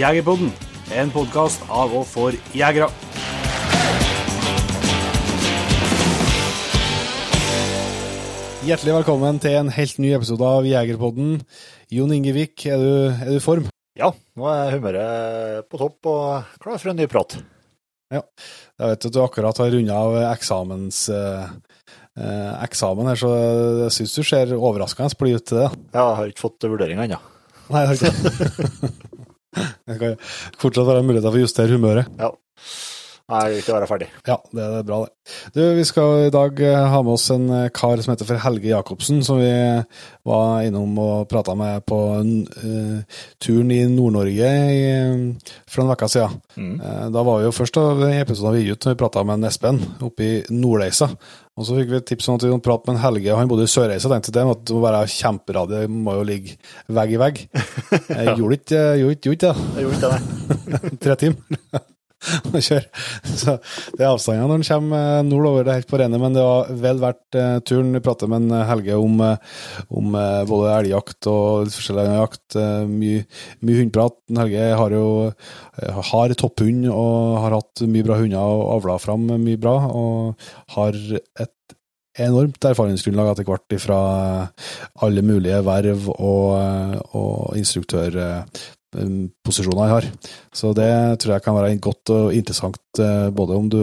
Jegerpodden, en podkast av og for jegere. Hjertelig velkommen til en helt ny episode av Jegerpodden. Jon Ingevik, er du, i form? Ja, nå er humøret på topp og klar for en ny prat. Ja. Jeg vet at du akkurat har runda av eksamens, eh, eh, eksamen her, så jeg syns du ser overraskende blid ut til det. Ja, Jeg har ikke fått vurderinga ennå. Nei, jeg har ikke det. Det kan fortsatt være muligheter for å justere humøret. Ja. Nei, jeg vil ikke være ferdig. Ja, det er bra, det. Du, vi skal i dag eh, ha med oss en eh, kar som heter for Helge Jacobsen, som vi var innom og prata med på uh, turen i Nord-Norge for en uke siden. Mm. Uh, Da var vi jo først av den episoden vi gikk ut, vi prata med en Espen oppe i Nordreisa. Og så fikk vi et tips om at vi kunne prate med en Helge, han bodde i Sørreisa. Tenkte jeg at det må være kjemperadio, det må jo ligge vegg i vegg. Jeg gjorde ikke det. Jeg gjorde ikke det. Tre timer å kjøre. Så det er avstander når en kommer nordover, det er helt på rennet. men det var vel verdt eh, turen. Vi prater med en Helge om, eh, om eh, både elgjakt og forskjellig annen jakt. eh, mye, mye hundeprat. Helge har jo eh, har topphund og har hatt mye bra hunder og avla fram mye bra, og har et enormt erfaringsgrunnlag etter hvert fra alle mulige verv og, og instruktørposisjoner jeg har. Så det tror jeg kan være godt og interessant, eh, både om du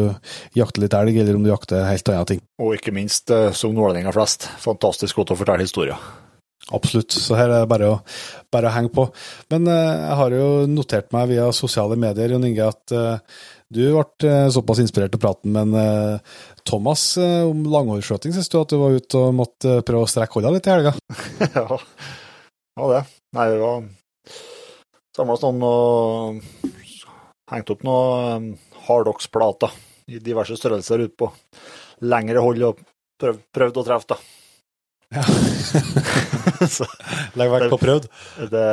jakter litt elg, eller om du jakter helt andre ting. Og ikke minst, eh, som nordlendinger flest, fantastisk godt å fortelle historier. Absolutt. Så her er det bare å, bare å henge på. Men eh, jeg har jo notert meg via sosiale medier, Jon Inge, at eh, du ble eh, såpass inspirert til praten med en, eh, Thomas eh, om langhårskjøting. Syns du at du var ute og måtte eh, prøve å strekke hånda litt i helga? ja, ja det. Nei, det var samla sånn, og hengte opp noen harddocksplater i diverse størrelser ut på lengre hold og prøv, prøvd å treffe, da. Ja. Legg vekt på prøvd. det,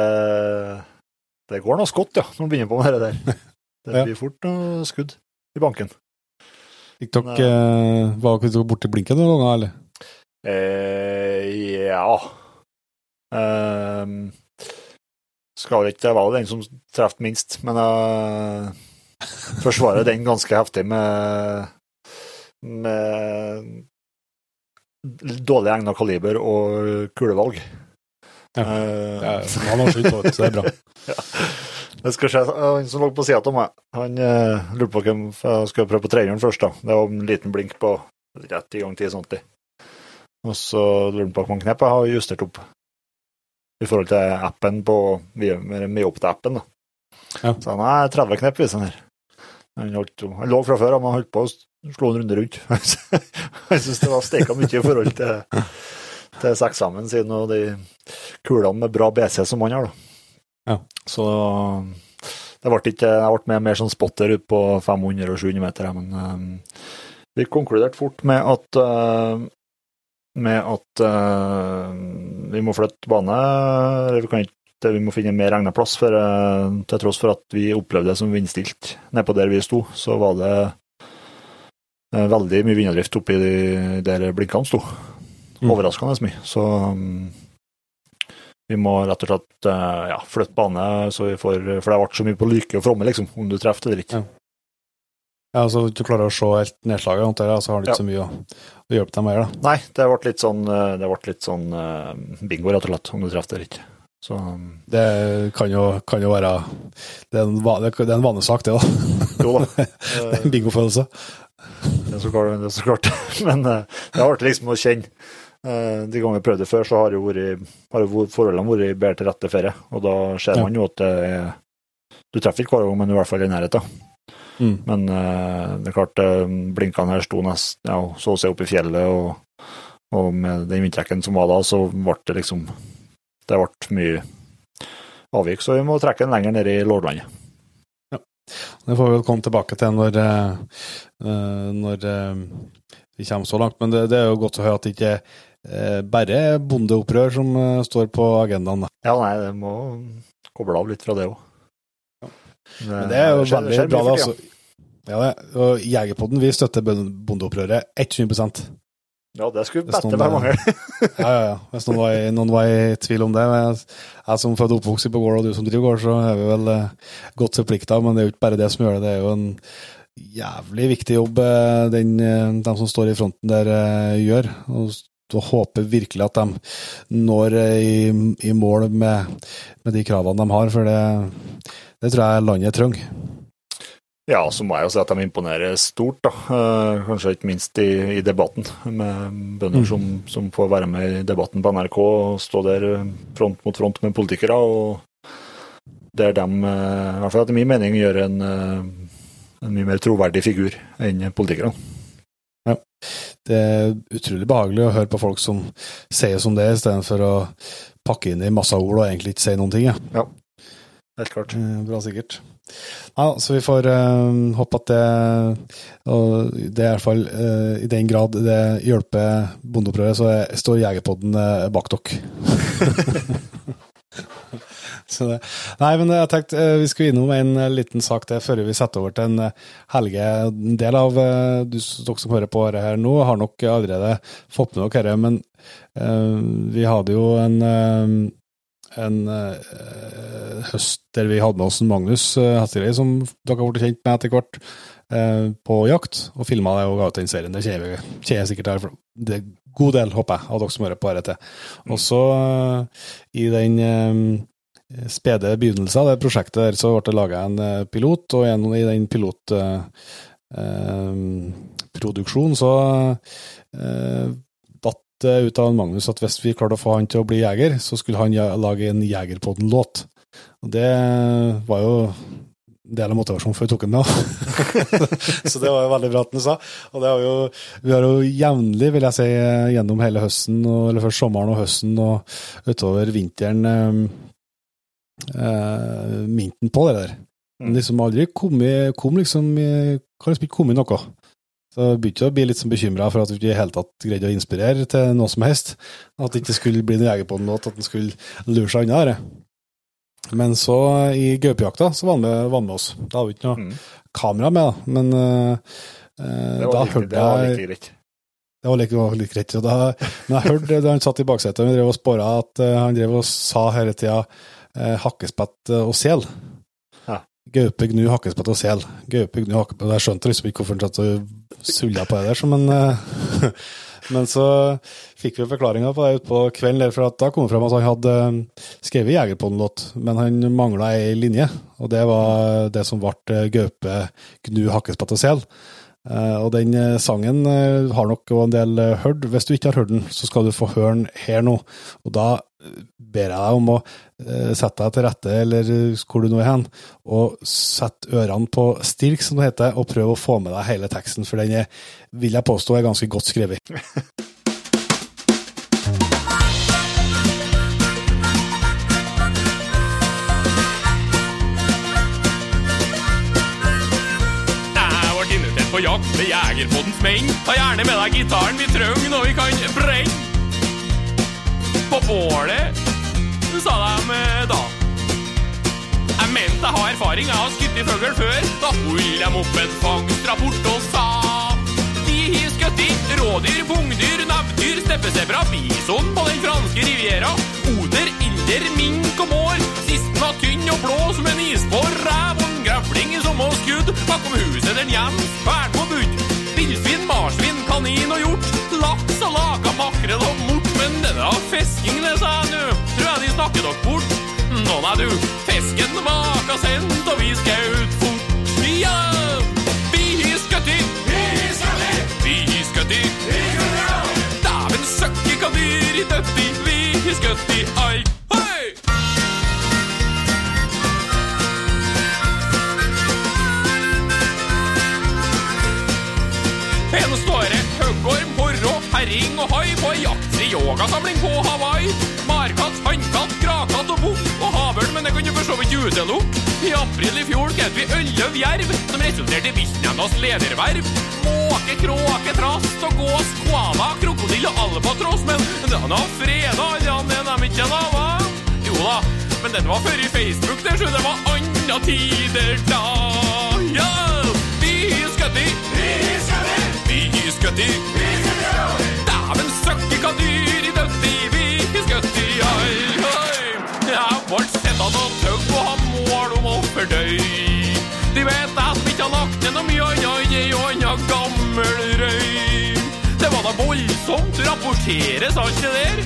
det går noe skott, ja, når man begynner på med det der. Det Ja. blir fort noe skudd i banken. Gikk dere eh, Var dere borti blinken noen ganger, eller? Eh, ja Ehm, Skal ikke være den som traff minst, men jeg forsvarer den ganske heftig med med dårlig egna kaliber og kulevalg. Ja. Eh, Ja, han har slutt, så det er bra. det skal skje. Han som lå på sida av meg, han uh, lurte på hvem jeg skulle prøve på tredjehjul først. da. Det var en liten blink på rett i gang 1070. Og så lurte han på hvor mange knep jeg har justert opp i forhold til appen på Meopt-appen. da. Ja. Så han er 30 knep, viser han her. Han, holdt, han lå fra før, men han holdt på å slå en runde rundt. han syntes det var steika mye i forhold til, til seksamen sin og de kulene med bra BC som han har. Ja. Så det ble ikke, jeg ble med mer sånn spotter ut på 500 og 700 meter, men um, vi konkluderte fort med at eh, med at uh, vi må flytte bane, vi, kan ikke, vi må finne mer egnet plass, for uh, til tross for at vi opplevde det som vindstilt nedpå der vi sto, så var det uh, veldig mye vindavdrift oppi de, der blinkene sto. Mm. Overraskende mye. Så um, vi må rett og slett ja, flytte bane, så vi får, for det ble så mye på lyke og fromme, liksom, om du treffer eller ikke. Ja. Ja, altså Du klarer å se helt nedslaget, antar jeg, så har du ikke Ja. så mye å, å hjelpe deg med. da. Nei, det ble litt sånn, eh, det ble litt sånn eh, bingo, rett og slett, om du treffer eller ikke. Så mm, Det kan jo, kan jo være Det er en, det er en vanesak, det, da. jo da. Det er en bingofølelse. Det er så klart. Det er så klart. Men eh, det har vært liksom å kjenne. De gangene jeg prøvde før, så har jo vært, har jo forholdene vært bedre til rette for det. Og da ser man jo at det Du treffer ikke hver gang, men i hvert fall i nærheten. Mm. Men uh, det er klart, uh, blinkene her sto nest, ja, så se opp i fjellet, og, og med den vindtrekken som var da, så ble det liksom Det ble mye avvik, så vi må trekke den lenger ned i Lårlandet. Det får vi vel komme tilbake til når, eh, når vi kommer så langt. Men det, det er jo godt å høre at det ikke er bare bondeopprør som står på agendaen. Ja, nei, det må koble av litt fra det òg. Men det er jo veldig bra. det, altså. Ja, det. Og Jegerpodden vi støtter bondeopprøret 100% Ja, det skulle Hvis bedre mange. Ja, ja, ja. Hvis noen var, i, noen var i tvil om det. Jeg, jeg som født og oppvokst på gård, og du som driver gård, så er vi vel eh, godt forplikta. Men det er jo ikke bare det som gjør det. Det er jo en jævlig viktig jobb eh, den, eh, de som står i fronten der, eh, gjør. Og, og håper virkelig at de når eh, i, i mål med, med de kravene de har, for det, det tror jeg landet trenger. Ja, så må jeg jo si at de imponerer stort, da. Eh, Kanskje ikke minst i, i debatten, med bønder Mm. som, som får være med i debatten på NRK og stå der eh, front mot front med politikere. og Der de, dem, i hvert fall etter min mening, gjør en, eh, en mye mer troverdig figur enn politikerne. Det er utrolig behagelig å høre på folk som sier som det, istedenfor å pakke inn i masse ord og egentlig ikke si noen ting. Ja. Helt klart. Eh, Bra sikkert. Ja, så vi får uh, håpe at det og det er i hvert fall uh, i den grad det hjelper bondeopprøret, så jeg, står Jegerpodden uh, bak dere. Nei, men jeg tenkte vi skulle innom en liten sak til før vi setter over til en Helge. En del av du, dere som hører på dette her nå, har nok allerede fått med dere dette, men vi hadde jo en en eh, høst der vi hadde med oss Magnus uh, Hesseløy, som dere har blitt kjent med etter hvert, eh, på jakt, og filma det og ga ut den serien. Det kommer jeg sikkert her, for det er god del, håper jeg, av dere som hører på dette. Og så, eh, i den eh, spede begynnelsen av det prosjektet der, så ble det laga en eh, pilot, og gjennom i den pilotproduksjonen så eh, ut av Magnus at hvis vi klarte å få han til å bli jeger, så skulle han lage en Jegerpodden-låt. Og det var jo en del av motivasjonen før vi tok den med. så det var jo veldig bra at han sa. Og det har jo, vi har jo jevnlig, vil jeg si, gjennom hele høsten, eller først sommeren og høsten og utover vinteren eh, eh, minten på det der. Men liksom aldri kom, kom liksom, kan liksom ikke komme noe. Så jeg begynte å bli litt sånn bekymra for at vi ikke i hele tatt greide å inspirere til noe som helst. At det ikke skulle bli noen Jegerpodden-låt, at den skulle lure seg unna det. Men så, i gaupejakta, så var han med, var han med oss. Da hadde vi ikke noe Mm. kamera med, da. Men eh, eh, Det var, da hørte det var like greit. det var like, var like greit. Da, men jeg hørte da han satt i baksetet og drev og spora, at uh, han drev og sa hele tida uh, hakkespett eh, og sel. Gaupe, gnu, hakkespett og sel. Gaupe, gnu, hakkespett Jeg skjønte liksom ikke hvorfor han satt og sulla på det der, men, eh, men så fikk vi forklaringa på det utpå kvelden, der, for da kom det fram at han hadde eh, skrevet Jegerpodden-låt, men han mangla ei linje, og det var det som ble eh, gaupe, gnu, hakkespett og sel. Eh, og den eh, sangen eh, har nok en del hørt. Hvis du ikke har hørt den, så skal du få høre den her nå. Og da ber jeg deg om å sette deg til rette, eller hvor du nå er hen, og sette ørene på stilk, som det heter, og prøve å få med deg hele teksten, for den er, vil jeg påstå er ganske godt skrevet. på jakt med Jegerpoddens menn. Ta gjerne med deg gitaren, vi trenger når vi kan brenne. På bålet, sa de eh, da. Jeg mente jeg har erfaring, jeg har skutt fugl før. Da holdt de opp en fangstrapport og sa Vi har skutt rådyr, pungdyr, nebbdyr, steppesebra, bison på den franske riviera. Oter, ilder, mink og mår. Sisten var tynn og blå som en isbår. Ræv og en grevling som må skudd. Bakom huset den hjem, kvern på budd. Villsvin, marsvin, kanin og hjort. Laks og laka, makrell og mort. Men denne fisking, det sa jeg nu, tror jeg de snakker dere bort. Nå nei du, fisken vaka sendt, og vi skaut fort. Ja, vi har skutt i. Vi har skutt i. Dæven søkke hva dyr i døtti. Vi har skutt i horrå, herring og hai på ei jaktfri yogasamling på Hawaii. Markatt, hannkatt, gravkatt og bukk og havørn, men det kan du for så vidt utelukke. I april i fjor skjøt vi elleve jerv, som resulterte i viltnemndas lederverv. Måke, kråke, trast og gås, koala, krokodille og albatross, men den har freda alle enn dem ikke da, hva? Jo da, men den var før i Facebook, der, så det var andre tider da. Ja, vi skutt i. Vi skutt i. Dæven Dæven søkke søkkika dyr i døtti vi skutti, ai, oi. Jeg ble sett av noe tøgg og har mål om å fordøy. De vet at vi ikke har lagt ned noe mye annet og anna gammel røy. Det var da voldsomt rapporteres, alt det der.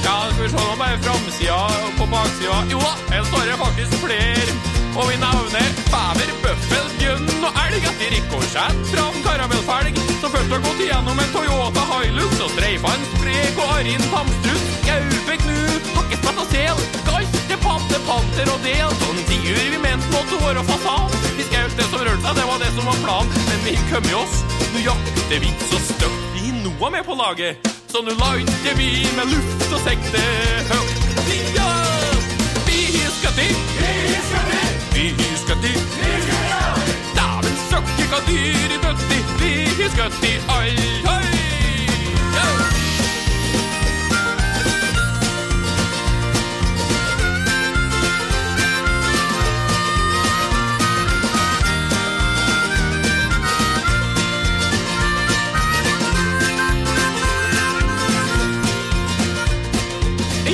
Ja, skal vi se nå bare framsida og på baksida. Jo da, her står det faktisk flere. Og vi navner bever, bøffel, bjørn og elg etter rikosjett fra en karamellfelg som først har gått igjennom en Toyota Hilux og streifa en sprek og arrin tamstrut. Gaupe, knu, hakkespett og sel, galte, patte, panter og del. Sånn tiur vi mente måtte være fasal. Vi skjøt det som rørte seg, det var det som var planen. Men vi kom i oss, nå jakter vi så støkt. Vi noe med på laget, så nå lander vi med luft og sekte høyt. Ja! Vi skal til, vi søkke hva dyr i døtti, vi skal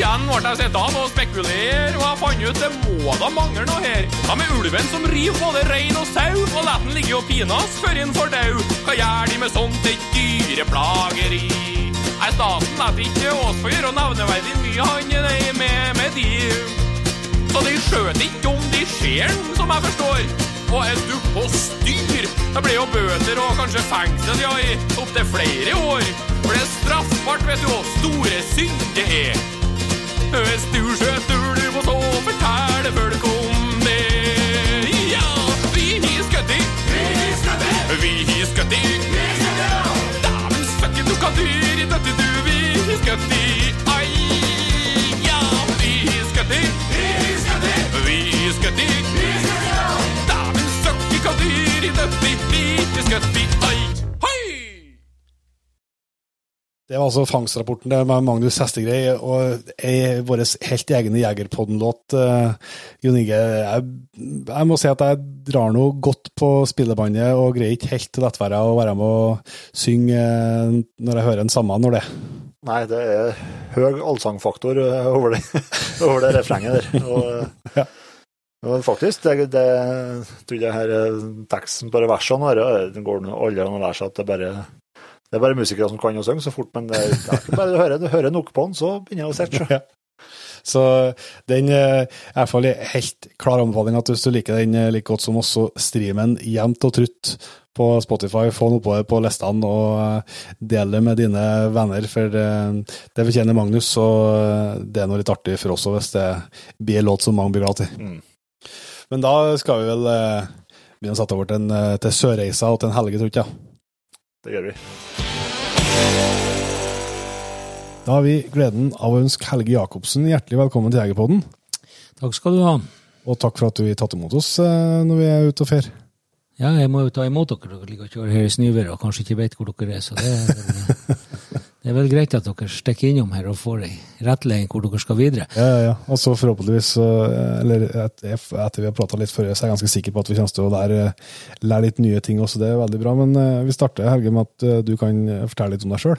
Igjen ble jeg sittende og spekulere, og jeg fant ut det må da mangle noe her. Hva med ulven som river både rein og sau, og lar den ligge og pines før den får dau? Hva gjør de med sånt et dyreplageri? Nei, staten lar ikke oss få gjøre nevneverdig mye, han det med, med de. Så de skjøt ikke om de ser den, som jeg forstår. Og er du på styr, Det blir jo bøter og kanskje fengsel ja, i opptil flere år. For det er straffbart, vet du, og store synd det er. Hvis du skjøter du må så fortelle folk om det. Ja, vi har skutt i. Vi har skutt i. Dæven søkke, du kan dyr i dette du, vi skal i. Ai, ja, vi skal i. Vi skutt i. Dæven søkke, hva dyr i dette vi har skutt Ai, Det var altså fangstrapporten det med Magnus Hestegrei og ei vår helt egne Jegerpodden-låt. Uh, Jon Inge, jeg, jeg må si at jeg drar noe godt på spillebåndet og greier ikke helt til å være å være med og synge uh, når jeg hører den samme når det. Nei, det er høy allsangfaktor eh, over det, over det refrenget der. Og, Ja. og faktisk, det, det tror jeg her teksten på versene her, det går nå alle an å lære seg at det bare det er bare musikere som kan å synge så fort, men det, er ikke bare du hører, du hører nok på den, så begynner jeg å sette. Ja. Så den eh, er i hvert fall en helt klar anbefaling at hvis du liker den eh, like godt som oss, så stream den jevnt og trutt på Spotify, få den oppover på listene og eh, del det med dine venner, for det fortjener Magnus, og det er noe litt artig for oss òg, hvis det blir en låt som mange blir glad til. Mm. Men da skal vi vel begynne å sette over til, til Sørreisa og til en helge, tror jeg. Det gjør vi. Da har vi gleden av å ønske Helge Jacobsen hjertelig velkommen til Jegerpodden. Takk skal du ha. Og takk for at du har tatt imot oss eh, når vi er ute og fer. Ja, jeg må jo ta imot dere. Dere ligger og kjører her i snøværet og kanskje ikke vet hvor dere er. Så det er, det er vel greit at dere stikker innom her og får ei rettledning hvor dere skal videre. Ja, ja, ja. Og så forhåpentligvis, eh, eller etter vi har prata litt før, så er jeg ganske sikker på at vi kommer til å lære, lære litt nye ting også. Det er veldig bra. Men eh, vi starter, Helge, med at eh, du kan fortelle litt om deg sjøl.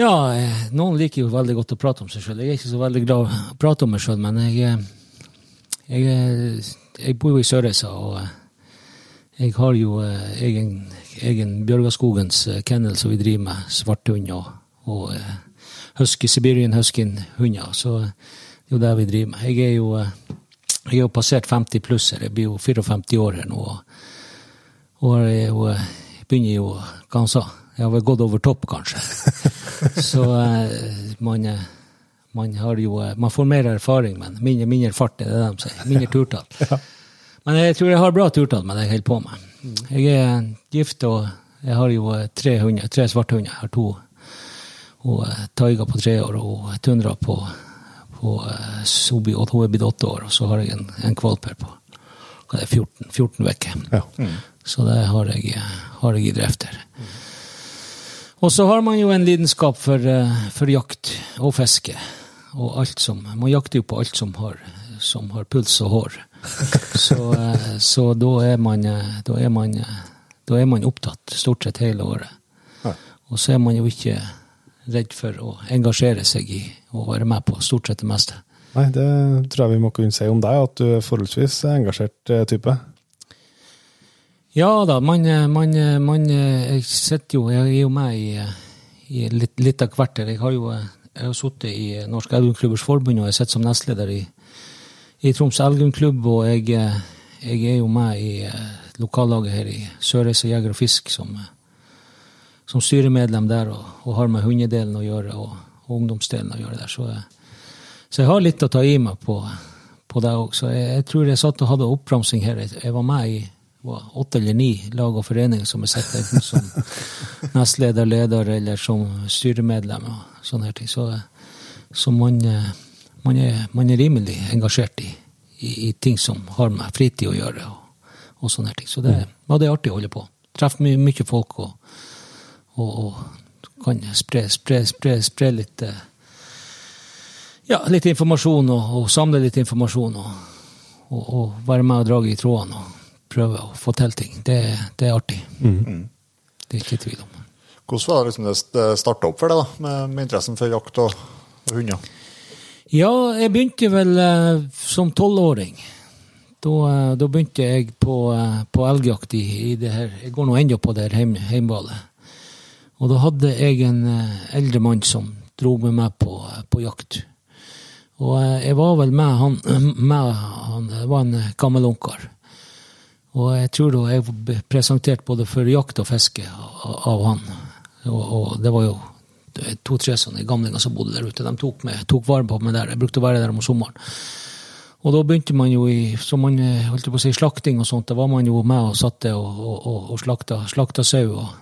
Ja, noen liker jo veldig godt å prate om seg sjøl. Jeg er ikke så veldig glad i å prate om meg sjøl, men jeg, jeg, jeg bor jo i Sørreisa, og jeg har jo egen, egen Bjørgaskogens eh, kennel som vi driver med, svarthund og, og eh, husky, Siberian husky-hunder. Så eh, det er jo det vi driver med. Jeg er jo, jeg er jo passert 50 pluss her, jeg blir jo 54 år her nå. og, jeg, jo, jeg begynner jo, hva han sa, jeg har vel gått over topp kanskje. Så man, man har jo Man får mer erfaring, men mindre, mindre fart, er det de sier. Mindre turtall. Men jeg tror jeg har bra turtall med det jeg holder på med. Jeg er gift, og jeg har jo eh, tre hunder, tre svarthunder. Jeg har to. Og eh, Taiga på tre år, og Tundra på, på Sobi, og hun er blitt åtte år, og så har jeg en, en kvalp her på hva er 14, 14 uker. Ja. Så det har jeg, eh, har jeg i drift her. Og så har man jo en lidenskap for, eh, for jakt og fiske. Og alt som, man jakter jo på alt som har, som har puls og hår. Så, eh, så da, er man, eh, da, er man, eh, da er man opptatt stort sett hele året. Og så er man jo ikke redd for å engasjere seg i og være med på stort sett det meste. Nei, det tror jeg vi må kunne si om deg, at du er forholdsvis engasjert type. Ja da, man, man, man Jeg sitter jo, jeg er jo med i, i litt, litt av hvert. Jeg har jo jeg har sittet i Norsk Elgumklubbers Forbund, og jeg sitter som nestleder i, i Troms Elgumklubb, og jeg, jeg, er jo med i lokallaget her i Sørreisa Jeger og Fisk som, som styremedlem der, og, og har med hundedelen å gjøre, og, og ungdomsdelen å gjøre der. Så jeg, så jeg har litt å ta i meg på, på det òg. Så jeg, jeg, tror jeg satt og hadde oppramsing her. Jeg var med i var åtte eller ni lag og foreninger som jeg sitter enten som nestleder, leder eller som styremedlem. og sånne her ting. Så, så man, man, er, man, er, rimelig engasjert i, i, i, ting som har med fritid å gjøre. og, og sånne ting. Så det, ja, det er artig å holde på. Treffer mye, mye folk og, og, og kan spre, spre, spre, spre litt ja, litt informasjon og, og, samle litt informasjon og, og, og være med og dra i trådene og prøve å få til ting. Det, det er artig. Mm. Det er ikke tvil om. Hvordan var det liksom det starta opp for deg, da, med, med, interessen for jakt og, og hunder? Ja, jeg begynte vel eh, som tolvåring. Da, eh, da, begynte jeg på, eh, på elgjakt i, i, det her Jeg går nå ennå på det her heimballet. Og da hadde jeg en eh, eldre mann som dro med meg på, på jakt. Og jeg var vel med han, med han Det var en gammel onkel. Og jeg tror da jeg ble presentert både for jakt og fiske av, av han. Og, og, det var jo to-tre sånne gamlinger som bodde der ute. De tok, med, tok vare på meg der. Jeg brukte å være der om sommeren. Og da begynte man jo i som man holdt på å si, slakting og sånt. Da var man jo med og satte og, og, og slakta, slakta sau. og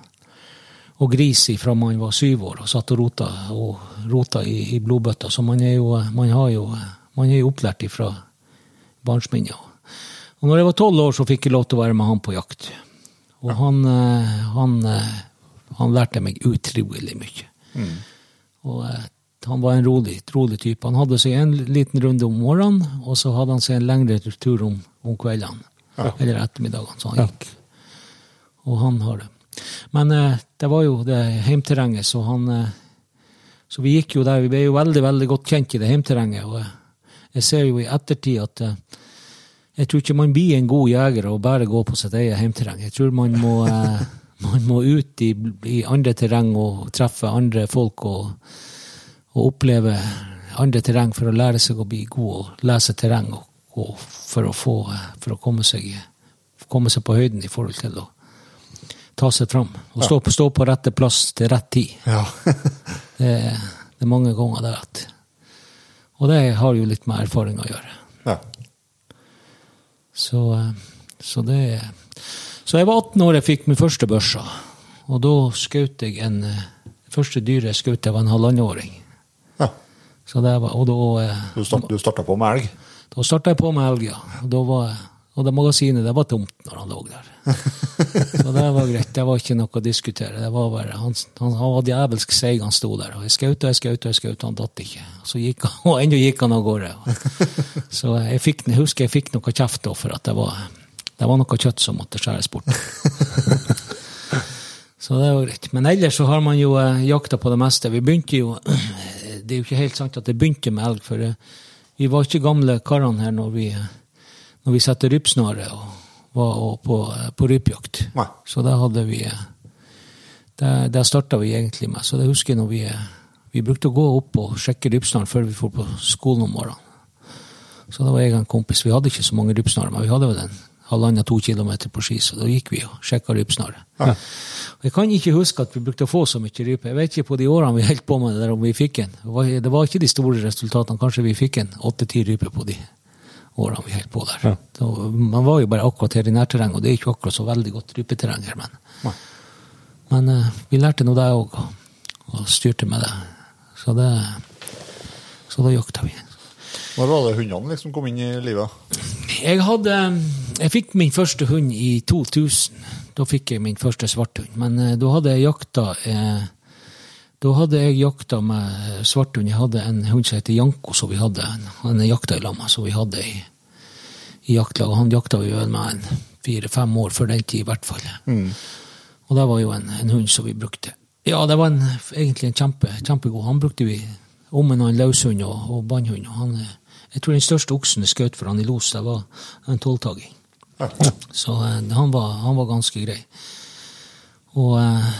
og gris fra man var syv år og satt og rota, og rota i, i blodbøtta. Så man er jo, man jo, man er jo opplært ifra barnsminnet. Og når jeg var tolv år, så fikk jeg lov til å være med han på jakt. Og han, eh, han, eh, han lærte meg utrolig mye. Mm. Og eh, han var en rolig, rolig type. Han hadde seg en liten runde om morgenen, og så hadde han seg en lengre tur om, om kveldene. Ja. Eller ettermiddagene. Så han gikk. Og han har det. Men eh, det var jo det heimterrenget, så han eh, Så vi gikk jo der. Vi ble jo veldig, veldig godt kjent i det heimterrenget. Og eh, jeg ser jo i ettertid at jeg tror ikke man blir en god jeger og bare går på sitt eget heimterreng. Jeg tror man må, man må ut i, i, andre terreng og treffe andre folk og, og, oppleve andre terreng for å lære seg å bli god og lese terreng og, og for, å få, for å komme seg, komme seg på høyden i forhold til å ta seg fram. Og stå, på, stå på rette plass til rett tid. Ja. det, det, er mange ganger det at Og det har jo litt med erfaring å gjøre. Ja. Så, så det Så jeg var 18 år jeg fikk min første børsa. Og da skjøt jeg en Det første dyret jeg skjøt, var en halvannenåring. Ja. Så det var, og da, eh, du, start, du starta på med elg? Da starta jeg på med elg, ja. Og var og det magasinet det var tomt når han lå der. Så det var greit. Det var ikke noe å diskutere. Det var bare, Han, han, han var djevelsk seig, han sto der. Og jeg skjøt og jeg skjøt og jeg skjøt, han datt ikke. Så gikk han, Og ennå gikk han av gårde. Så jeg, fikk, jeg husker jeg fikk noe kjeft da for at det var, det var noe kjøtt som måtte skjæres bort. Så det var greit. Men ellers så har man jo eh, jakta på det meste. Vi begynte jo Det er jo ikke helt sant at det begynte med elg, for eh, vi var ikke gamle karene her når vi eh, når vi satte rypsnare og var på, på rypjakt. Nei. Så det hadde vi Det, det starta vi egentlig med. Så det husker jeg når vi, vi brukte å gå opp og sjekke rypsnaren før vi dro på skolen om morgenen. Så da var jeg og en kompis. Vi hadde ikke så mange rypsnarer, men vi hadde vel en halvannen-to kilometer på ski, så da gikk vi og sjekka rypsnaret. Ja. Jeg kan ikke huske at vi brukte å få så mye rype. Jeg vet ikke på de årene vi holdt på med det, der om vi fikk en. Det var, det var ikke de store resultatene. Kanskje vi fikk en åtte-ti ryper på de årene vi holdt på der. Ja. Så, man var jo bare akkurat her i nærterrenget, og det er ikke akkurat så veldig godt rypeterreng her, men, ja. men uh, vi lærte nå det òg, og, og, styrte med det. Så, det, så da jakta vi. Når var det hundene liksom kom inn i livet? Jeg hadde Jeg fikk min første hund i 2000. Da fikk jeg min første svarthund. Men uh, da hadde jeg jakta eh, da hadde jeg jakta med svarthund. Jeg hadde en hund som heter Janko, som vi hadde. Han jakta i lamma, som vi hadde i, i jaktlaget. Han jakta vi vel med en fire-fem år før den tid, i hvert fall. Mm. Og det var jo en, en, hund som vi brukte Ja, det var en, egentlig en kjempe, kjempegod. Han brukte vi om en annen løshund og, og bannhund. og Han, eh, jeg tror den største oksen jeg skjøt for han i los, det var en tolvtaging. Så eh, han, var, han var ganske grei. Og, eh,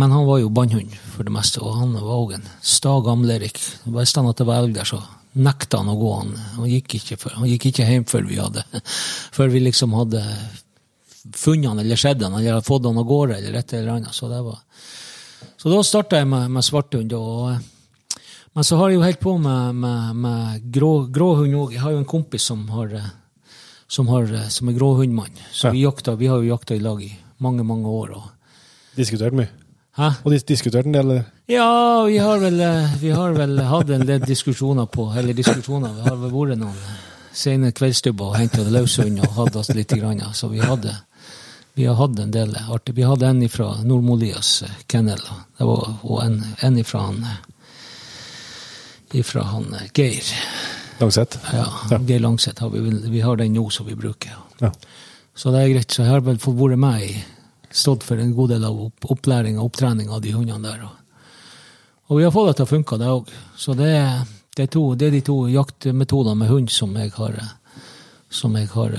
men han var jo bannhund for det meste, og han var òg en sta gamlerik. Visste han at det var elg der, så nekta han å gå. Han, han, gikk ikke for, han gikk ikke hjem før vi hadde Før vi liksom hadde funnet han eller sett han, eller fått han av gårde, eller et eller annet. Så, det var, så da starta jeg med, med svarthund. Og, men så har jeg jo helt på med, med, med grå, gråhund òg. Jeg har jo en kompis som, har, som, har, som er gråhundmann. Så Ja. vi, jakta, vi har jo jakta i lag i mange, mange år. Og, Diskutert mye. hæ? Og dis diskutert en del eller? Ja, vi har, vel, eh, vi har vel hatt en del diskusjoner på Eller diskusjoner, vi har vel vært noen sene kveldsstubber og henta løshund og hatt oss litt. Grann, så vi hadde vi har hatt en del artig. Vi hadde en fra Nordmolias eh, kennel, og det var, en, en fra han ifra han eh, Geir. Langseth? Ja, Ja. Geir Langseth. Har vi, vi har den nå som vi bruker. Ja. Så det er greit. Så jeg har vel fått vært med i Stått for en god del av opplæringa opplæring og opptrening av de hundene der. Og, vi har fått det til å funke, det òg. Så det, det, er to, det er de to jaktmetodene med hund som jeg har, som jeg har,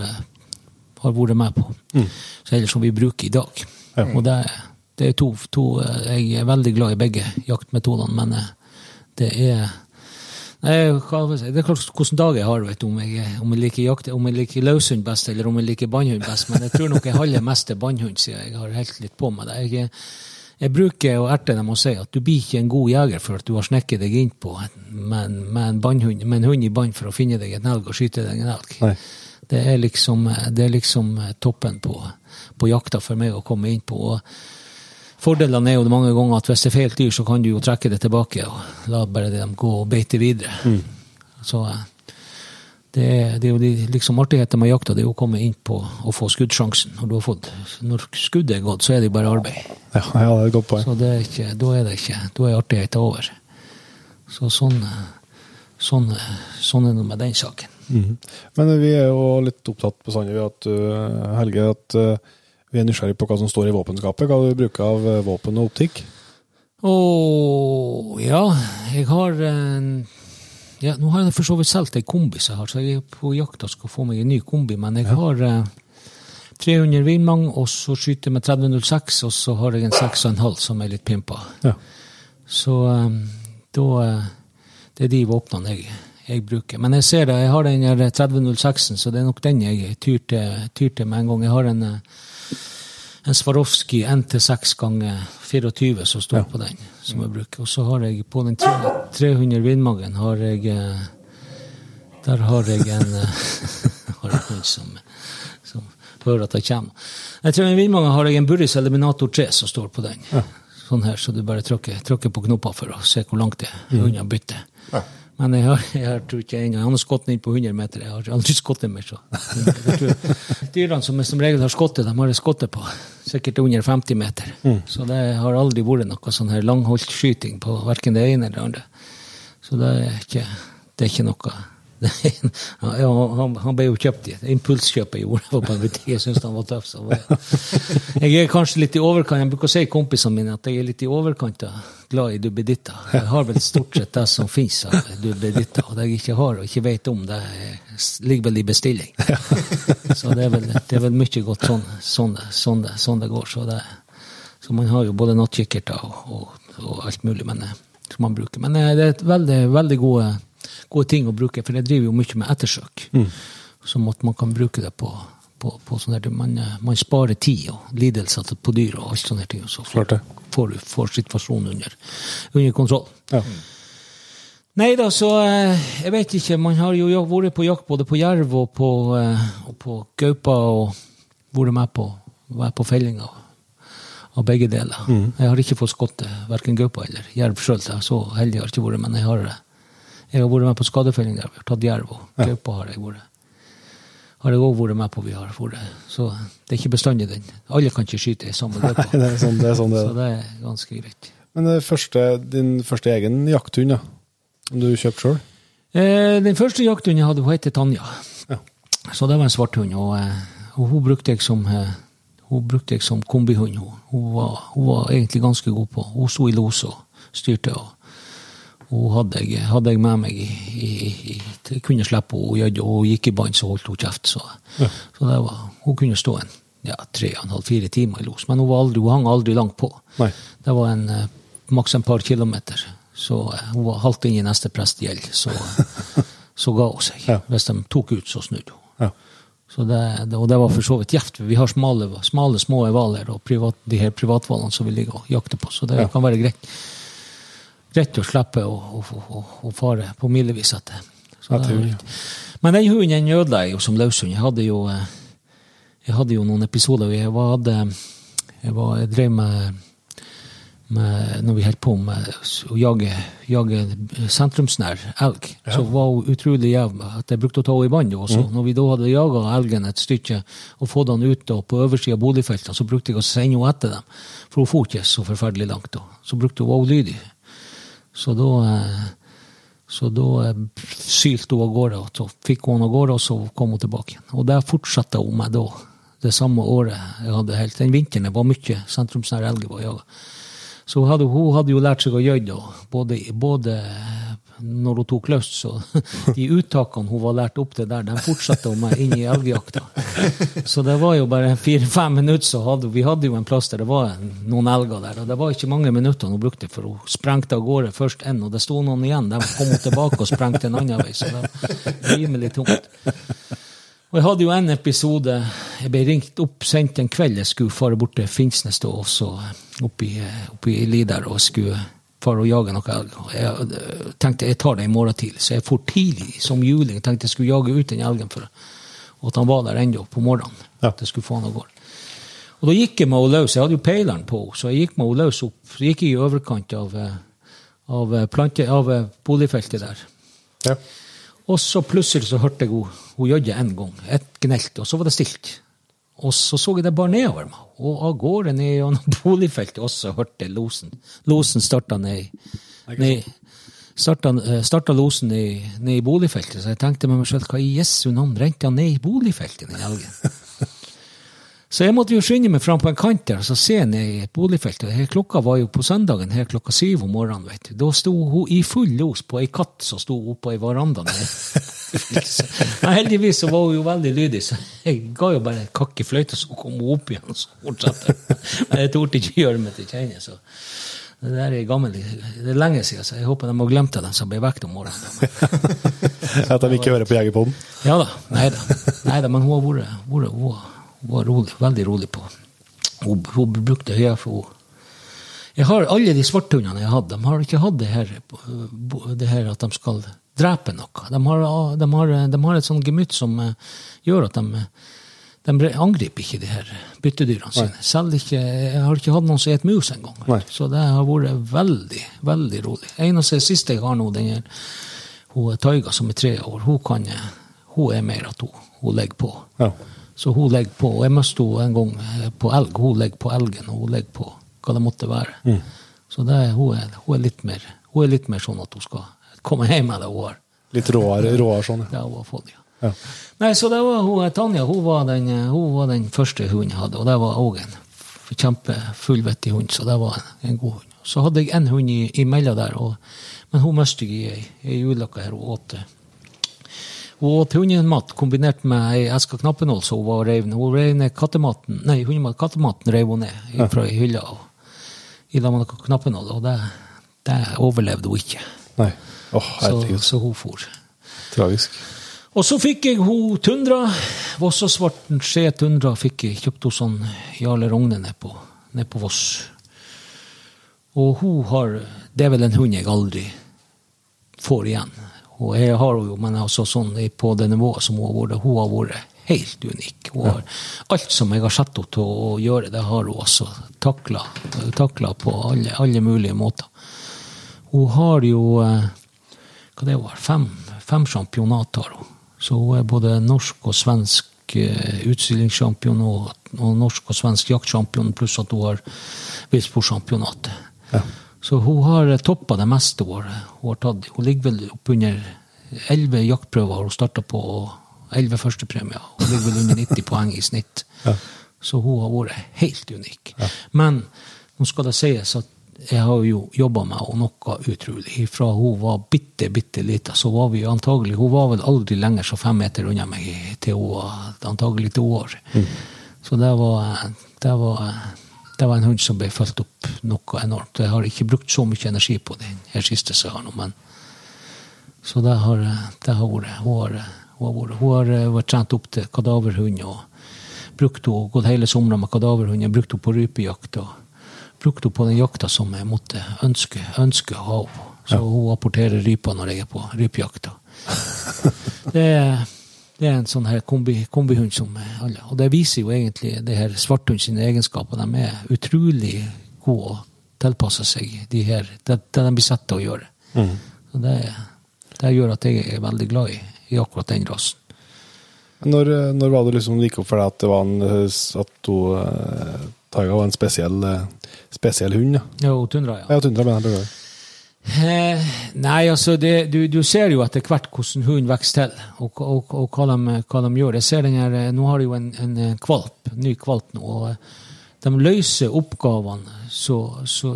har vært med på. Så, eller som vi bruker i dag. Ja. Og det, det er to, to eh, Jeg er veldig glad i begge jaktmetodene, men eh, det er Nei, si? Det er klart hvilken dag jeg har, vet du, om jeg, om jeg liker jakt, om jeg liker løshund best, eller om jeg liker bannhund best. Men jeg tror nok jeg holder mest til bannhund, siden jeg har helt litt på med det. Jeg, jeg bruker å erte dem og si at du blir ikke en god jeger for at du har snekket deg innpå med, med, en bannhund- med en hund i bånd for å finne deg en elg og skyte deg en elg. Nei. Det er liksom, det er liksom toppen på, på jakta for meg å komme inn på. Og Fordelene er jo mange ganger at hvis det er feil dyr, så kan du jo trekke det tilbake og la bare dem gå og beite videre. Så eh, det er, det er jo de, liksom artigheten med jakta, det er jo å komme inn på å få skuddsjansen. Når, du har fått, når skuddet er gått, så er det jo bare arbeid. Ja, ja, det er et godt poeng. Så det er ikke, da er det ikke, da er artigheten over. Så sånn, sånn, sånn er det med den saken. Mm. Men vi er jo litt opptatt bestandig ved at, uh, Helge, at uh, vi er nysgjerrig på hva som står i våpenskapet. Hva du bruker av uh, våpen og optikk. Å ja, jeg har en ja, Nå har jeg for så vidt solgt ei kombi som jeg har, så jeg er på jakt og skal få meg en ny kombi. Men jeg har eh, 300 Vinmang, og så skyter jeg med 3006, og så har jeg en 6,5 som er litt pimpa. Ja. Så eh, da eh, Det er de våpnene jeg, jeg bruker. Men jeg ser det, jeg har den der 3006-en, så det er nok den jeg tyr til, tyr til med en gang. Jeg har en, eh, en Swarovski NT6 ganger 24 som står på den, som jeg bruker. Og så har jeg på den 300 Vindmagen har jeg eh, Der har jeg en eh, har jeg en som, som hører at jeg kommer. Jeg tror i Vindmagen har jeg en Burris Eliminator 3 som står på den. Sånn her, så du bare trykker, trykker på knopper for å se hvor langt det er unna byttet. Men jeg har, jeg tror ikke engang Han har skutt inn på 100 meter. Jeg har aldri skutt mer, så. Dyrene som som regel har skottet, de har skottet på sikkert under 50 meter. Så det har aldri vært noe sånn her langholdtskyting på verken det ene eller det andre. Så det er ikke, det er ikke noe han, han ble jo kjøpt i et impulskjøp jeg gjorde på en butikk. Jeg syntes han var tøff. Jeg, er kanskje litt i overkant. Jeg bruker å si kompisene mine at jeg er litt i overkant glad i dubbeditter. Jeg har vel stort sett det som fins av dubbeditter. Og det jeg ikke har og ikke vet om, det er- ligger vel i bestilling. Så det er vel, det er vel mye godt sånn, sånn, sånn, sånn det går. Så, det, så man har jo både nattkikkerter og, og, og alt mulig men, eh, som man bruker. Men eh, det er et veldig, veldig gode, gode ting å bruke, for jeg driver jo mye med ettersøk. Som at man kan bruke det på, på, på sånne der, man, eh, man sparer tid og lidelser på dyr og alt sånne ting. og Så får, får får situasjonen under, under kontroll. Ja. Nei da, så eh, jeg vet ikke. Man har jo vært på jakt både på jerv og på, eh, og på gaupa og vært med på, vært på fellinga av begge deler. Jeg har ikke fått skutt verken gaupa eller jerv sjøl. Så heldig har jeg ikke vært, men jeg har, jeg har vært med på skadefelling der vi har tatt jerv, og gaupa har jeg vært. Har jeg òg vært med på. vi har vært. Så det er ikke bestandig den. Alle kan ikke skyte i samme gaupa. Det er sånn det er. Sånn det Så er. det er ganske greit. Men det første, din første egen jakthund, da? Om du kjøpte sjøl? Eh, den første jakthunden jeg hadde, hun heter Tanja. Ja. Så det var en svart hund, og, eh, og hun brukte jeg som eh, hun brukte jeg som kombihund. Hun, hun, var, hun var egentlig ganske god på. Hun sto i los og styrte. og hun hadde jeg, hadde jeg med meg i, i, i Jeg kunne slippe henne, hun gikk i bånd, så holdt hun kjeft. Så, så det var, hun kunne stå en ja, tre og en halv, fire timer i los. Men hun, var aldri, hun hang aldri langt på. Nei. Det var en eh, maks en par kilometer. Så eh, hun var halvt inn i neste prestegjeld. Så, så ga hun seg. Ja. Hvis de tok ut, så snudde hun. Ja. Så det, det, og det var for så vidt gjevt. Vi har smale, smale små hvaler og privat, de her privathvalene som vi ligger og jakter på, så det Ja. kan være greit. Greit å slippe å, å, å, fare på milevis etter. Ja, er. Men den hunden den ødela jeg jo som løshund. Jeg hadde jo, eh, jeg hadde jo noen episoder jeg var, jeg, var, jeg drev med, med når vi holdt på med å jage, jage sentrumsnær elg, så var hun utrolig jevn. at jeg brukte å ta henne i vannet også. Når vi da hadde jaga elgen et stykke og fått den ut da, på øversida av boligfeltene, så brukte jeg å sende henne etter dem. For hun for ikke så forferdelig langt da. Så brukte hun å være lydig. Så da eh, så da eh, sylte hun av gårde, og så fikk hun av gårde, og så kom hun tilbake igjen. Og der fortsatte hun med da, det samme året jeg hadde helt. Den vinteren var mye sentrumsnær elg. Så hun hadde, hun hadde jo lært seg å gjøre og både, både når hun tok løs, så de uttakene hun var lært opp til der, de fortsatte hun med inn i elgjakta. Så det var jo bare fire-fem minutter, så hadde vi hadde jo en plass der det var noen elger der. Og det var ikke mange minuttene hun brukte, for hun sprengte av gårde først én, og det sto noen igjen. De kom tilbake og sprengte en annen vei, så det var rimelig tungt. Og jeg hadde jo en episode Jeg ble ringt opp sent en kveld. Jeg skulle fare bort til Finnsnes da, også oppe i Lidar og skulle fare å jage noe elg. Jeg eh, tenkte jeg tar det i morgen tidlig, så jeg for tidlig som juling. Jeg tenkte jeg skulle jage ut den elgen, for, og at han var der ennå på morgenen. Ja. At jeg skulle få han av gårde. Og da gikk jeg med henne løs. Jeg hadde jo peileren på, så jeg gikk med henne løs opp. Så gikk jeg i overkant av, eh, av, eh, plante, av boligfeltet der. Ja. Og så plutselig så hørte jeg hun, hun gjødde en gang. Et gnelt, og så var det stilt. Og så så jeg det bare nedover meg. Og av gårde ned gjennom boligfeltet, også hørte losen. Losen starta ned, ned starta, eh, starta losen ned, ned i boligfeltet, så jeg tenkte med meg selv, hva i Jesu navn rente han ned i boligfeltet den helgen? Så jeg måtte jo skynde meg fram på en kant der og så se ned i et boligfelt. Og her klokka var jo på søndagen her klokka syv om morgenen. vet du. Da sto hun i full los på ei katt som sto oppe i veranda. Men heldigvis så var hun jo veldig lydig, så jeg ga jo bare kakk i fløyta, så kom hun opp igjen. og så fortsatte. Men jeg torde ikke gjøre meg til kjenne. så... Det der er gammel, det er lenge siden, så jeg håper de har glemt den som ble vekket om morgenen. At de ikke hører på Jegerpodden. Ja da. Nei da. Men hun har vært, vært, var- hun var rolig, veldig rolig på. Hun, hun brukte høye for hun. Jeg har alle de svarthundene jeg har hatt, de har ikke hatt det her, det her at de skal drepe noe. De har, de har, de har et sånt gemytt som eh, gjør at de, de angriper ikke de her byttedyrene sine. Selv ikke, jeg har ikke hatt noen som et mus engang. Så det har vært veldig, veldig rolig. Eneste siste jeg har nå, den er hun Taiga som er tre år. Hun, kan, hun er mer at hun, hun legger på. Ja. Så hun legger på. Og jeg møtte henne en gang eh, på elg. Hun ligger på elgen, og hun legger på hva det måtte være. Så det, hun, er, hun, er litt mer, hun er litt mer sånn at hun skal komme hjem med det hun har. Litt råere, råere sånn, ja. Hun har fått, ja. ja. Nei, så det var hun, Tanja hun var, den, eh, hun var den første hunden jeg hadde, og det var òg en kjempefullvettig hund, så det var en, en god hund. Så hadde jeg en hund i, imellom der, og, men hun mistet jeg i ei ulykke her. Hun åt, hun til hundemat kombinert med ei eske knappenål, som hun var reiv ned. Hun reiv ned kattematen, nei, hundemat, kattematen rev hun ned fra ei hylle og, i lag med knappenål, og det, det overlevde hun ikke. Nei. Åh, Så, så hun for. Tragisk. Og så fikk jeg hun Tundra. Vossasvarten Skje Tundra fikk jeg kjøpt hos sånn Jarle Rogne nede på, ned på Voss. Og hun har Det er vel en hund jeg aldri får igjen. Og jeg har jo, men altså sånn på det nivået som hun har vært, hun har vært helt unik. Hun har, alt som jeg har sett henne til å gjøre, det har hun også takla, takla på alle, alle mulige måter. Hun har jo eh, hva det var, fem, fem championat har hun. Så hun er både norsk og svensk eh, utstillingssjampion og, og norsk og svensk jaktsjampion, pluss at hun har villsportsjampionatet. Så hun har toppa det meste hun har, hun har tatt. Hun ligger vel oppunder elleve jaktprøver har hun starta på, og elleve førstepremier. Hun ligger vel under 90 poeng i snitt. Så hun har vært helt unik. Men nå skal det sies at jeg har jo jobba med henne noe utrolig. Fra hun var bitte, bitte lita, så var vi antagelig Hun var vel aldri lenger så fem meter unna meg til hun var antagelig to år. Så det var, det var det var en hund som ble fulgt opp noe enormt. Jeg har ikke brukt så mye energi på den her siste nå, men Så det har, det har vært Hun har, hun har, hun har eh, vært trent opp til kadaverhund og brukt henne, gått hele somra med kadaverhund. Brukt henne på rypejakt og brukt henne på den jakta som jeg måtte ønske, ønske å ha henne. Så hun apporterer rypa når jeg er på rypejakta. Det er det er en sånn her kombi, kombihund som alle. Og det viser jo egentlig det her svarthund sine egenskaper. De er utrolig gode å tilpasse seg de her, det, det de blir satt til å gjøre. Og det, det gjør at jeg er veldig glad i, i akkurat den rasen. Når, når var det liksom gikk opp for deg at det var en, at du, eh, Taiga var en spesiell, eh, spesiell hund? Ja, Ja, Tundra, ja. ja Tundra, mener jeg. Eh, nei, altså, det, du, du ser jo etter hvert hvordan hunden vokser til, og, og, og hva, de, hva de gjør. Jeg ser den her, eh, Nå har de jo en, en eh, kvalp, ny kvalp nå. og De løser oppgavene så, så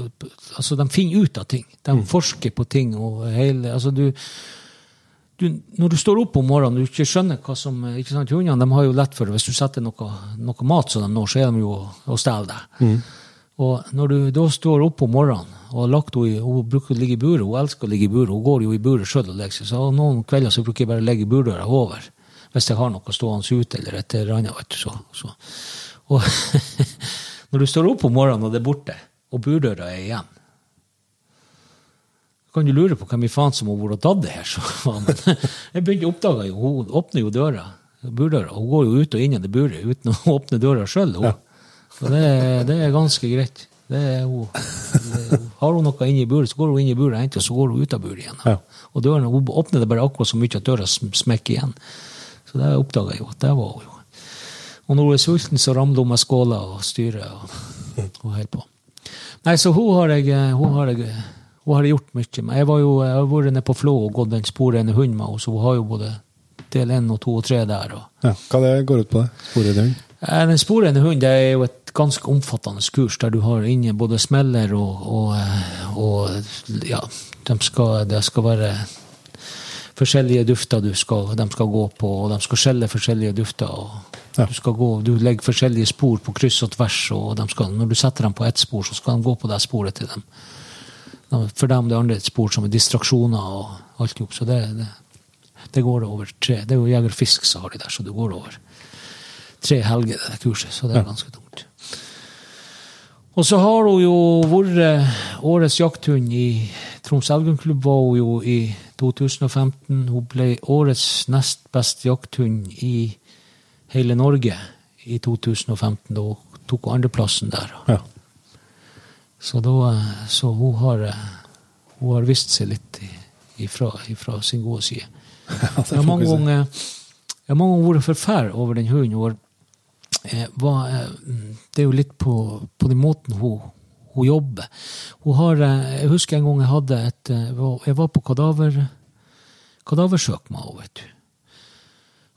Altså, de finner ut av ting. De forsker på ting. og hele, altså du, du, Når du står opp om morgenen og du ikke skjønner hva som ikke sant, Hundene de har jo lett for det. Hvis du setter noe, noe mat som de når, så er de jo og stjeler det. Og når du da står opp om morgenen og har lagt henne i Hun bruker å ligge i buret, hun elsker å ligge i buret. Hun går jo i buret sjøl og legger seg. Så noen kvelder så bruker jeg bare å legge burdøra over. Hvis jeg har noe stående ute eller et eller annet. vet så, så. Og når du står opp om morgenen og det er borte, og burdøra er igjen kan du lure på hvem i faen som har vært og tatt det her. Så, men jeg begynte å oppdage jo, Hun åpner jo døra, burdøra. Hun går jo ut og inn i det buret uten å åpne døra sjøl. Så det, det er ganske greit. Det er hun. Det, har hun noe inne i buret, så går hun inn i buret og henter, og så går hun ut av buret igjen. Ja. Og døren, hun åpner det bare akkurat så mye at døra smekker igjen. Så det oppdaga jeg jo at det var hun jo. Og når hun er sulten, så ramler hun med skåler og styrer og, og holder på. Nei, så hun har jeg, hun har jeg, hun har jeg gjort mye med. Jeg, var jo, jeg har vært nede på Flå og gått den sporene hund med henne, så hun har jo både del én og to og tre der. og Ja, hva det går ut på, det? Sporende hund? Den sporende hund det er jo et ganske omfattende kurs der du har inne både smeller og, og, eh, og ja, de skal, det skal være forskjellige dufter du skal, de skal gå på, og de skal skjelle forskjellige dufter. og Ja. du, skal gå, du legger forskjellige spor på kryss og tvers, og de skal, når du setter dem på ett spor, så skal de gå på det sporet til dem. For dem det er andre spor som er distraksjoner og alt i. Så det, det, det går over tre. Det er jo Jeger og Fisk som har de der, så det går over tre helger, det kurset. Så det er ganske tungt. Og så har hun jo vært årets jakthund i Troms Elgumklubb, var hun jo i 2015. Hun ble årets nest beste jakthund i hele Norge i 2015. Da hun tok hun andreplassen der. Ja. Så, da, så hun har hun har vist seg litt ifra, ifra sin gode side. Ganger jeg har mange ganger vært forferdet over den hunden. Hun har- var, eh, det er jo litt på, på den måten hun, hun jobber. Hun har, eh, jeg husker en gang jeg hadde et eh, Jeg var på kadaver, kadaversøk med henne, vet du.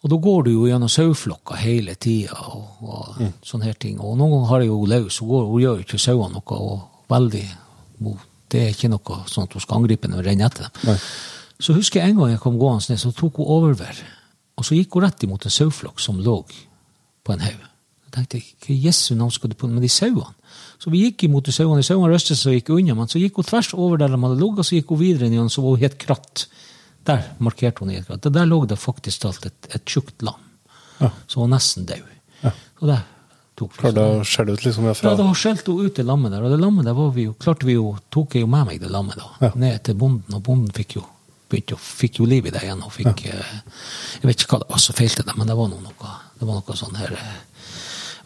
Og da går du jo gjennom saueflokka hele tida og, og sånne her ting. Og noen ganger har jeg jo løs. Hun, går, hun gjør jo ikke sauene noe. og veldig, hun, Det er ikke noe sånn at hun skal angripe når hun renner etter dem. Nei. Så husker jeg en gang jeg kom gående ned, så tok hun overvær. Og så gikk hun rett imot en saueflokk som lå på en haug. Jeg tenkte hva i Jesu navn skal du på med de sauene? Så vi gikk imot de sauene. Sauene røstet seg og gikk unna, men så gikk hun tvers over der de hadde ligget, så gikk hun videre inn igjen, så var hun helt kratt. Der markerte hun i et kratt. Der lå det faktisk alt et, et tjukt lam. Ja. Så hun var nesten død. Så det tok vi Klarte å skjelle ut liksom ja, fra da skjelte hun ut det lammet der, og det lammet der var vi jo, klarte vi jo, tok jeg jo med meg det lammet da, Ja. ned til bonden, og bonden fikk jo, begynte jo, fikk jo liv i det igjen, og fikk, ja. jeg vet ikke hva det var som feilte det, men det var noe, noe, det var noe sånn her eh,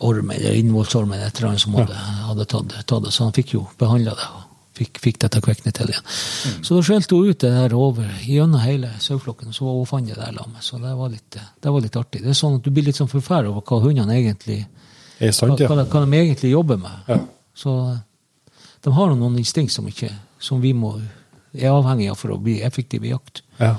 orm, eller innvollsorm, eller et eller annet som hadde, hadde tatt, tatt det, så han fikk jo behandlet det, fikk, fikk det til å kvekne til igjen. Så da skjelte hun ut det der over, gjennom hele saueflokken, så hun fant det der lammet, så det var litt, det var litt artig. Det er sånn at du blir litt sånn forferdet over hva hundene egentlig, Er sant, ja. hva, de- hva de egentlig jobber med. Ja. Så de har noen instinkt som, ikke, som vi må, er avhengige av for å bli effektive i jakt. ja.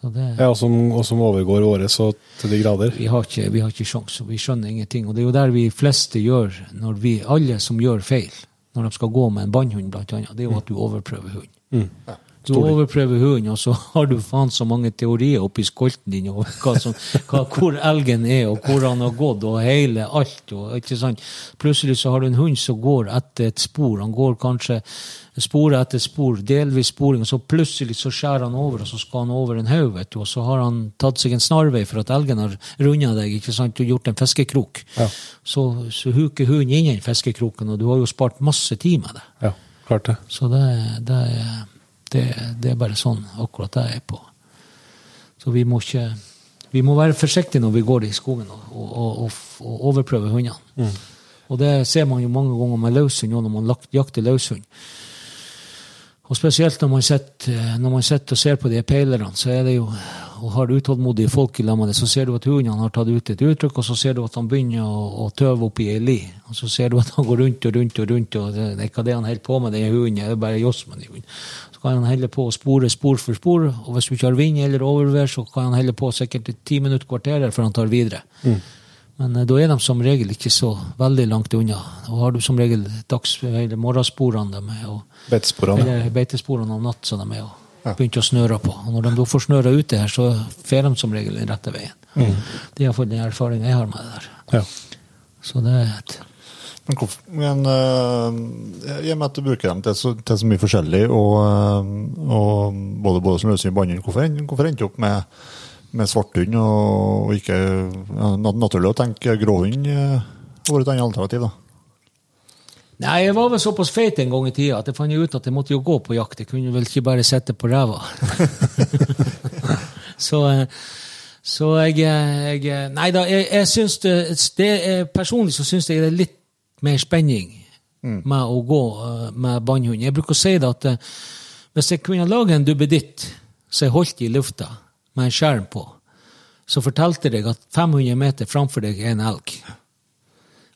Så det, Ja, og som, og som overgår året så til de grader. vi har ikke, vi har ikke sjans, vi skjønner ingenting. Og det er jo der vi fleste gjør, når vi, alle som gjør feil, når de skal gå med en bannhund blant annet, det er jo at du overprøver hunden. Mm. Du overprøver hunden, og så har du faen så mange teorier oppi skolten din over hva som, hva, hvor elgen er, og hvor han har gått, og hele alt. Og, ikke sant? Plutselig så har du en hund som går etter et spor. Han går kanskje spor etter spor, delvis sporing, og så plutselig så skjærer han over, og så skal han over en haug, vet du, og så har han tatt seg en snarvei for at elgen har runda deg, ikke sant, og gjort en fiskekrok. Ja. Så, så huker hunden inn i den fiskekroken, og du har jo spart masse tid med det. Ja, klart det. Så det, det, det, det er bare sånn akkurat det er på. Så vi må ikke Vi må være forsiktige når vi går i skogen og, og, og, og, overprøve hundene. Og det ser man jo mange ganger med løshund, når man jakter løshund. Og spesielt sitter, når man sitter og ser på de peilerne, så er det jo og har utålmodige folk i lag så ser du at hunden har tatt ut et uttrykk, og så ser du at han begynner å, å tøve oppi ei li. Og så ser du at han går rundt og rundt og rundt, og det, det er ikke det han holder på med, den hunden, det er bare joss med den hunden. Så kan han helle på å spore spor for spor, og hvis du ikke har vind eller overvær, så kan han helle på sikkert ti minutter kvarterer før han tar videre. Men eh, da er de som regel ikke så veldig langt unna. Da har du som regel dags- eller morgensporene de er, Beitesporene. eller beitesporene om natt som de er og begynte å snøre på. Og når de da får snøra ute her, så fer de som regel den rette veien. Det er iallfall den erfaringen jeg har med det der. Ja. Så det er et Men, men uh, i og med at du bruker dem til så, til så mye forskjellig, og, øh, og både, både som løsning og bannhund, hvorfor, hvorfor endte du opp med, med svarthund, og, ikke ja, Naturlig å tenke gråhund øh, var et annet alternativ, da. Nei, jeg var vel såpass feit en gang i tida at jeg fant ut at jeg måtte jo gå på jakt. Jeg kunne vel ikke bare sitte på ræva. så, eh, så jeg, eh, jeg Nei da, jeg, jeg syns det, det er, Personlig så syns jeg det er litt mer spenning med å gå eh, med bannhund. Jeg bruker å si det at eh, hvis jeg kunne lage en duppeditt som jeg holdt i lufta med en skjerm på, så fortalte jeg at 500 meter framfor deg er en elg.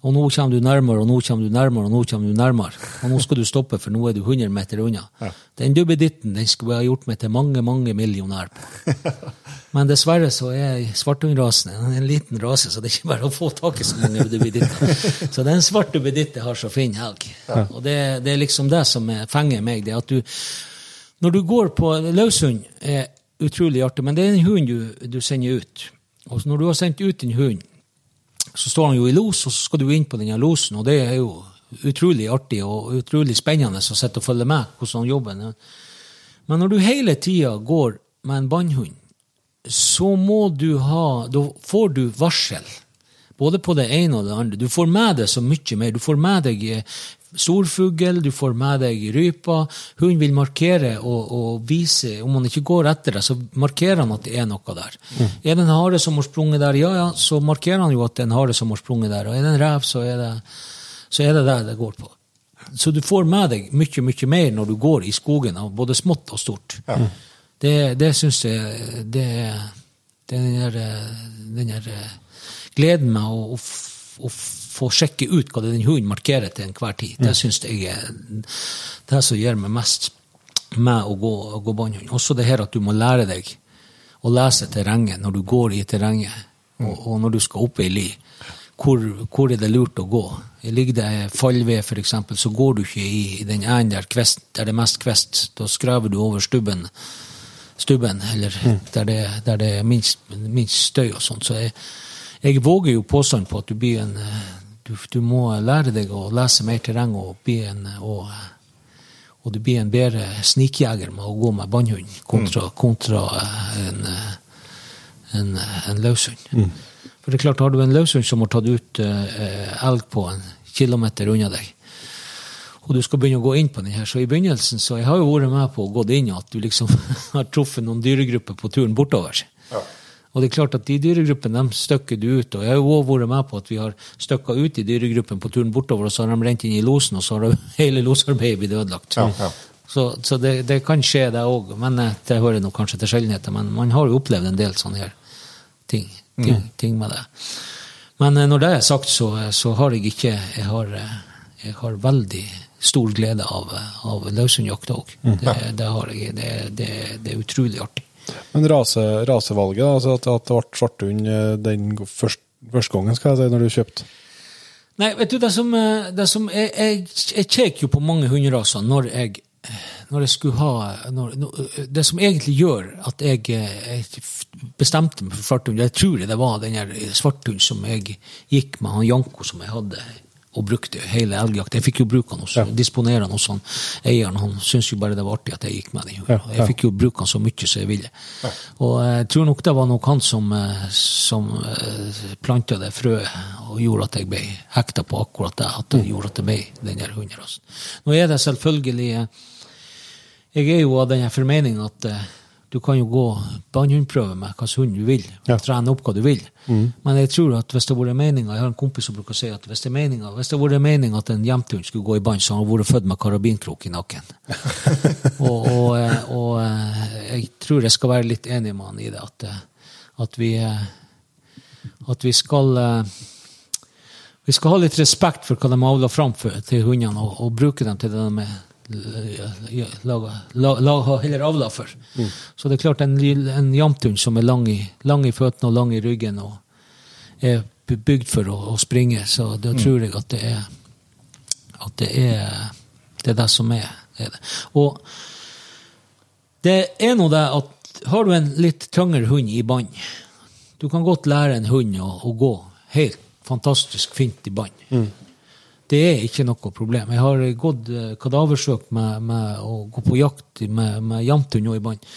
Og nå kommer du nærmere, og nå kommer du nærmere, og nå kommer du nærmere. Og nå skal du stoppe, for nå er du 100 meter unna. Den duppeditten den skulle jeg ha gjort meg til mange, mange millionær på. Men dessverre så er svarthundrasen en, en liten rase, så det er ikke bare å få tak i så mange duppeditter. Så det er en svart duppeditt jeg har så fin helg. Og det, det er liksom det som er- fenger meg, det at du Når du går på løshund, er utrolig artig, men det er en hund du, du sender ut. Og når du har sendt ut en hund, så står han jo i los, og så skal du inn på denne losen, og det er jo utrolig artig og utrolig spennende å sitte og følge med hvordan han jobber. Men når du hele tida går med en bannhund, så må du ha Da får du varsel. Både på det ene og det andre. Du får med deg så mye mer. Du får med deg eh, storfugl, du får med deg rypa. Hunden vil markere og, og vise Om han ikke går etter deg, så markerer han at det er noe der. Er det en hare som har sprunget der, ja, ja, så markerer han jo at det er en hare som har sprunget der. Og er det en rev, så er det, så er det det det går på. Så du får med deg mye, mye mer når du går i skogen, av både smått og stort. Det, det syns jeg det er den der, eh, den der eh, gleden med å, å, å få sjekke ut hva den hunden markerer til enhver tid. Det syns jeg er det som gir meg mest med å gå, å gå båndhund. Også det her at du må lære deg å lese terrenget når du går i terrenget, og, og når du skal opp ei li. Hvor, hvor er det lurt å gå? Ligger det fallved, eksempel, så går du ikke i, i den enden der, kvest, der det er mest kvest. Da skraver du over stubben, stubben eller der, det, der det er minst, minst støy og sånt. Så jeg, jeg våger jo påstand på at du blir en du, du må lære deg å lese mer terreng og bli en og, og du blir en bedre snikjeger med å gå med bannhund kontra, kontra eh, en, eh, en, eh, en løshund. For det er klart, har du en løshund som har tatt ut elg på en kilometer unna deg, og du skal begynne å gå inn på den her, så i begynnelsen så jeg har jo vært med på å gå inn at du liksom har truffet noen dyregrupper på turen bortover. Og det er klart at de dyregruppene de støkker du ut, og jeg har jo også vært med på at vi har støkka ut i dyregruppen på turen bortover, og så har de rent inn i losen, og så har hele losarbeidet blitt ødelagt. Ja, ja. Så, så det, det kan skje, det òg. Men eh, det hører nok kanskje til sjeldenheter. Men man har jo opplevd en del sånne her ting, ting, ting med det. Men eh, når det er sagt, så, eh, så har jeg ikke Jeg har, jeg har veldig stor glede av, av løshundjakt òg. Det, det har jeg. Det, det, det er utrolig artig. Men rase, rasevalget, altså at, at det ble svarthund eh, den første, første gangen, skal jeg si, når du kjøpte. Nei, vet du, det som, eh, det som Jeg, jeg, jeg kjekker jo på mange hunderaser når jeg når jeg skulle ha når, når, Det som egentlig gjør at jeg, eh, jeg bestemte meg for svarthund, jeg tror det var den der svarthund som jeg gikk med, han Janko som jeg hadde og brukte hele elgjakta. Jeg fikk jo bruke også, hos, disponere den hos han eieren. Han syntes jo bare det var artig at jeg gikk med den. Ja, Jeg fikk jo bruke den så mye som jeg ville. Og jeg tror nok det var nok han som, eh, som planta det frøet og gjorde at jeg ble hekta på akkurat det. At det gjorde at det ble den der hunderasen. Nå er det selvfølgelig eh, Jeg er jo av den formening at eh, du kan jo gå bannhundprøve med hvilken hund du vil, og Ja. trene opp hva du vil. Men jeg tror at hvis det hadde vært meninga Jeg har en kompis som bruker å si at hvis det er meninga hvis det hadde vært meninga at en jevnthund skulle gå i bånd, så hadde han vært født med karabinkrok i nakken. og og, eh, og eh, jeg tror jeg skal være litt enig med han i det, at, eh, at vi at vi skal vi skal ha litt respekt for hva de avler fram til hundene, og, og bruke dem til det de er la, la, avla for. Så det er klart, en, en jamthund som er lang i, lang i føttene og lang i ryggen, og er bygd for å, å springe, så da tror jeg at det er at det er det, er det som er, er det. Og det er nå det at har du en litt tyngre hund i bånd Du kan godt lære en hund å, å gå helt fantastisk fint i bånd. Det er ikke noe problem. Jeg har gått eh, kadaversøk med, med å gå på jakt med, med jamthund nå i bånd.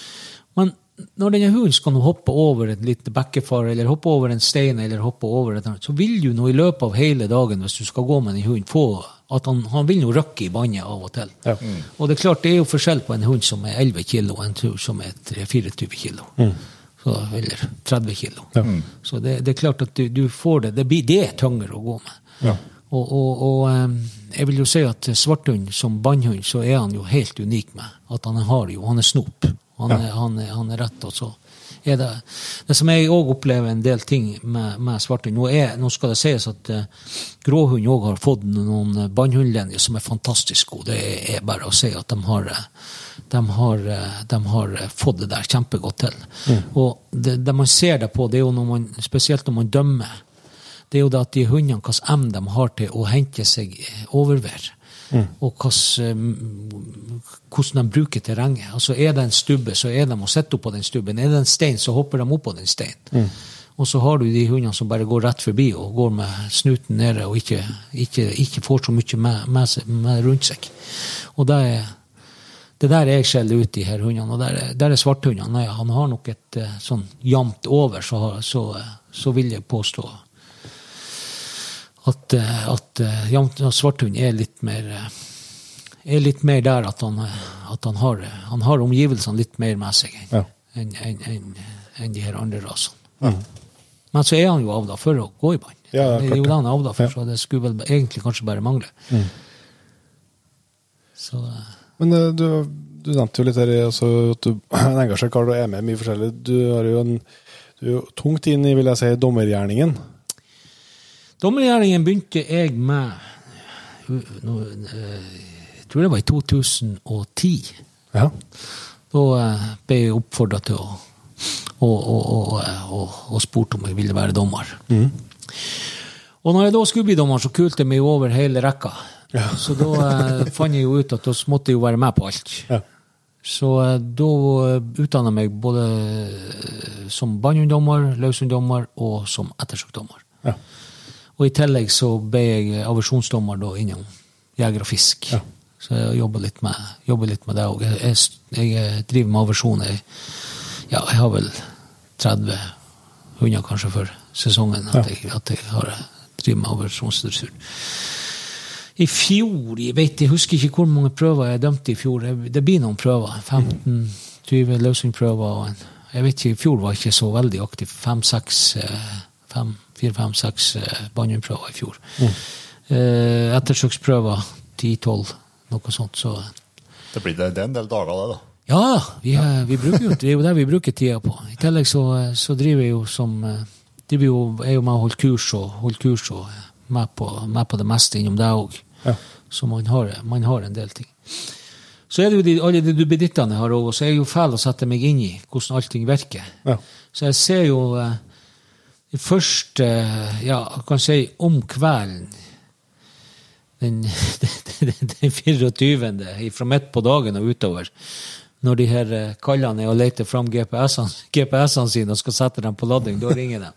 Men når denne hunden skal nå hoppe over et lite bekkefar, eller hoppe over en stein, eller hoppe over et annet, så vil du nå i løpet av hele dagen, hvis du skal gå med en hund, få at han, han vil nå røkke i bandet av og til. Ja. Og det er klart, det er jo forskjell på en hund som er 11 kilo, og en hund som er 3-24 kilo. Så, eller 30 kilo. Så det, det er klart at du, du får det. Det, blir, det er tyngre å gå med. Og, og, og jeg vil jo si at svarthund som bannhund, så er han jo helt unik med at han har jo, han er snop. Han er, han han er rett, og så er det Det som jeg òg opplever en del ting med, med svarthund nå, er, nå skal det sies at uh, gråhund òg har fått noen bannhundlinjer som er fantastisk gode. Det er bare å si at de har eh, de har, eh, de har fått det der kjempegodt til. Og det, det man ser det på, det er jo når man, spesielt når man dømmer, det er jo det at de hundene, hvilken evne de har til å hente seg overvær. Mm. Og eh, hvordan de bruker terrenget. Altså Er det en stubbe, så er de å sitter oppå den stubben. Er det en stein, så hopper de oppå den steinen. Og så har du de hundene som bare går rett forbi og går med snuten nede og ikke, ikke, ikke får så mye med, med, med rundt seg. Og det er det der jeg skjeller ut de her hundene. Og der, er- der er svarthundene. Han har nok et eh, sånn jevnt over, så, så, så vil jeg påstå at, eh, at eh, svarthund er litt mer eh, er litt mer der at han, at han, har, han har omgivelsene litt mer med seg enn Ja. en, en, en, de her andre rasene. Men så er han jo avla for å gå i bånd. Ja, ja, det er jo det. han er avla for, Ja. så det skulle vel egentlig kanskje bare mangle. Så eh, Men du, du nevnte jo litt her altså, at du er en engasjert kar og er med i mye forskjellig. Du, har jo en, du er jo tungt inn i vil jeg si, dommergjerningen. Dommergjerningen begynte jeg med eh, Jeg tror det var i 2010. Ja. Da eh, ble jeg oppfordra til å og, og, og, og, spurte om jeg ville være dommer. Og når jeg da skulle bli dommer, så kulte jeg meg over hele rekka. Så da eh, fant jeg jo ut at da måtte jeg jo være med på alt. Ja. Så eh, da utdanna jeg meg både eh, som bannhunddommer, løshunddommer og som ettersøkdommer. Ja. Og i tillegg så ble jeg aversjonsdommer da innom jeger og fisk. Ja. Så jeg jobber litt med, jobber litt med det òg. Jeg, jeg, jeg driver med aversjon. Jeg, ja, jeg har vel 30 hunder kanskje for sesongen at, jeg, at jeg har driver med aversjonsdressur. I fjor jeg vet, jeg husker ikke hvor mange prøver jeg dømte i fjor. Det- blir noen prøver. 15-20 løshundprøver. Jeg vet ikke, I fjor var jeg ikke så veldig aktiv. Fem-seks Fire-fem-seks bannhundprøver i fjor. Eh, ettersøksprøver ti-tolv, noe sånt. Så Det blir det, det er en del dager, det, da. ja, vi, er, vi bruker jo, det er jo det vi bruker tida på. I tillegg så, så driver jeg jo som de driver jo, er jo med å holde kurs og holder kurs og med på, med på det meste innom det òg. Ja. Så man har, man har en del ting. Så er det jo de, alle de duppedittene jeg har òg, og så er jeg jo fæl å sette meg inn i hvordan allting virker. Ja. Så jeg ser jo eh, det første Ja, kan si om kvelden den, den, den 24. fra midt på dagen og utover, når de her eh, kallene er og leter fram GPS-ene GPS sine og skal sette dem på lading, da ringer de.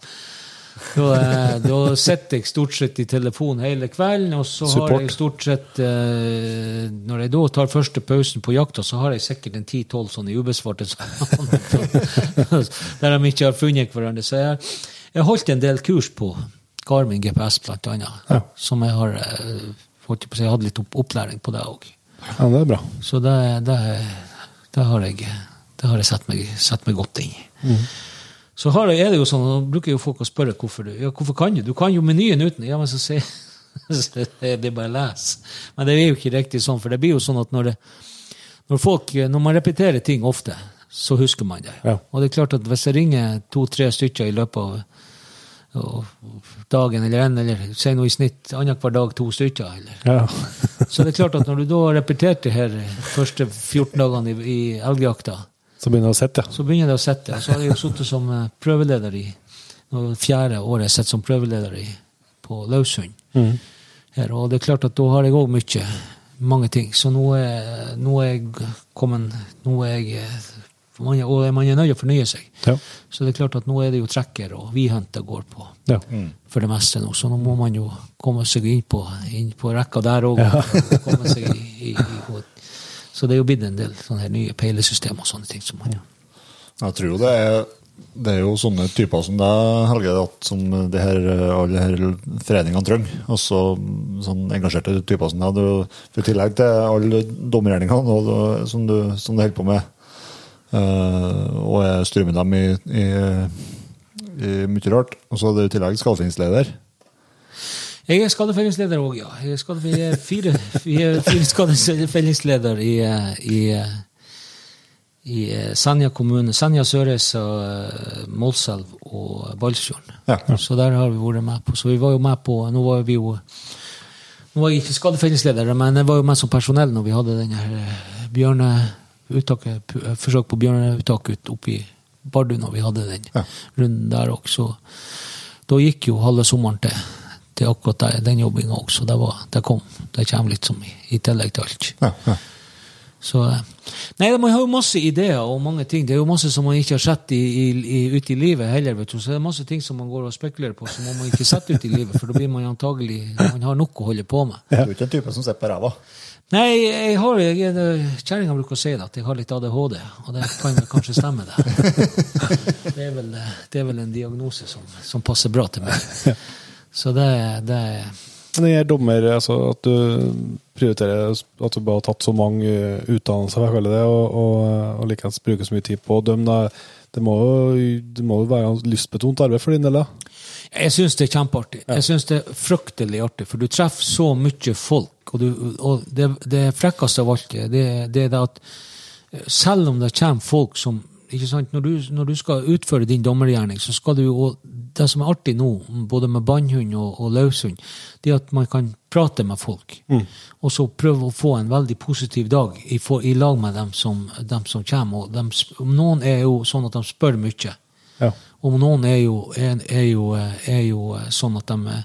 Da, eh, da sitter jeg stort sett i telefonen hele kvelden, og så Support. har jeg stort sett eh, Når jeg da tar første pausen på jakta, så har jeg sikkert en 10-12 sånne ubesvarte sånne, der de ikke har funnet hverandre. Så jeg, jeg holdt en del kurs på Garmin GPS, blant annet, Ja. som jeg har fått holdt på å si, jeg hadde litt opplæring på det òg. ja, det er bra. Så det, det, det har jeg, det har jeg sett, meg, sett meg godt inn i. Så har jeg, er det jo sånn, nå bruker jo folk å spørre hvorfor du ja, hvorfor kan du. Du kan jo menyen uten. Ja, men så sier så det er bare les. Men det er jo ikke riktig sånn, for det blir jo sånn at når, det, når, folk, når man repeterer ting ofte, så husker man det. Ja. Og det er klart at hvis jeg ringer to-tre stykker i løpet av dagen eller en, eller si noe i snitt annenhver dag to stykker, eller Ja. så det er klart at når du da har repetert det her første 14 dagene i, i elgjakta, Så begynner det å sitte, så begynner det å sitte. Så har jeg jo sittet som eh, prøveleder i nå det fjerde året jeg som prøveleder i, på Laushund. Her, og det er klart at da har jeg òg mye, mange ting. Så nå er, nå er jeg kommet Nå er jeg eh, man, Og man er nødt til å fornye seg. Ja. Så det er klart at nå er det jo trekker og vidhunt det går på ja. for det meste nå. Så nå må man jo komme seg inn på, inn på rekka der òg. og- så det er jo blitt en del sånne her nye peilesystemer og sånne ting. som man Jeg tror jo det er, det er jo sånne typer som deg, Helge, at som det her, alle her foreningene trenger. Altså sånn engasjerte typer som deg. I tillegg til alle dommergjerningene som, du, som du holder på med, og jeg strømmer dem i, i, i mye rart. Og så er du i tillegg skadefinningsleder. Jeg er skadefellingsleder òg, ja. Jeg er, fire, er fire skadefellingsleder i, eh, i, eh, i eh, Senja kommune. Senja, Sørreisa, eh, Målselv og Balsfjorden. Ja. Så der har vi vært med på. Så vi var jo med på Nå var vi jo Nå var jeg ikke skadefellingsleder, men jeg var jo med som personell når vi hadde den her pu- eh, forsøk på bjørneuttak ut oppe i Bardu når vi hadde den Ja. runden der også. Da gikk jo halve sommeren til, til akkurat der, den jobbinga også. Det, var, det kom. Det kommer litt som i, i tillegg til alt. Ja, ja. Så, eh, nei, Man har jo masse ideer og mange ting. Det er jo masse som man ikke har sett i, i, i, ute i livet heller. vet du. Så det er masse ting som man går og spekulerer på som man ikke setter ut i livet. For da blir man antagelig Man har nok å holde på med. Du er ikke en type som sitter på ræva? Nei, jeg har er- Kjerringa bruker å si det, at jeg har litt ADHD. Og det kan vel kanskje stemme, det. Det er vel, det er vel en diagnose som, som passer bra til meg. Så det, det Men jeg er dommer, altså at du prioriterer at du bare har tatt så mange eh, utdannelser, jeg kaller det, og, og, og likeens bruker så mye tid på å dømme, deg, det må jo det må jo være lystbetont arbeid for din del, da? Jeg syns det er kjempeartig. Jeg syns det er fryktelig artig, for du treffer så mye folk. Og, du, og det, det frekkeste av alt det, det er det at selv om det kommer folk som når du, når du skal utføre din dommergjerning, så skal du jo Det som er artig nå, både med bannhund og, og løshund, det er at man kan prate med folk. Og så prøve å få en veldig positiv dag i, for, i lag med dem som, dem som kommer. Og dem, noen er jo sånn at de spør mye. Ja. Og noen er jo, er, er jo, er jo sånn at de,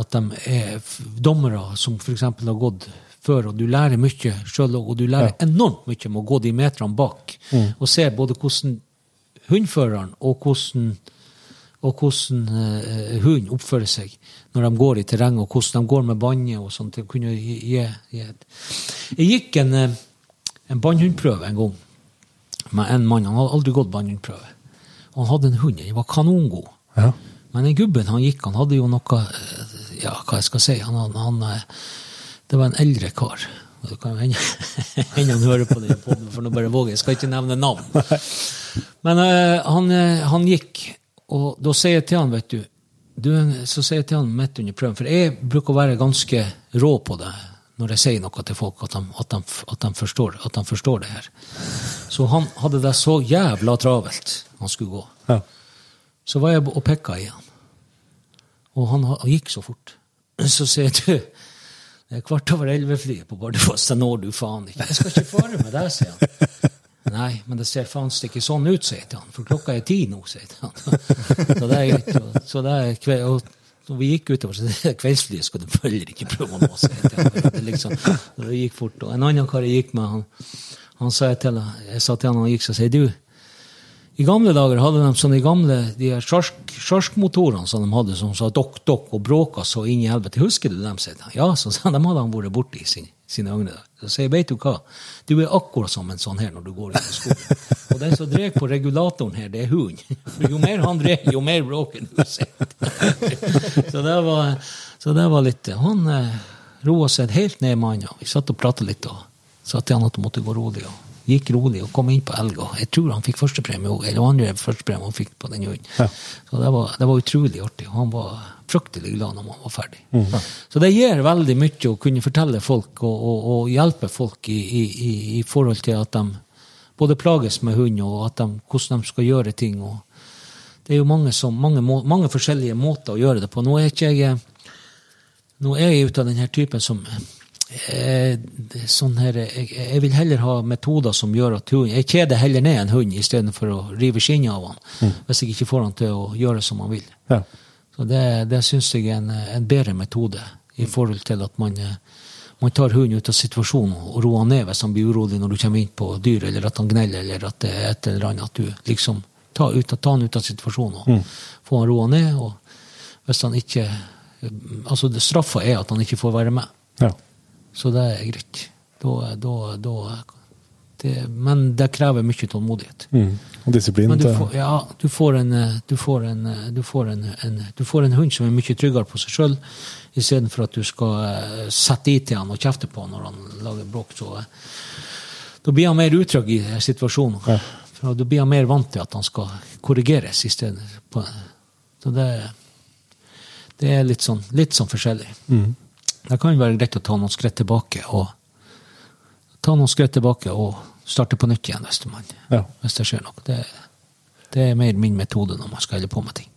at de er dommere som f.eks. har gått før, og du lærer mye sjøl, og du lærer enormt mye med å gå de meterne bak. Og se både hvordan hundføreren og hvordan og hvordan uh, hund oppfører seg når de går i terrenget, og hvordan de går med banne og sånt. Jeg, gi, gi. Jeg gikk en, eh, en bannhundprøve en gang med en mann. Han hadde aldri gått bannhundprøve. Han hadde en hund. Den var kanongod. Ja. Men den gubben han gikk, han hadde jo noe eh, Ja, hva jeg skal si han, han, eh, Det var en eldre kar. Det kan jo hende han hører på den poden, for nå bare våger jeg. Skal ikke nevne navn. Men eh, han, han gikk, og da sier jeg til han, vet du, du Så sier jeg til han midt under prøven, for jeg bruker å være ganske rå på det når jeg sier noe til folk, at de, at de, at de, forstår, at de forstår det her. Så han hadde det så jævla travelt, han skulle gå. Ja. Så var jeg og pekka i han. Og han, gikk så fort. Så sier jeg du, Det er kvart over elleve-flyet på Bardufoss, det når du faen ikke. Jeg skal ikke fare med deg, sier han. Nei, men det ser faen ikke sånn ut, sier han. For klokka er ti nå, sier han. Så det er greit. Så det er kveld, og når vi gikk utover, så det kveldsflyet skal du heller ikke prøve å nå, sier han. Det, liksom, det gikk fort. Og en annen kar jeg gikk med, han, han sa jeg til jeg sa til han, han gikk, så sier du, i gamle dager hadde de sånne gamle de her sjark- sjarkmotorene som de hadde, som sa dokk, dokk, og bråka så inn i helvete. Husker du dem? sier. Ja, så sa de hadde han vært borti i sin, sine yngre dager. Så sier jeg, vet du hva, du er akkurat som en sånn her når du går inn i skolen. Og den som drar på regulatoren her, det er hunden. Jo mer han drar, jo mer bråker du. sier. Så det var, så det var litt Han eh, roa seg helt ned med han. ja. Vi satt og prata litt, og sa til han at han måtte gå rolig. og gikk rolig og kom inn på elg. og Jeg tror han fikk førstepremie òg, eller andre førstepremie han fikk på den hunden. Så det var, det var utrolig artig. Han var fryktelig glad når han var ferdig. Så det gir veldig mye å kunne fortelle folk og, og, og hjelpe folk i, i, i, i forhold til at de både plages med hund, og at de, hvordan de skal gjøre ting. og Det er jo mange, som, mange, må- mange forskjellige måter å gjøre det på. Nå er ikke jeg nå er jeg ute av denne typen som eh, sånn her, jeg, jeg vil heller ha metoder som gjør at hund Jeg kjeder heller ned en hund istedenfor å rive skinnet av han, hvis jeg ikke får han til å gjøre som han vil. Ja. Så det, det syns jeg er en, en bedre metode i forhold til at man, eh, man tar hunden ut av situasjonen og roer han ned hvis han blir urolig når du kommer inn på dyr, eller at han gneller, eller at det er et eller annet. At du liksom tar ut, tar han ut av situasjonen og får han roa ned. og hvis han ikke Altså, straffa er at han ikke får være med. ja. Så det er greit. Da, da, da det, Men det krever mye tålmodighet. Mm. Og disiplin. Men du får, ja, du får, en, du, får en, du, får en, en, du får en hund som er mye tryggere på seg sjøl, istedenfor at du skal eh, sette i til han og kjefte på han når han lager bråk. Så, eh, da blir han mer utrygg i situasjonen. situasjonen. For Da blir han mer vant til at han skal korrigeres i på- Så det, det er litt sånn, litt sånn forskjellig. Det kan være greit å ta noen skritt tilbake og ta noen skritt tilbake og starte på nytt igjen hvis, man, Ja. hvis det skjer noe. Det, det er mer min metode når man skal holde på med ting.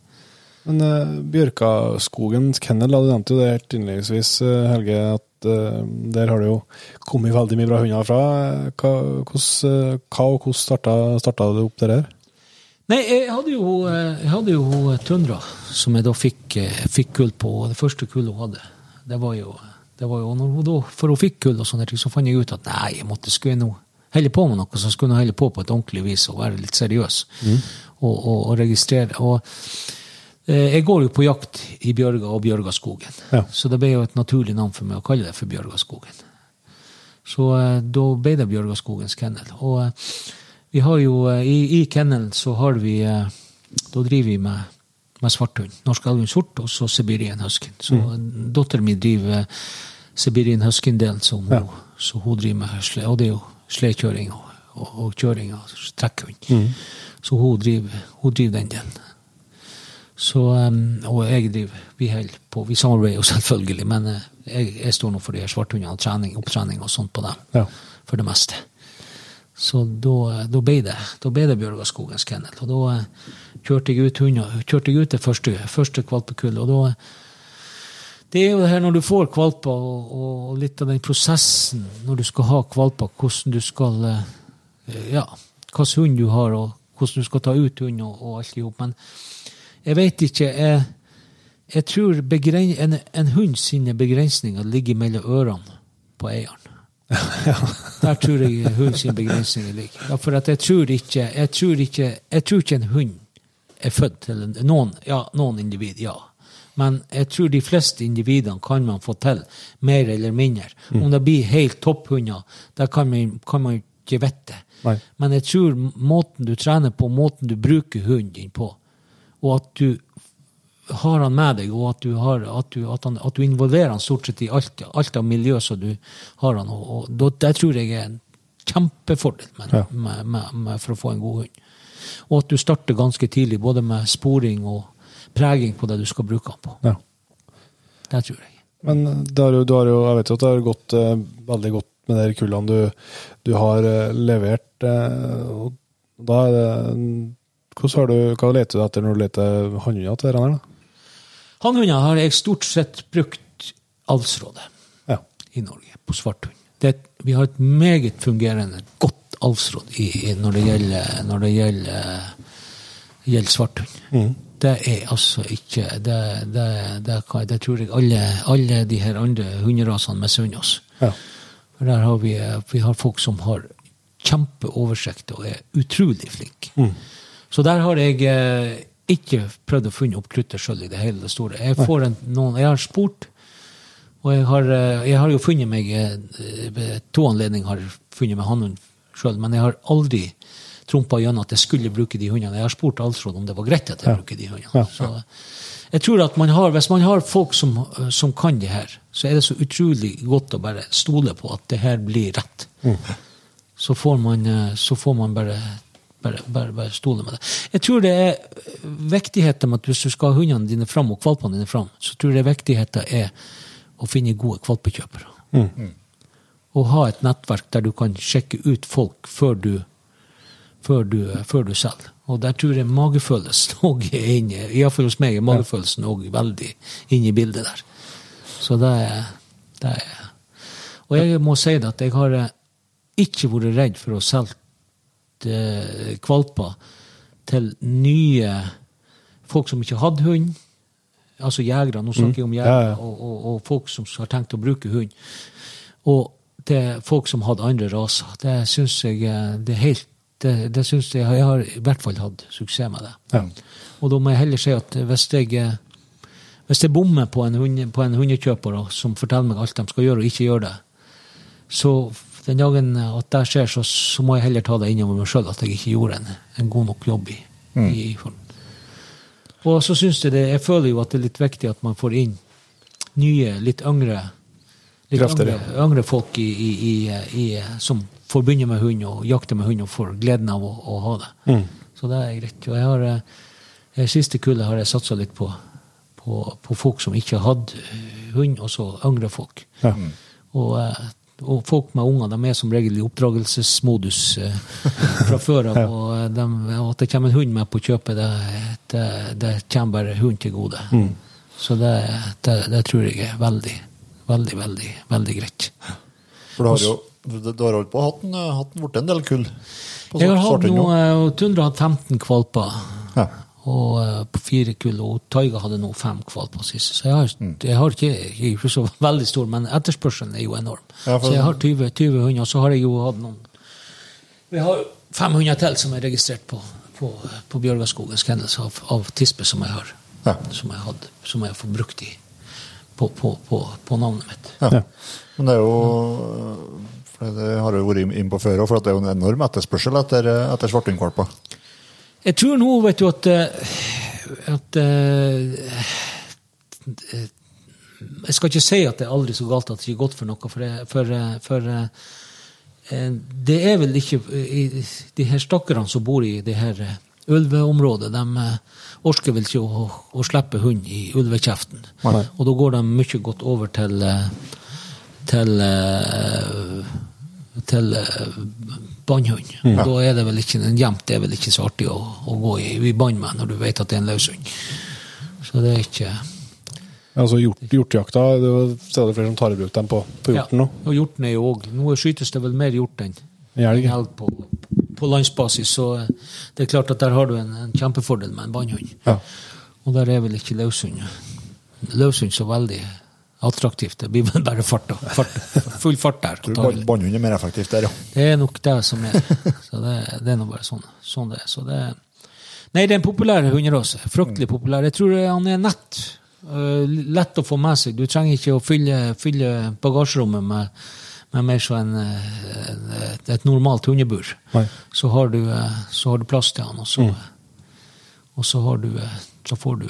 Men uh, Bjørkaskogens kennel, du nevnte jo det helt innledningsvis, eh, Helge, at uh, der har det jo kommet veldig mye bra hunder fra. Eh, Hva, hvordan, eh, hva og hvordan starta, starta det opp det der? Nei, jeg hadde jo, eh, jeg hadde jo Tundra, som jeg da fikk, eh, fikk kull på. Det første kullet hun hadde, det var jo, det var jo når hun da, For hun fikk kull, og sånne ting, så fant jeg ut at nei, jeg måtte skulle nå helle på med noe, som skulle helle på på et ordentlig vis og være litt seriøs. Og, og, og registrere. Og eh, jeg går jo på jakt i Bjørga og Bjørgaskogen, Ja. så det ble jo et naturlig navn for meg å kalle det for Bjørgaskogen. Så eh, da ble det Bjørgaskogens kennel. Og eh, vi har jo eh, i, i kennelen så har vi eh, Da driver vi med, med svarthund. Norsk alvin sort og så Sibirien husky. Så mm. datteren min driver Sibirian husken-delen, så, hun- så hun driver med sle, og det er jo sledekjøring og, og, og kjøring av trekkhund. Så hun driver, hun driver den delen. Så, um, og jeg driver Vi holder på, vi samarbeider jo selvfølgelig, men uh, jeg, jeg står nå for de her svarthundene, trening, opptrening og sånt på dem. Ja. For det meste. Så da, da ble det da ble det Bjørgaskogens kennel. Og da eh, kjørte jeg ut hunder, kjørte jeg ut det første, første kvalpekullet. Og da Det er jo det her når du får valper, og, og litt av den prosessen når du skal ha valper, hvordan du skal eh, Ja, hvilken hund du har, og hvordan du skal ta ut hund og, og alt i hop. Men jeg vet ikke. Jeg, jeg tror begren, en, en hund sine begrensninger ligger mellom ørene på eieren. Der tror jeg hund sin begrensninger ligger. Ja, for jeg tror ikke jeg tror ikke, jeg tror ikke en hund er født til en, noen, ja, noen individ, ja. Men jeg tror de fleste individene kan man få til, mer eller mindre. Om det blir helt topphunder, det kan man, kan man ikke vite. Nei. Men jeg tror måten du trener på, måten du bruker hunden din på, og at du har han med deg, og at du, har, at du, at han, at du involverer han stort sett i alt, alt av miljø som du har han. Og, og det tror jeg er en kjempefordel med, Ja. med, med, for å få en god hund. Og at du starter ganske tidlig, både med sporing og preging på det du skal bruke han på. Ja. Det tror jeg. Men det har jo, du har jo, jeg vet jo at det har gått eh, veldig godt med de kullene du, du har eh, levert. Eh, og da er det hvordan har du, Hva leter du etter når du leter hannhunder til denne? Hannhunder har jeg stort sett brukt avlsrådet. Ja. i Norge på svarthund. Vi har et meget fungerende, godt avlsråd når det gjelder, når det gjelder, gjelder svarthund. Det er altså ikke Det, det, det, tror jeg alle, alle de her andre hunderasene misunner oss. Ja. Der har vi, vi har folk som har kjempeoversikt og er utrolig flinke. Så der har jeg eh, ikke prøvd å finne opp kruttet sjøl i det hele det store. Jeg, får en, noen, jeg har spurt, og jeg har, eh, jeg har jo funnet meg eh, Ved to anledninger har funnet meg hannhund sjøl, men jeg har aldri trumpa gjennom at jeg skulle bruke de hundene. Jeg har spurt Alsrud om det var greit at jeg bruker de hundene. Ja. Så jeg tror at man har, Hvis man har folk som, som kan det her, så er det så utrolig godt å bare stole på at det her blir rett. Så, får man, eh, så får man bare, bare, bare, bare stole med det. Jeg tror det er viktigheten med at hvis du skal ha hundene dine fram og valpene dine fram, så tror jeg viktigheten er å finne gode valpekjøpere. Og ha et nettverk der du kan sjekke ut folk før du før du, før du selger. Og der tror jeg magefølelsen òg er inne. Iallfall hos meg er magefølelsen òg veldig inne i bildet der. Så det er, det er Og jeg må si det at jeg har eh, ikke vært redd for å selge eh, valper til nye folk som ikke hadde hund. Altså jegere. Nå snakker jeg om jegere Ja, ja. og, og, og folk som har tenkt å bruke hund. Og er folk som hadde andre raser. Det syns jeg eh, det er helt det, det synes jeg, jeg har i hvert fall hatt suksess med det. Ja. Og da må jeg heller si at hvis jeg, eh, hvis jeg bommer på en, hund, på en hundekjøper som forteller meg alt de skal gjøre, og ikke gjør det, så den dagen at det skjer, så, så må jeg heller ta det innover meg sjøl at jeg ikke gjorde en, en god nok jobb i, i form. Og så syns jeg det Jeg føler jo at det er litt viktig at man får inn nye, litt yngre litt yngre, yngre folk i, i, i, i, som får begynne med hund og jakte med hund og får gleden av å, å ha det. Så det er greit. Og jeg har, eh, det siste kullet har jeg satsa litt på, på, på folk som ikke har hatt hund, og så yngre folk. Ja. Og, eh, og folk med unger de er som regel i oppdragelsesmodus eh, fra før av. Og eh, de, og at det kommer en hund med på kjøpet, det, det, det kommer bare hund til gode. Så det, det, det tror jeg er veldig, veldig, veldig, veldig greit. For du har jo du, har holdt på å hatt den, hatt en, borte en del kull på Jeg har hatt nå, eh, og 15 valper. Ja. Og eh, på fire kull, og Taiga hadde nå fem kvalper sist. Så jeg har, Mm. jeg har ikke, jeg er ikke så veldig stor, men etterspørselen er jo enorm. Ja, så jeg har 20, 20 hunder, og så har jeg jo hatt noen Vi har fem hunder til som er registrert på, på, på Bjørgaskogens kennels av, av tispe som jeg har. Ja. Som jeg, hadde, som jeg får brukt i, på, på, på, på navnet mitt. Ja. Ja. Men det er jo for Det har jo vært inn på før òg, for at det er jo en enorm etterspørsel etter, etter svarthundvalper. Jeg tror nå, vet du, at, eh, at eh, Jeg skal ikke si at det er aldri så galt at det ikke er godt for noe, for, det- for, eh, for det er vel ikke De her stakkarene som bor i det her ulveområdet, de orker vel ikke å, å slippe hund i ulvekjeften. Nei. Og da går de mye godt over til til til bannhund. Og Da er det vel ikke en gjemt det er vel ikke så artig å, å gå i, i bann med når du vet at det er en løshund. Så det er ikke Altså hjort, hjortejakta, det er stadig flere som tar i bruk dem på, på hjorten nå. Ja, og hjorten er jo òg Nå skytes det vel mer hjort enn Elg. på, på landsbasis, så eh, det er klart at der har du en, en kjempefordel med en bannhund. Ja. Og der er vel ikke løshund løshund så veldig attraktivt. Det blir bare fart, fart full fart der. Tror Bannhund er mer effektivt der, ja. Det er nok det som er. Så det, det er nå bare sånn, sånn det er. Så det, nei, det er en populær hunderase. Fryktelig populær. Jeg tror han er nett. Uh, lett å få med seg. Du trenger ikke å fylle, fylle bagasjerommet med, med mer en, øh, et, normalt hundebur. Nei. Så har, du, øh, så har du plass til han, og så, og så har du Så får du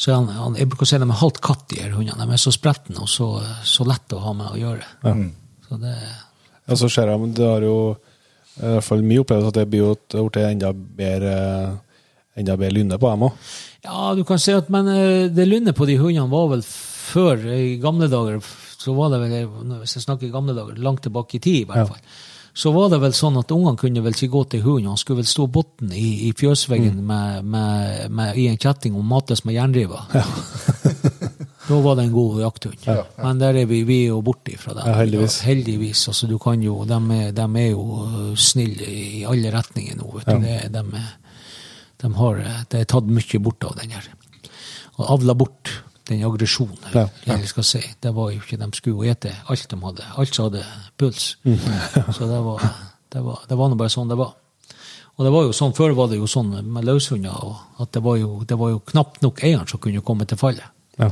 så han, han, Jeg bruker å si de er halvt katt, de her hundene. De er så spretne og så, så lette å ha med å gjøre. Så det Ja, så ser jeg, men det har jo i hvert fall min opplevelse at det blir blitt enda bedre enda bedre lynne på dem òg. Ja, du kan si at men eh, det lynnet på de hundene var vel før, i gamle dager, så var det vel, hvis jeg snakker i gamle dager, langt tilbake i tid i hvert Ja. Så var det vel sånn at ungene kunne vel ikke gå til hunden, han skulle vel stå botten i, i fjøsveggen med, med, med, i en kjetting og mates med jernriver. Da var det en god jakthund. Men der er vi, vi er jo borte fra. Ja, heldigvis. heldigvis. Altså, du kan jo, de, de er jo øh, snille i alle retninger nå. Vet du. Det, de, de har, det er tatt mye bort av den her. Og avla bort den aggresjonen. Ja. jeg skal si. Det var jo ikke, De skulle jo ete alt de hadde. Alt som hadde puls. Mm. Så det var, det var, det var nå bare sånn det var. Og det var jo sånn, Før var det jo sånn med løshunder at det var jo, det var jo knapt nok eieren som kunne komme til fallet. Ja.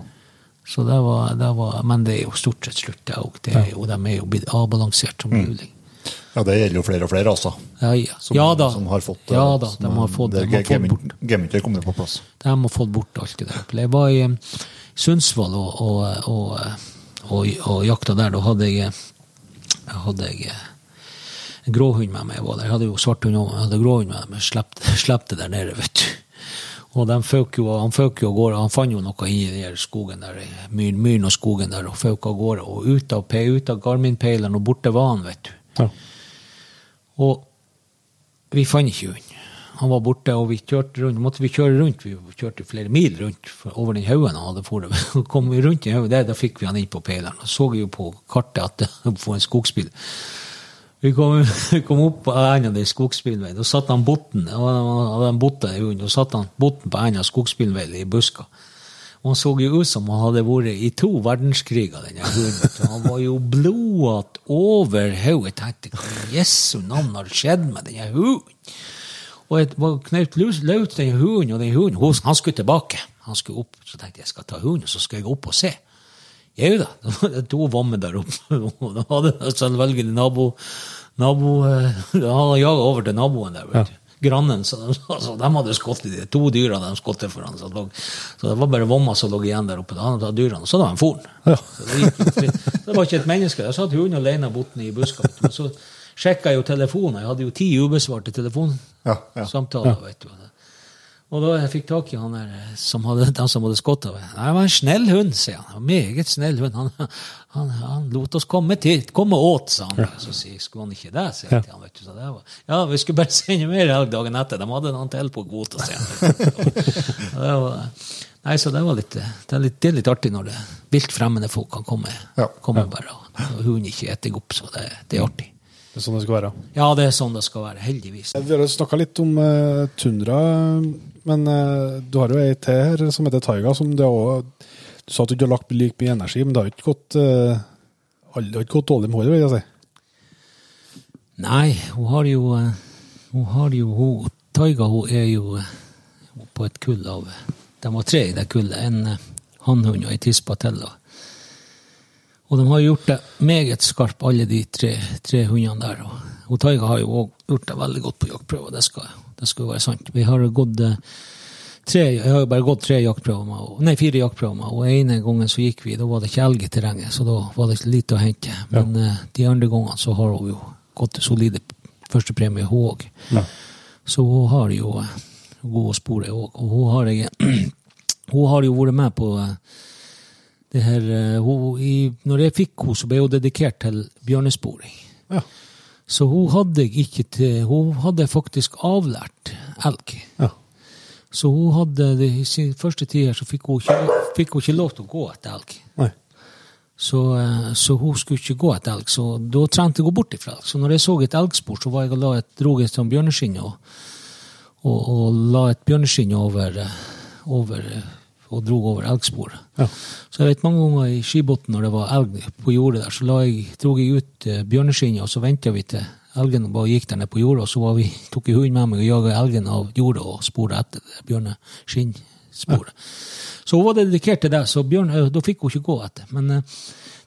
Så det var, det var, Men det er jo stort sett slutt, det òg. De er jo blitt avbalansert som mulig. Ja, det gjelder jo flere og flere, altså. Ja, ja. Som, ja da. Som har fått, ja, eh, da som, de har fått, det de har fått bort Gemynter kommer på plass. De har fått bort alt det der. Jeg var i eh, Sundsvall og, og, og, og, jakta der. Da hadde jeg, hadde jeg eh, en gråhund med meg. Jeg, jeg hadde jo svarthund òg, men jeg hadde gråhund med meg. Slepte, det der nede, vet du. Og jo, han føk jo av gårde. Han fant jo noe i der skogen der, myren, og skogen der, og føk av gårde. Og ut av, ut av Garmin-peileren, og borte var han, vet du. Ja. Og vi fant ikke hund. Han var borte, og vi kjørte rundt. måtte vi kjøre rundt. Vi kjørte flere mil rundt over den haugen han hadde foret. Så kom vi rundt den haugen, der, da fikk vi han inn på peileren. Og så jo på kartet at det var en skogsbil. Vi kom, vi kom opp på enden av den skogsbilveien. Da satt han botten hadde en botten og satt han botten på enden av skogsbilveien i buska. Og han så jo ut som han hadde vært i to verdenskriger, denne hunden. Han var jo blodete over hodet. Jeg tenkte hva i Jesu navn har skjedd med denne hunden? Og jeg var Knaut løs den hunden, og den hunden, han skulle tilbake. Han skulle opp, Så tenkte jeg jeg skal ta hunden, så skal jeg opp og se. Jau da, det var det to vommer der oppe. Og da hadde selvfølgelig nabo, nabo Da Han hadde jaga over til naboen der. vet du. Grannen. Så de, altså, de hadde skutt i de to dyra de skutt for han, så, så det var bare vomma som lå igjen der oppe. Da hadde de tatt dyrene, og så hadde de foren. Så det, gikk. Så det var ikke et menneske. Der satt hunden alene borte i buska. så sjekka jo telefonen. Jeg hadde jo ti ubesvarte telefonsamtaler. Ja, ja. vet du. Og da jeg fikk tak i han der eh, som hadde, den som hadde skutt av meg. Det var en snill hund, sier han. Meget snill hund. Han, han, han lot oss komme til, komme åt, sa han. Så sier jeg, skulle han ikke det, sier jeg til han. vet du. Så det var, ja, vi skulle bare sende mer elg dagen etter. De hadde noen til på kvota, sier han. Nei, så det var litt, det er litt, det er litt artig når det vilt fremmede folk kan komme, Ja. komme bare, og, og hunden ikke eter opp, så det, det er artig. Det er sånn det skal være. Ja, det er sånn det skal være, heldigvis. Vi har snakka litt om uh, tundra, men uh, du har jo ei til her som heter Taiga. som det også, Du sa at du ikke har lagt like mye energi, men det har ikke gått, uh, det har ikke gått dårlig med håret, vil jeg si. Nei, hun har jo eh, Hun har jo hun, Taiga hun er jo eh, på et kull av De var tre i det kullet. En eh, hannhund og ei tispa til. da. Og de har gjort det meget skarpt, alle de tre, tre hundene der. Og, og Taiga har jo òg gjort det veldig godt på jaktprøver, det skal, det skal være sant. Vi har gått eh, tre, jeg har jo bare gått tre jaktprøver med, nei, fire jaktprøver med, og ene gangen så gikk vi, da var det ikke elg i terrenget, så da var det lite å hente. Men ja. de andre gangene så har hun jo gått til solide førstepremie, hun òg. Så hun har jo gode god å spore òg. Og hun har, jeg, hun har jo vært med på eh, det her eh, hun, i, Når jeg fikk henne, så ble hun dedikert til bjørnesporing. Ja. Så hun hadde jeg ikke til Hun hadde faktisk avlært elg. Ja. Så hun hadde det, i sin første tid her så fikk hun, ikke, fikk hun ikke lov til å gå etter elg. Nei. Så, eh, så hun skulle ikke gå etter elg, så da trente jeg gå bort ifra elg. Så når jeg så et elgspor, så var jeg og la et, drog et sånn bjørneskinn og, og, og la et bjørneskinn over, eh, over og dro over elgsporet. Ja. Så jeg vet mange ganger i Skibotn når det var elg på jordet der, så la jeg, dro jeg ut eh, bjørneskinnet, og så venta vi til elgen bare gikk der ned på jordet, og så var vi, tok jeg hunden med meg og jaga elgen av jordet og sporet etter det bjørneskinnsporet. Så hun var dedikert til det, så bjørn, eh, da fikk hun ikke gå etter. Men eh,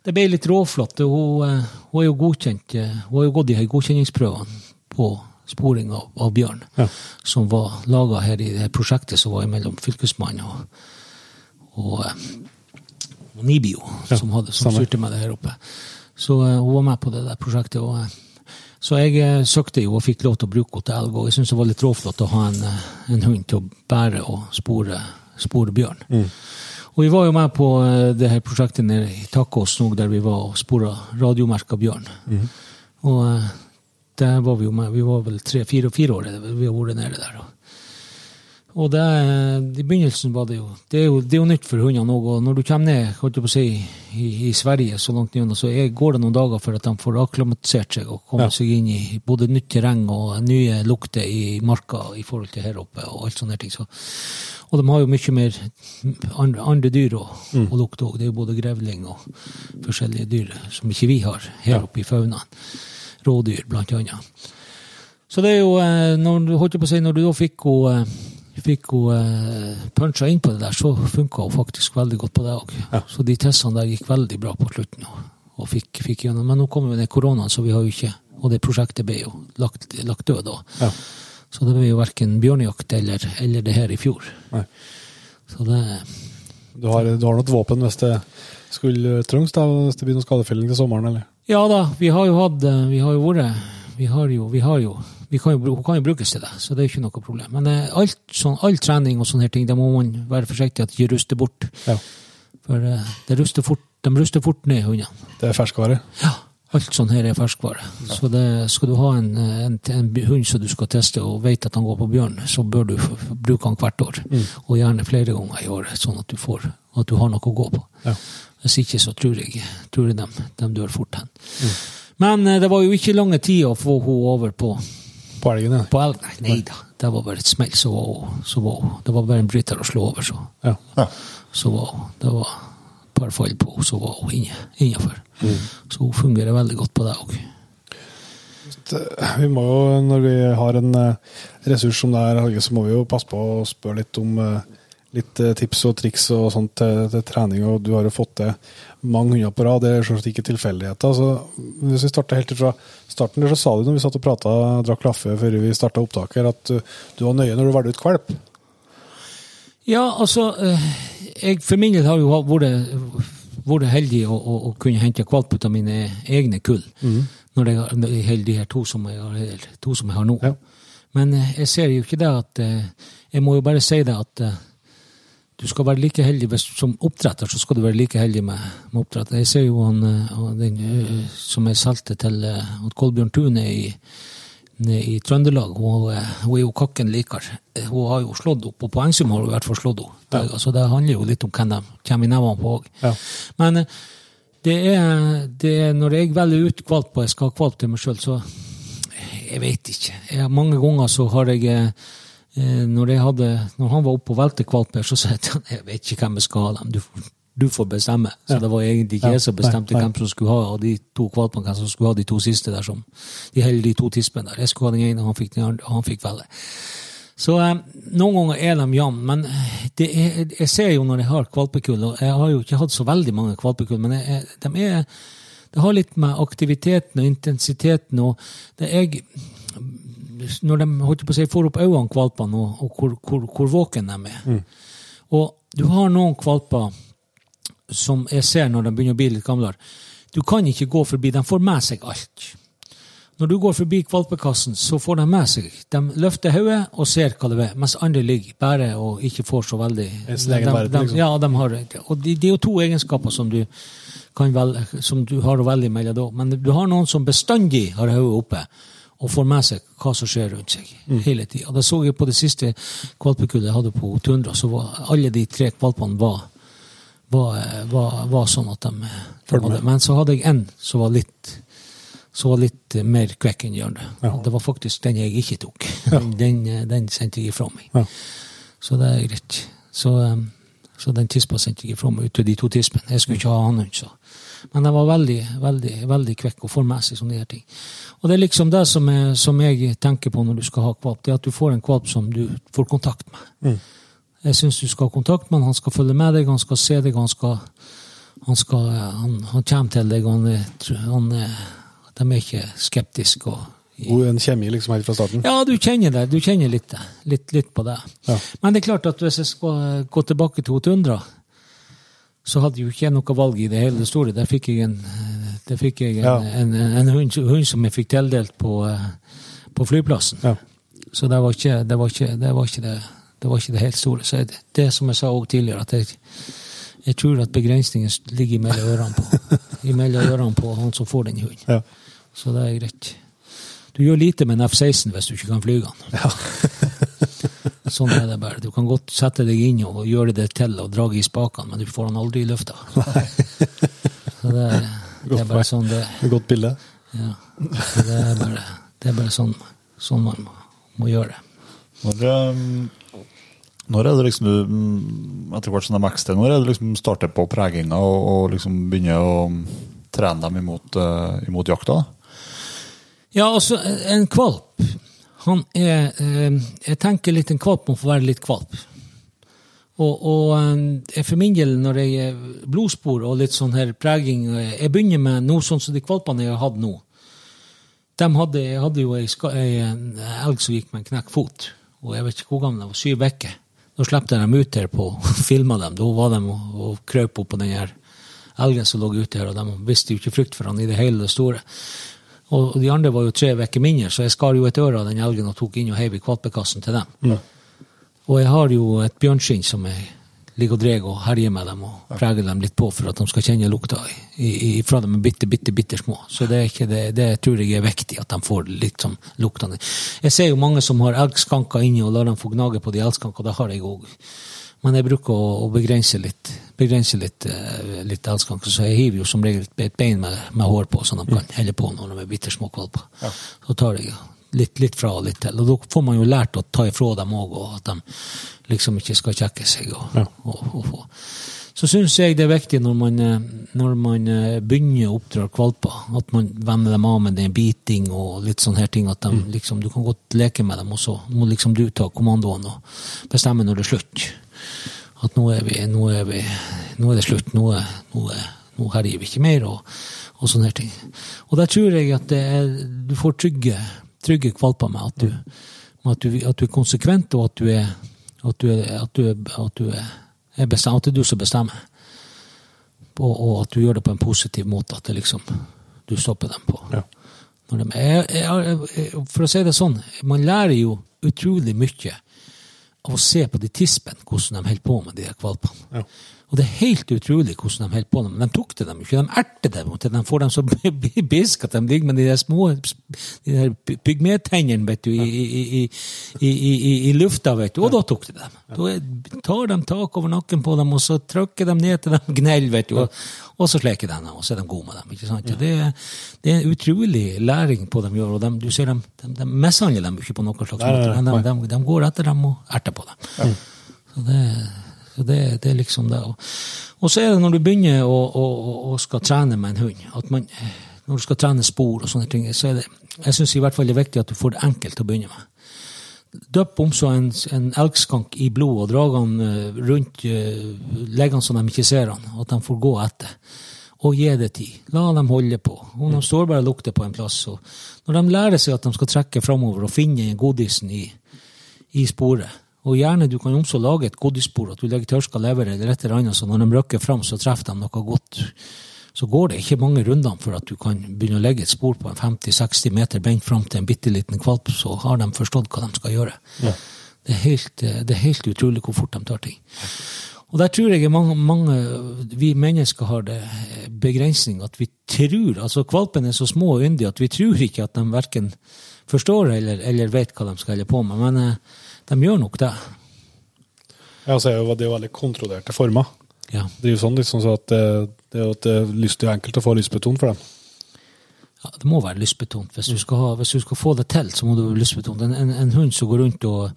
det ble litt råflott. Hun, hun er jo godkjent, hun har jo gått de her godkjenningsprøvene på sporing av, av bjørn, Ja. som var laga her i det prosjektet som var mellom Fylkesmannen og, og, eh, og Nibio, som, hadde, som styrte med det her oppe. Så eh, hun var med på det der prosjektet. Og, eh, så jeg søkte jo og fikk lov til å bruke henne til elg, og jeg syntes det var litt råflott å ha en, en hund til å bære og spore, spore bjørn. Og vi var jo med på det her prosjektet nede i Takås nå, der vi var og spora radiomerka bjørn. Og eh, der var vi jo med, vi var vel tre, fire, fire år vi har vært nede der. Og, Og det, I begynnelsen var det jo Det er jo, det er jo nytt for hundene òg. Og når du kommer ned holdt jeg på å si, i, i Sverige så langt ned, så er, går det noen dager for at de får akklimatisert seg og kommet Ja. seg inn i både nytt terreng og nye lukter i marka i forhold til her oppe. og alt sånne ting. Så, og de har jo mye mer andre, andre dyr å, å lukte òg. Det er jo både grevling og forskjellige dyr som ikke vi har her oppe i faunaen. Rådyr, blant annet. Så det er jo, eh, når holdt jeg på å si, når du da fikk hun, eh, fikk hun eh, puncha inn på det der, så funka hun faktisk veldig godt på det òg. Så de testene der gikk veldig bra på slutten. Og, fikk, fikk gjennom. Men nå kom jo den koronaen, så vi har jo ikke Og det prosjektet ble jo lagt, lagt død da. Ja. Så det ble jo verken bjørnejakt eller, eller det her i fjor. Nei. Så det Du har, du har noe våpen hvis det skulle trengs, da, hvis det blir noe skadefelling til sommeren, eller? Ja da, vi har jo hatt eh, Vi har jo vært Vi har jo, vi har jo kan jo, Hun kan jo brukes til det, så det er ikke noe problem. Men eh, alt, sånn, all trening og sånne ting, det må man være forsiktig at ikke ruster bort. Ja. For eh, det ruster fort, de ruster fort ned, hundene. Det er ferskvare. Ja, alt sånn her er ferskvare. Så det, skal du ha en, en, en hund som du skal teste og vet at han går på bjørn, så bør du bruke han hvert år. Og gjerne flere ganger i året, sånn at du får at du har noe å gå på. Ja. Hvis ikke så tror jeg, tror jeg de, de dør fort hen. Men eh, det var jo ikke lange tid å få henne over på, På elgen, ja. på elgen. Nei, da, det var bare et smell, så var hun, så var. Det var bare en bryter å slå over, så, ja. så var hun. Det var et par fall på henne, så var hun innafor. Mm. Så hun fungerer veldig godt på det òg. Vi må jo, når vi har en eh, ressurs som det her, Helge, så må vi jo passe på å spørre litt om eh, litt eh, tips og triks og sånt til, til trening. og Du har jo fått til mange hunder på rad, det er selvsagt ikke tilfeldigheter. Så hvis vi starter helt fra starten, så sa du når vi satt og prata, drakk kaffe før vi starta opptaket, at du, du var nøye når du valgte ut valp. Ja, altså eh, Jeg for min del har jo vært, vært heldig å, å, å kunne hente valp ut av mine egne kull. Når jeg har når jeg holder de her to som jeg har, to som jeg har nå. Ja. Men eh, jeg ser jo ikke det at eh, Jeg må jo bare si det at eh, du skal være like heldig hvis, som oppdretter, så skal du være like heldig med, med oppdretter. Jeg ser jo han, eh, den eh, som jeg solgte til at han Kolbjørn Tune i, i Trøndelag. Hun, eh, hun er jo kakken likere. Eh, Hun har jo slått henne. På poengsum har hun i hvert fall slått henne. Det, altså, det handler jo litt om hvem de kommer i nevene på òg. Ja. Men eh, det er, det er når jeg velger ut valp, og jeg skal ha valp til meg sjøl, så Jeg vet ikke. Jeg, mange ganger så har jeg eh, eh, når, jeg hadde, når han var oppe og valgte valper, så sa jeg til han jeg vet ikke hvem jeg skal ha dem. Du, får- du får bestemme. Så det var egentlig ikke jeg som bestemte hvem som skulle ha de to valpene, hvem som skulle ha de to siste der. Som, de hele de to tispene der. Jeg skulle ha den ene, han fikk den andre, han fikk velge. Så eh, noen ganger er de jevne, men det er, jeg ser jo når jeg har valpekull, og jeg har jo ikke hatt så veldig mange valpekull, men jeg- de er, det har litt med aktiviteten og intensiteten og det jeg, Når de holdt på å si, får opp øynene, valpene, og, og hvor, hvor, hvor våken de er. Og du har noen valper som jeg ser når de begynner å bli litt gamlere. Du kan ikke gå forbi, de får med seg alt. Når du går forbi valpekassen, så får de med seg De løfter hodet og ser hva det er, mens andre ligger bare og ikke får så veldig de, de, liksom. Ja, de har. Og det, de er jo to egenskaper som du, kan velge, som du har å velge mellom. Men du har noen som bestandig har hodet oppe og får med seg hva som skjer rundt seg Mm. hele tiden. Det så jeg på det siste valpekullet jeg hadde på Tundra, så var alle de tre valpene var, var, var, var sånn at de, de hadde. Men så hadde jeg en som var litt så var litt eh, mer kvekk enn de andre. Ja. Det var faktisk den jeg ikke tok. Den, eh, den sendte jeg ifra meg. Ja. Så det er greit. Så, um, så den tispa sendte jeg ifra meg ut til de to tispene. Jeg skulle ikke ha han hund, så. Men jeg var veldig, veldig, veldig kvekk og får med seg sånne her ting. Og det er liksom det som, er, som jeg tenker på når du skal ha kvalp, det er at du får en kvalp som du får kontakt med. Jeg syns du skal ha kontakt med han, han skal følge med deg, han skal se deg, han skal han, skal, han, han kommer til deg, han, han, de er ikke skeptiske. Og, God en kjemi liksom helt fra starten. ja, du kjenner det. Du kjenner litt, litt, litt på det. Ja. Men det er klart at hvis jeg skal gå tilbake til Tundra, så hadde jo ikke jeg noe valg i det hele det store. Der fikk jeg en, fikk jeg en, Ja. en, en, hund, hund som jeg fikk tildelt på, eh, på flyplassen. Ja. Så det var ikke det, var ikke, det, var det, det, var ikke det helt store. Så det, det som jeg sa òg tidligere, at jeg, jeg tror at begrensningen ligger mellom ørene på, imellom ørene på han som får den hunden. Ja. Så det er greit. Du gjør lite med en F-16 hvis du ikke kan fly den. Sånn er det bare. Du kan godt sette deg inn og gjøre det til og dra i spakene, men du får den aldri i lufta. Så det, er- det er bare sånn det Et godt bilde. ja. Så det er bare, det er bare sånn, sånn man må, må gjøre det. Når, eh, når er det liksom du, mm, etter hvert som de vokser, når er det liksom starter på preginga og, og liksom begynner å trene dem imot, eh, imot jakta? Ja, altså, en kvalp, han er eh, Jeg tenker litt en kvalp må få være litt kvalp. Og, og eh, for min del, når jeg blodspor og litt sånn her preging eh, Jeg begynner med noe sånn som de kvalpene jeg har hatt nå. De hadde, jeg hadde jo ei, elg som gikk med en knekt fot. Og jeg vet ikke hvor gammel de var, syv uker. Da slapp jeg dem ut her på og filma dem. Da var de og, og krøp opp på den her elgen som lå ute her, og de visste jo ikke frykt for han i det hele det store. Og de andre var jo tre uker mindre, så jeg skar jo et øre av den elgen og tok inn og heiv i kvalpekassen til dem. Og jeg har jo et bjørnskinn som jeg ligger og drar og herjer med dem og preger dem litt på for at de skal kjenne lukta i, i, fra dem er bitte, bitte, bitte små. Så det, det, det tror jeg er viktig, at de får litt sånn luktende. Jeg ser jo mange som har elgskanker inne og lar dem få gnage på de elgskankene. det har jeg òg. Men jeg bruker å, å begrense litt, begrense litt, eh, litt elskanke så jeg hiver jo som regel et bein med, med hår på, så de kan helle på når de er bitte små kvalper. Så tar jeg litt, litt fra og litt til. Og da får man jo lært å ta ifra dem òg, og at de liksom ikke skal kjekke seg. Og, og, og, få. Så syns jeg det er viktig når man, eh, når man eh, begynner å oppdra valper, at man venner dem av med den biting og litt sånne her ting. At de, liksom, du kan godt leke med dem, og så må liksom du ta kommandoen og bestemme når det er slutt. At nå er, vi, nå er, vi, nå er det slutt, nå, er, nå, er, nå herjer vi ikke mer, og, og sånne ting. Og der tror jeg at det du får trygge, trygge kvalper med at du, med at, du, at du er konsekvent, og at du er, at du at du er, at du er, er bestemt, at det er du som bestemmer. Og, og at du gjør det på en positiv måte, at det liksom, du stopper dem på. Ja. De, jeg, jeg, for å si det sånn, man lærer jo utrolig mye av å se på de tispen, hvordan de holder på med de kvalpene. Ja. Og det er helt utrolig hvordan de holdt på. Men de tok til dem ikke. De erter dem til de får dem så biske at de ligger med de der små de der pygmetennene vet du, i, i, i, i, i, i, i lufta, vet du. Og da tok de dem. Da tar de tak over nakken på dem, og så trykker de ned til dem vet du. Og, og så sleker de dem, og så er de gode med dem. ikke sant? Det, det er en utrolig læring på dem gjør. og de, du ser dem, de, de mishandler dem ikke på noen slags måte, men de, de, de går etter dem og erter på dem. Så det, så det, det er liksom det. Og, og så er det når du begynner å, å, å, skal trene med en hund, at man, når du skal trene spor og sånne ting, så er det jeg synes i hvert fall det er viktig at du får det enkelt å begynne med. Døpp om så en, en elgskank i blod og drag han eh, rundt Legg leggene så de ikke ser han, at de får gå etter. Og gi det tid. La dem holde på. Om de står bare og lukter på en plass. Og når de lærer seg at de skal trekke framover og finne godisen i, i sporet. Og gjerne du kan også lage et godisspor, at du legger tørska lever eller et eller annet, så når de røkker fram, så treffer de noe godt. Så går det ikke mange rundene for at du kan begynne å legge et spor på en 50-60 meter bent fram til en bitte liten kvalp, så har de forstått hva de skal gjøre. Det, er helt, det er helt utrolig hvor fort de tar ting. Og der tror jeg mange, mange vi mennesker har det eh, begrensning at vi tror altså Kvalpene er så små og yndige at vi tror ikke at de verken forstår eller, eller vet hva de skal holde på med. Men eh, de gjør nok det. Ja, så er jo det er jo veldig kontrollerte former. Ja. Det er jo sånn liksom så at det, det er jo at det er lyst, det er enkelt å få lystbetont for dem. ja, det må være lystbetont. Hvis du skal, ha, hvis du skal få det til, så må du være lystbetont. En, en, en hund som går rundt og,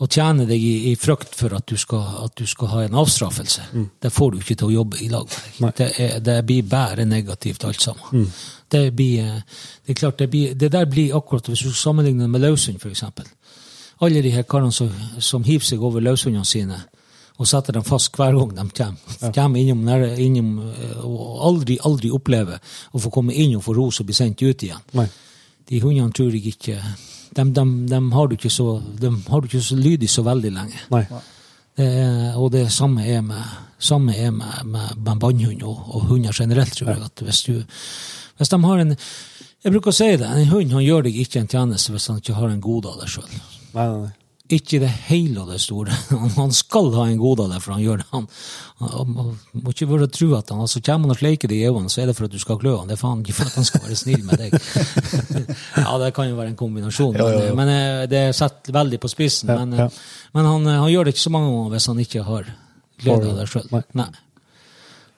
og tjener deg i, i frykt for at du skal, at du skal ha en avstraffelse, det får du ikke til å jobbe i lag med Mm. Det, er, det blir bare negativt alt sammen. Det, blir, eh, det er klart, det, blir, det der blir akkurat, hvis du sammenligner det med løshund, eksempel. Alle de her karene som, som hiver seg over løshundene sine, og setter dem fast hver gang de kommer. Kommer innom, innom eh, og aldri, aldri opplever å få komme inn og få ros og bli sendt ut igjen. Nei. De hundene tror jeg ikke De, de, de har du ikke så de har du ikke så lydig så veldig lenge. Nei. Det er, og det samme er med, samme er med, med, med bannhund og, og hunder generelt, tror jeg. at hvis, du, hvis de har en Jeg bruker å si det, en hund han gjør deg ikke en tjeneste hvis han ikke har en god av deg sjøl. Nei, nei, nei. Ikke i det hele og det store. Han, skal ha en god av det, for han gjør det. Han, han, han må ikke bare tro at han altså, kommer han og sleiker deg i øynene, så er det for at du skal klø han. Det er faen ikke for at han skal være snill med deg. ja, det kan jo være en kombinasjon, Ja, ja, ja. men, men eh, det er satt veldig på spissen. Ja, men ja. eh, men han, eh, han gjør det ikke så mange ganger hvis han ikke har glede av det sjøl.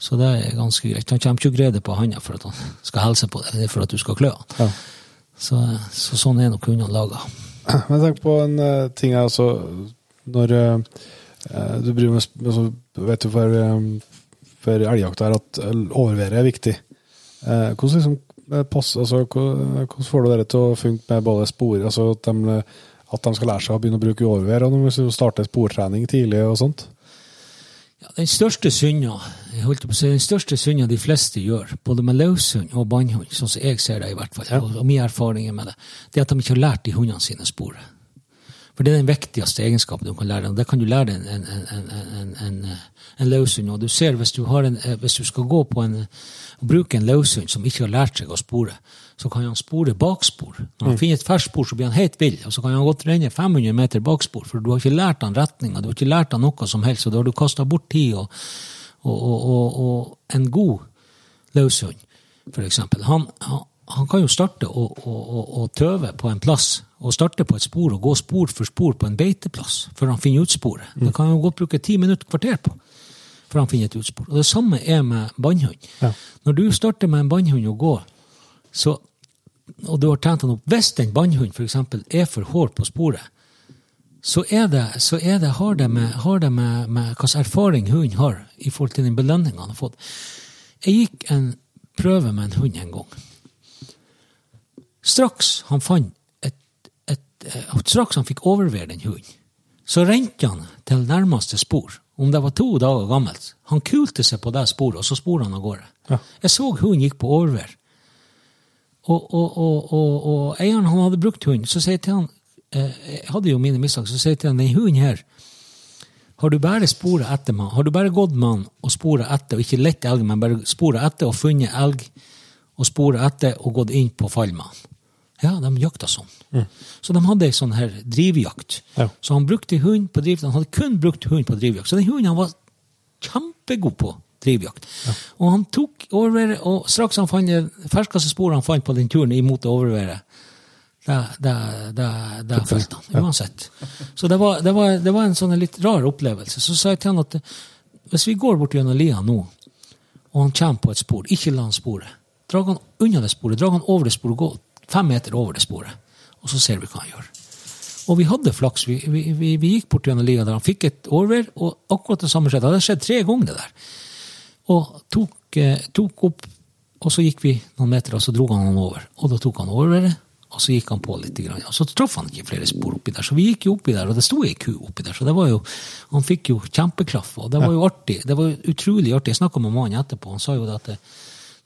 Så det er ganske greit. Han kommer ikke glede på handa for at han skal hilse på deg, det er for at du skal klø han. Ja. Så, så sånn er nok hundene laga. Men jeg tenker på en uh, ting her også Når uh, du driver med med Vet du for, um, for elgjakt her at overværet er viktig. Uh, hvordan liksom eh, pass, altså, hvordan får du dere til å funke med både spor altså at de, at de skal lære seg å begynne å bruke overvær, og vi starter sportrening tidlig og sånt? Ja, den største synda jeg holdt på å si, den største synda de fleste gjør, både med løshund og bannhund, sånn som jeg ser det i hvert fall, og, og mine erfaringer med det, det er at de ikke har lært de hundene sine sporet. For det er den viktigste egenskapen du kan lære dem. Det kan du lære en, en, en, en, en, løshund. Og du ser, hvis du, har en, eh, hvis du skal gå på en, bruke en løshund som ikke har lært seg å spore, så kan han spore bakspor. Når han finner et ferskt spor, så blir han helt vill. Og så kan han godt renne 500 meter bakspor, for du har ikke lært han retninga, du har ikke lært han noe som helst, og da har du kasta bort tid og, og, og, og, en god løshund, eksempel. Han, han, kan jo starte å, å, å, å tøve på en plass, og starte på et spor og gå spor for spor på en beiteplass før han finner ut sporet. Det kan han jo godt bruke ti minutter, kvarter på før han finner et utspor. Og det samme er med bannhund. Ja. Når du starter med en bannhund og går, så, og du har trent han opp Hvis en bannhund f.eks. er for hård på sporet, så, er det, så er det, har det med, har det med, med slags erfaring hunden har i forhold til den belønninga han har fått. Jeg gikk en prøve med en hund en gang. Straks han fant et, et, et straks han fikk overvære den hunden, så rente han til nærmeste spor, om det var to dager gammelt. Han kulte seg på det sporet, og så spor han av gårde. Ja. Jeg så hunden gikk på overvær. Og, og, og, og, eieren han hadde brukt hunden, så sier jeg til han eh, Jeg hadde jo mine mistanker, så sier jeg til den hunden her har du bare sporet etter med? Har du bare gått med han og sporet etter, og ikke lett elg, men bare sporet etter og funnet elg, og sporet etter og gått inn på fall med han? Ja, de jakta sånn. Så de hadde ei sånn her drivjakt. Ja. Så han brukte hund på drivjakt. Han hadde kun brukt hund på drivjakt. Så den hunden han var kjempegod på drivjakt. Og han tok overværet, og straks han fant det ferskeste sporet han fant på den turen imot overværet, det, det fulgte han, uansett. Så det var, det, var, det var en sånn litt rar opplevelse. Så sa jeg til han at hvis vi går bort gjennom lia nå, og han kommer på et spor, ikke la han sporet. Dra han unna det sporet, dra han over det sporet, gå fem meter over det sporet, og så ser vi hva han gjør. Og vi hadde flaks. Vi, vi, vi, vi gikk bort gjennom lia der han fikk et overvær, og akkurat det samme skjedde. Det hadde skjedd tre ganger, det der. Og tok, eh, tok opp, og så gikk vi noen meter, og så dro han han over. Og da tok han overværet, og så gikk han på litt. Og så traff han ikke flere spor oppi der. Så vi gikk jo oppi der, og det sto ei ku oppi der. Så det var jo, han fikk jo kjempeklaff, og det var jo artig. Det var jo utrolig artig. Jeg snakka med mannen etterpå, han sa jo det at det,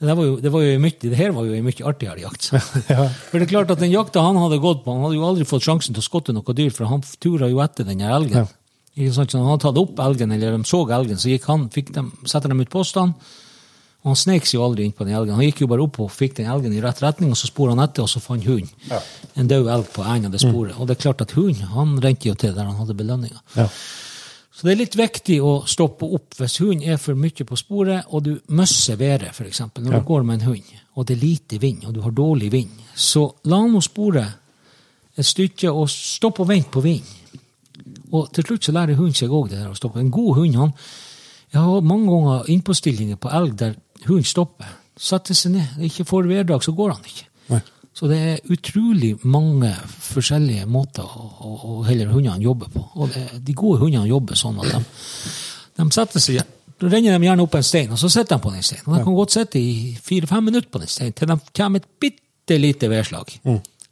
det, var jo, det, var jo mye, det her var jo ei mye artigere jakt. Ja. For det er klart at den jakta han hadde gått på, han hadde jo aldri fått sjansen til å skotte noe dyr, for han tura jo etter den elgen. Ja. Ikke sant? Så han hadde tatt opp elgen, eller de så elgen, så gikk han, fikk dem, setter dem ut postene, og han snek seg jo aldri inn på den elgen. Han gikk jo bare opp og fikk den elgen i rett retning, og så spor han etter, og så fant hunden Ja. en død elg på enden av det sporet. Og det er klart at hunden han rente jo til der han hadde belønninga. Ja. Så det er litt viktig å stoppe opp hvis hunden er for mye på sporet, og du mister været, f.eks. Når Ja. du går med en hund, og det er lite vind, og du har dårlig vind, så la nå sporet et stykke, og stopp og vent på vind. Og til slutt så lærer hunden seg òg det der å stoppe. En god hund, han Jeg har mange ganger innpåstillinger på elg der hunden stopper. Setter seg ned. Ikke får værdrag, så går han ikke. Nei. Så det er utrolig mange forskjellige måter å, å, å heller hundene jobber på. Og det, de gode hundene jobber sånn at de, de setter seg Da renner de gjerne opp en stein, og så sitter de på den steinen. Og de kan godt sitte i fire-fem minutter på den steinen til de kommer et bitte lite værslag.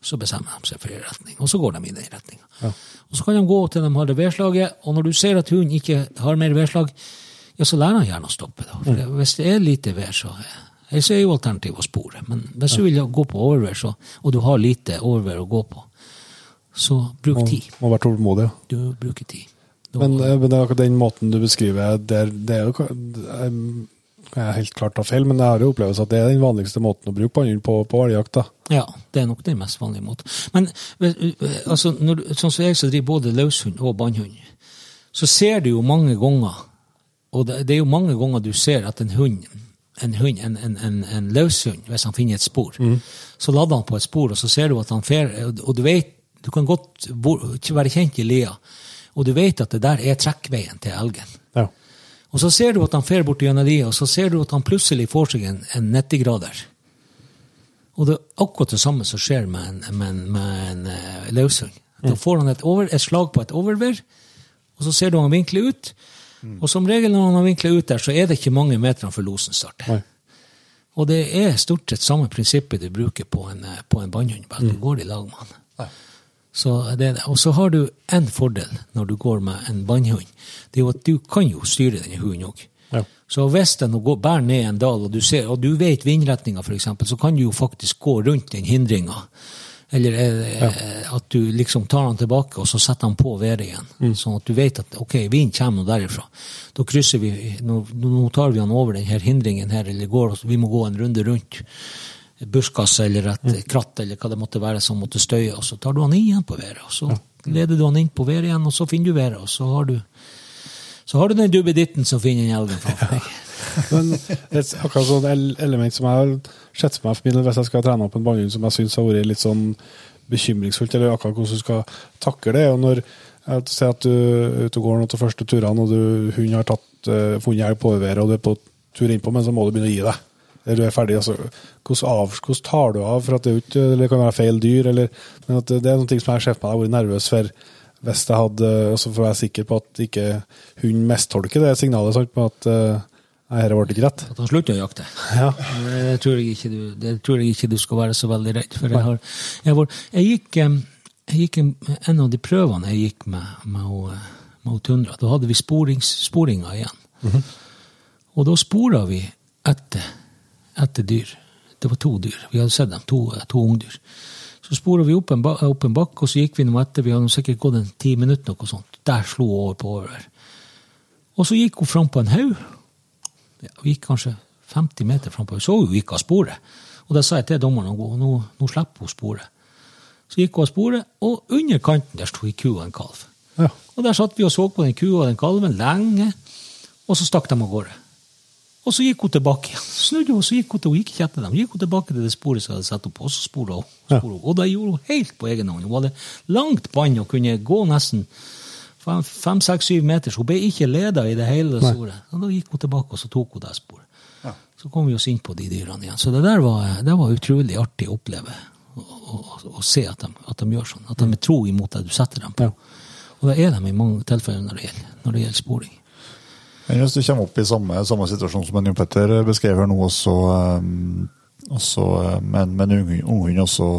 Så bestemmer de seg for en retning, og så går de i den retninga. Og så kan de gå til de har det vedslaget, og når du ser at hunden ikke har mer værslag, ja, så lærer han gjerne å stoppe. da. For det, hvis det er lite vær, så Ellers er jo alternativet å spore. Men hvis du vil gå på overvær, så, og du har lite overvær å gå på, så bruk Må, tid. må være tålmodig. ja. Du bruker tid. Da- Men, eh, men det er akkurat den måten du beskriver der, det er jo ka- er jeg helt klart ta feil, men jeg har jo opplevd at det er den vanligste måten å bruke pannhund på på elgjakt. Ja, det er nok den mest vanlige måten. Men eh, altså, når, sånn som jeg som driver både løshund og bannhund, så ser du jo mange ganger, og det, det er jo mange ganger du ser at en hund, en, hund, en, en, en, en løshund, hvis han finner et spor, så lader han på et spor, og så ser du at han fer, og- du vet, du kan godt være kjent i lia, og du vet at det der er trekkveien til elgen. Ja. Og så ser du at han fer bort gjennom lia, og så ser du at han plutselig får seg en, en 90-grader. Og det er akkurat det samme som skjer med en, med en, med en eh, løshund. Da får han et, over, et slag på et overvær, og så ser du han vinkle ut. Og som regel når han har vinkla ut der, så er det ikke mange meterne før losen starter. Nei. Og det er stort sett samme prinsippet du bruker på en, eh, på en bannhund, bare at du går i lag med han. Så det, og så har du en fordel når du går med en bannhund. Det er jo at du kan jo styre denne hunden òg. Ja. Så hvis den går bærer ned en dal, og du, ser, og du vet vindretninga f.eks., så kan du jo faktisk gå rundt den hindringa. Eller ja. at du liksom tar den tilbake, og så setter den på været igjen. Sånn at du vet at ok, vinden kommer nå derifra. Da krysser vi, nå, nå tar vi han over denne hindringen her, eller går, vi må gå en runde rundt buskas eller et kratt eller hva det måtte være som måtte støye, og så tar du han igjen på været. Og så leder du han inn på været igjen, og så finner du været, og så har du så har du den dubbeditten som finner den elgen framfor deg. Men et akkurat sånn element som jeg har sett for meg for min hvis jeg skal trene opp en bannhund som jeg syns har vært litt sånn bekymringsfullt, eller akkurat hvordan du skal takle det, og når jeg ser at du er ute og går noen av første turene, og du, hunden har tatt, uh, funnet elg på overværet, og du er på tur innpå, men så må du begynne å gi deg. Eller du er ferdig, altså, hvordan, hvordan tar du av for at det, er ikke, det kan være feil dyr, eller, men det, er noe som jeg ser for meg, har vært nervøs for hvis jeg hadde, så får jeg være sikker på at ikke hunden mistolker det signalet, sant, på at nei, dette ble ikke rett. At han slutter å jakte. Ja. Det tror du, det tror jeg ikke du skal være så veldig redd for. Jeg, har, jeg, var, jeg gikk, jeg gikk en, en av de prøvene jeg gikk med, med, med Tundra. Da hadde vi sporings, sporinga igjen. Og da spora vi etter, etter dyr. Det var to dyr. Vi hadde sett dem, to, to ungdyr. Så spora vi opp en, ba- opp en bakke, og så gikk vi nå etter. Vi hadde sikkert gått en ti minutter, noe sånt. Der slo hun over på over. Og så gikk hun fram på en haug. Ja, vi gikk kanskje 50 meter frampå. Så hun gikk av sporet. Og da sa jeg til dommeren at nå, nå slipper hun sporet. Så gikk hun av sporet, og under kanten der sto ei ku og en kalv. Ja. Og der satt vi og så på den kua og den kalven lenge, og så stakk de av gårde. Og så gikk hun tilbake igjen. Snudde hun, så gikk hun, til, hun gikk ikke etter dem. Gikk hun tilbake til det sporet som hadde satt opp og så sporet hun. Ja. Spora hun. Og det gjorde hun helt på egen hånd. Hun hadde langt bånd og kunne gå nesten fem, fem, seks, syv meter, så hun ble ikke leda i det hele det store. Og da gikk hun tilbake, og så tok hun det sporet. Så kom vi oss inn på de dyrene igjen. Så det der var, det var utrolig artig å oppleve. Å, se at de, at de gjør sånn. At de er tro imot det du setter dem på. Og det er de i mange tilfeller når det gjelder, når det gjelder sporing. Men hvis du kommer opp i samme, samme situasjon som en Jon Petter beskrev her nå, også, um, og så, uh, med, en- ung- unghund, også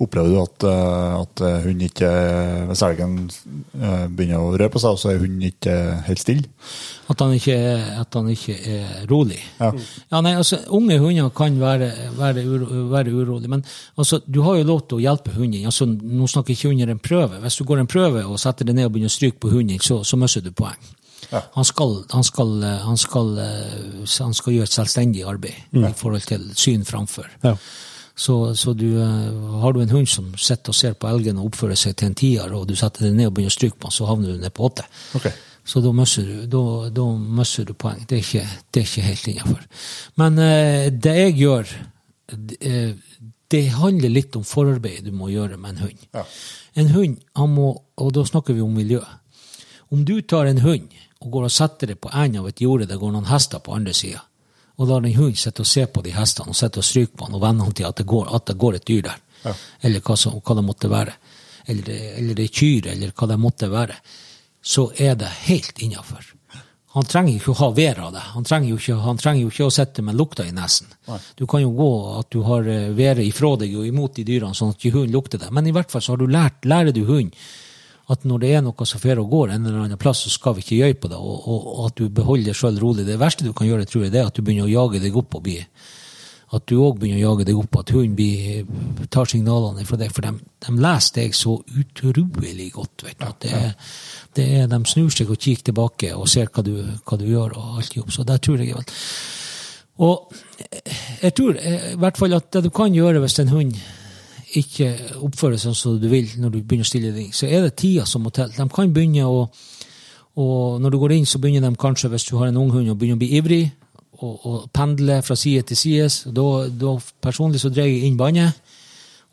opplever du at, uh, at uh, hun ikke Hvis elgen uh, begynner å røre på seg, så er hun ikke helt stille. At han ikke, at han ikke er rolig. Ja. nei, altså, Unge hunder kan være, være, uro, være urolig, men altså, du har jo lov til å hjelpe hunden. Altså, nå snakker jeg ikke under en prøve. Hvis du går en prøve og setter deg ned og begynner å stryke på hunden, så, så mister du poeng. Ja. Han, skal, han, skal, han, skal, han skal gjøre et selvstendig arbeid i forhold til syn framfor. Ja. Så, så du, eh, har du en hund som sitter og ser på elgen og oppfører seg til en tier, og du setter deg ned og begynner å stryke på den, så havner du ned på åtte. Okay. Så da mister du, da, da du poeng. Det er ikke, det er ikke helt innafor. Men eh, det jeg gjør, det, eh, det handler litt om forarbeid du må gjøre med en hund. Ja. En hund, han må, og da snakker vi om miljø. Om du tar en hund og går og setter det på enden av et jorde, det går noen hester på andre sida, og lar en hund sitte og se på de hestene og sitte og stryke på han og venne han til at det går, at det går et dyr der, Ja. eller hva, som, hva det måtte være, eller, eller det er kyr, eller hva det måtte være, så er det helt innafor. Han trenger ikke å ha vær av det. Han trenger jo ikke, han trenger jo ikke å sitte med lukta i nesen. Du kan jo gå at du har eh, været ifra deg og imot de dyrene, sånn at ikke hunden lukter det. Men i hvert fall så har du lært, lærer du hunden at når det er noe som fer og går en eller annen plass, så skal vi ikke gjøy på det, og, og, og at du beholder deg sjøl rolig. Det verste du kan gjøre, tror jeg, det er at du begynner å jage deg opp og bli At du òg begynner å jage deg opp, at hunden tar signalene fra deg. For de, de leser deg så utrolig godt. vet du, at det det er, De snur seg og kikker tilbake og ser hva du, hva du gjør. og alt jobb. Så der tror jeg vel Og jeg tror eh, i hvert fall at det du kan gjøre hvis en hund ikke oppfører seg som du vil når du begynner å stille deg, så er det tida som må til. De kan begynne å og når du går inn, så begynner de kanskje, hvis du har en ung hund, å begynne å bli ivrig og, og pendle fra side til side. Da, da personlig så dreier jeg inn båndet.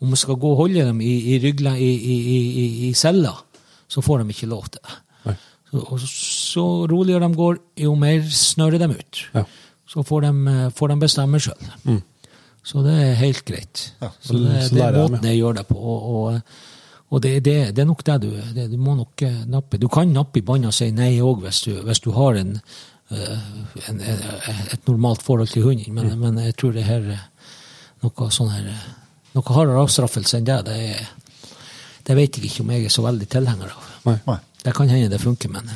Om man skal gå og holde dem i, i, rygla, i, i, i, i cella, så får de ikke lov til det. Så, og så roligere de går, jo mer snører de ut. Ja. Så får de, eh, får de bestemme sjøl. Så det er helt greit. Ja, så det, så det lærer er måten jeg gjør det på. Og, og, og det, det, det er nok det du det, Du må nok eh, nappe. Du kan nappe i båndet og si nei òg hvis, du- hvis du har en, eh, en, en, et normalt forhold til hunden, men, men jeg tror det her noe sånn her Noe hardere avstraffelse enn det, det, er, det vet jeg ikke om jeg er så veldig tilhenger av. Nei. Nei. Det kan hende det funker, men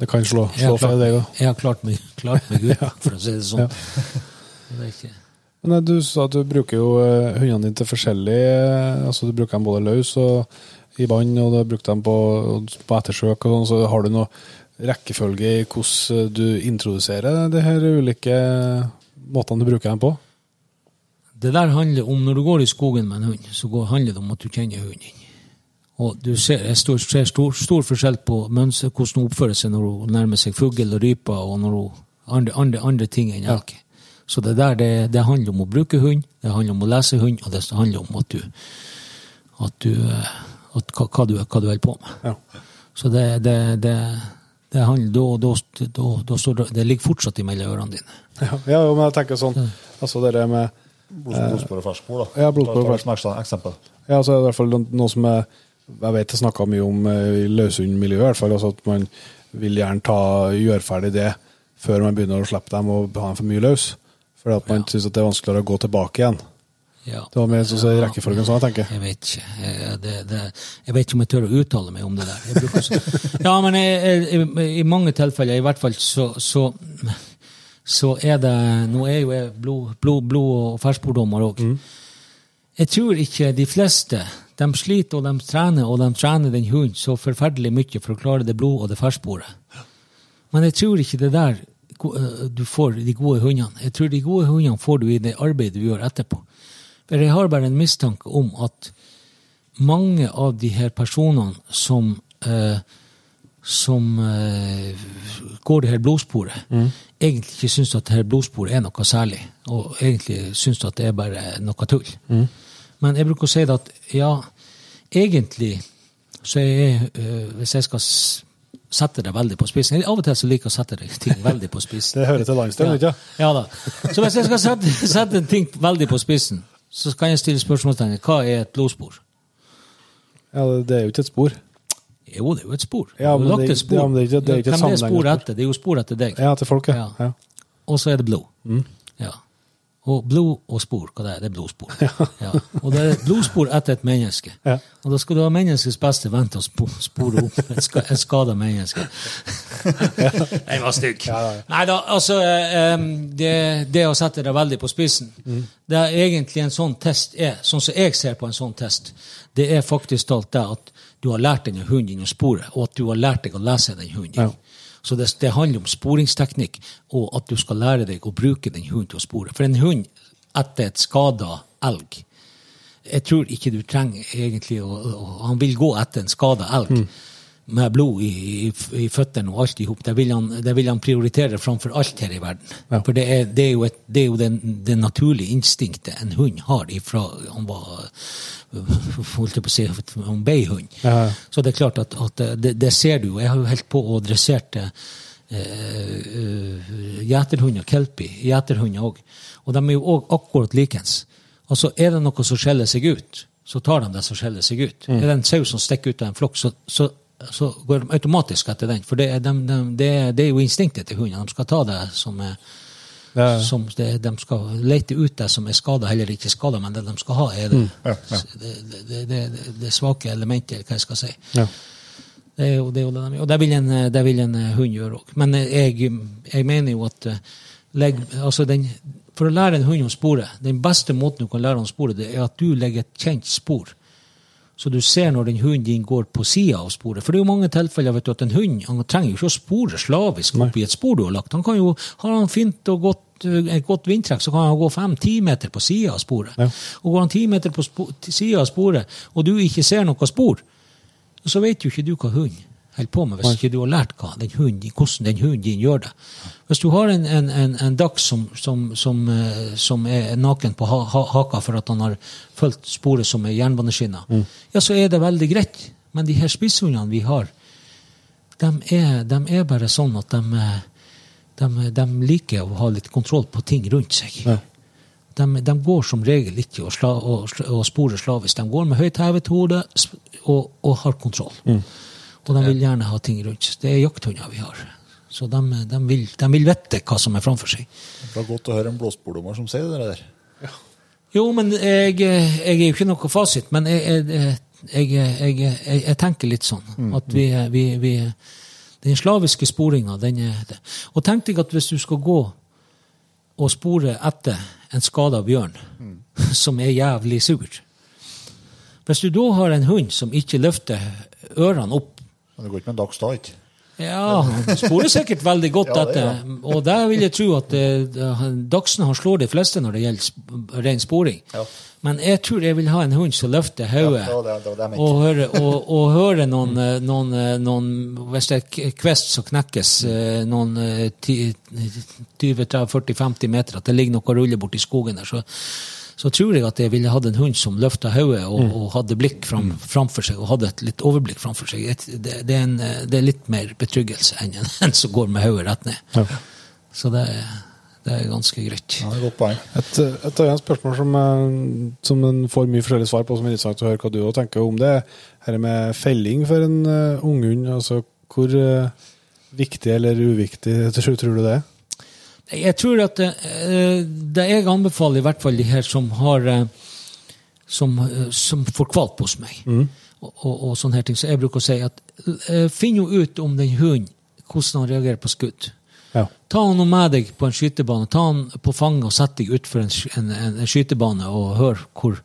Det kan slå, slå feil, det òg. jeg har klart meg, klart meg ut, for å si det sånn. Det er ikke, Men du sa at du bruker jo eh, hundene dine til forskjellig eh, Altså du bruker dem både løs og i vann, og du har brukt dem på, på ettersøk og sånn, så har du noe rekkefølge i hvordan du introduserer de her ulike måtene du bruker dem på? Det der handler om, Når du går i skogen med en hund, så går, handler det om at du kjenner hunden. Og du ser, jeg stor, ser stor, stor forskjell på mønster, hvordan hun oppfører seg når hun nærmer seg fugl og rype, og når hun, andre, andre, andre ting enn elg. Så det der, det, det handler om å bruke hund, det handler om å lese hund, og det handler om at du, at du, eh, at hva, hva, du, hva du holder på med. Ja. Så det, det, det, det handler, da, da, da, da står det, det ligger fortsatt imellom ørene dine. Ja, ja men jeg tenker sånn Altså det der med Blod- Blodspor og ferskmor, da. Ja, blodspor og ferskmor. eksempel. Ja, så er det i hvert fall noe som jeg, jeg vet jeg snakka mye om eh, i løshundmiljøet, i hvert fall. Altså at man vil gjerne ta, gjøre ferdig det før man begynner å slippe dem og ha dem for mye løs. Fordi at man Ja. syns det er vanskeligere å gå tilbake igjen. Ja. Det var mer sånn så rekkefølgen sånn, jeg tenker. Jeg vet ikke. Jeg, det, det, jeg vet ikke om jeg tør å uttale meg om det der. Jeg så, ja, men jeg, jeg, i mange tilfeller, i hvert fall, så, så, så er det Nå er jo jeg blod, blod, blod og ferskborddommer òg. Jeg tror ikke de fleste de sliter og de trener, og de trener den hunden så forferdelig mye for å klare det blod- og det ferskbordet. Men jeg tror ikke det der du får de gode hundene. Jeg tror de gode hundene får du i det arbeidet du gjør etterpå. For jeg har bare en mistanke om at mange av de her personene som eh, som eh, går det her blodsporet, egentlig ikke syns at det her blodsporet er noe særlig, og egentlig syns at det er bare noe tull. Men jeg bruker å si det at ja, egentlig så er jeg, eh, hvis jeg skal s- sette det veldig på spissen Av og til så liker jeg å sette ting veldig på spissen. Det hører til landsdelen, ikke Ja, ja da. Så hvis jeg skal sette, sette ting veldig på spissen, så kan jeg stille spørsmålstegn hva er et blodspor? Ja, det, er jo ikke et spor. Jo, det er jo et spor. Ja, men det- et spor. ja, men det er ikke- det er ikke Hvem er spor etter? Det er jo spor etter deg. Ja, til folket. Ja. Ja. Og så er det blod. Mm. Ja. Og blod og spor, hva det er? Det er blodspor. Ja. Og det er blodspor etter et menneske. Ja. Og da skal du ha menneskets beste venn til å spore opp et, ska, et skada menneske. Den var stygg. Nei da, altså eh, det, det å sette det veldig på spissen Det er egentlig en sånn test er, sånn som jeg ser på en sånn test, det er faktisk alt det at du har lært denne hunden å spore, og at du har lært deg å lese den hunden. Ja. Så det, det handler om sporingsteknikk, og at du skal lære deg å bruke den hunden til å spore. For en hund etter et skada elg Jeg tror ikke du trenger egentlig å, å Han vil gå etter en skada elg med blod i, i, i føttene og alt i hop. Det, vil han- prioritere framfor alt her i verden. Ja. For det er, det er jo, et, det, er jo den, det naturlige instinktet en hund har ifra han var holdt jeg på å si, han ble hund. Ja. Så det er klart at, at det, det ser du jo. Jeg har jo helt på å dresserte gjeterhunder, uh, gjeterhunder, kelpie, gjeterhunder òg. Og de er jo òg akkurat likens. Altså, er det noe som skjeller seg ut, så tar de det som skjeller seg ut. Er det en sau som stikker ut av en flokk, så, så, så går de automatisk etter den. For det er, de, de, det er, det er jo instinktet til hundene. De skal ta det som er Ja, ja. som det, de skal lete ut det som er skada, heller ikke skada, men det de skal ha, er det, Ja, ja. det, det, det, det, det svake elementet, eller hva jeg skal si. Ja. Det er jo det, er jo det de. Og det vil en, det vil en eh, hund gjøre òg. Men eh, jeg, jeg mener jo at eh, legg, altså den, for å lære en hund å spore, den beste måten du kan lære å spore, det er at du legger et kjent spor. Så du ser når den hunden din går på sida av sporet. For det er jo mange tilfeller vet du, at en hund han trenger jo ikke å spore slavisk opp i et spor du har lagt. Han kan jo, Har han fint og godt et godt vindtrekk, så kan han gå fem-ti meter på sida av sporet. Ja. Og går han ti meter på sida av sporet, og du ikke ser noe spor, så vet jo ikke du hva hunden holder på med, hvis ikke du har lært hva den hunden, hvordan den hunden din gjør det. Hvis du har en, en, en, en dachs som, som, som, eh, som er naken på ha, ha, haka for at han har fulgt sporet som er jernbaneskinner, ja, så er det veldig greit. Men de her spisshundene vi har, de er, de er bare sånn at de, eh, de, de liker å ha litt kontroll på ting rundt seg. Ja. De, de går som regel ikke og, sla, og, og sporer slavisk. De går med høyt hevet hode og, og har kontroll. Og de vil gjerne ha ting rundt. Det er jakthunder vi har. Så de, de, vil, de vil vite hva som er framfor seg. Det var godt å høre en blåspordommer som sier det der. Jo, men jeg, jeg er jo ikke noe fasit, men jeg, jeg, jeg, jeg, jeg, jeg tenker litt sånn. At vi, vi, vi Den slaviske sporinga, den er det. Og tenk deg at hvis du skal gå og spore etter en skada bjørn, som er jævlig sur Hvis du da har en hund som ikke løfter ørene opp Men det går ikke med en dags da, ikke? ja, han sporer sikkert veldig godt Ja, det ja. Og der vil jeg tro at uh, Dagsen han slår de fleste når det gjelder ren sporing. Ja. Men jeg tror jeg vil ha en hund som løfter hodet. Og, og, og høre noen, eh, noen, eh, noen Hvis det er kvist som knekkes noen eh, 20-30-40-50 meter, at det ligger noe og ruller borti skogen der, så, så tror jeg at jeg ville hatt en hund som løfta hodet og, og hadde blikk fram, framfor seg og hadde et litt overblikk framfor seg. Det, det, er en, eh, det er litt mer betryggelse enn en, en som går med hodet rett ned. Ja. Så det, er- det er ganske greit. Ja, det er godt poeng. Et, et annet spørsmål som, eh, som en får mye forskjellige svar på, som er interessant å høre hva du også tenker om det, er med felling for en uh, unghund. Altså, hvor uh, viktig eller uviktig tror, tror du det er? Jeg tror at det, eh, det jeg anbefaler, i hvert fall de her som har eh, som, eh, som får kvalp hos meg, og, og, og sånne her ting, så jeg bruker å si at finn jo ut om den hunden, hvordan han reagerer på skudd. Ja. Ta han med deg på en skytebane, ta han på fanget og sett deg utfor en, en, en skytebane og hør hvor,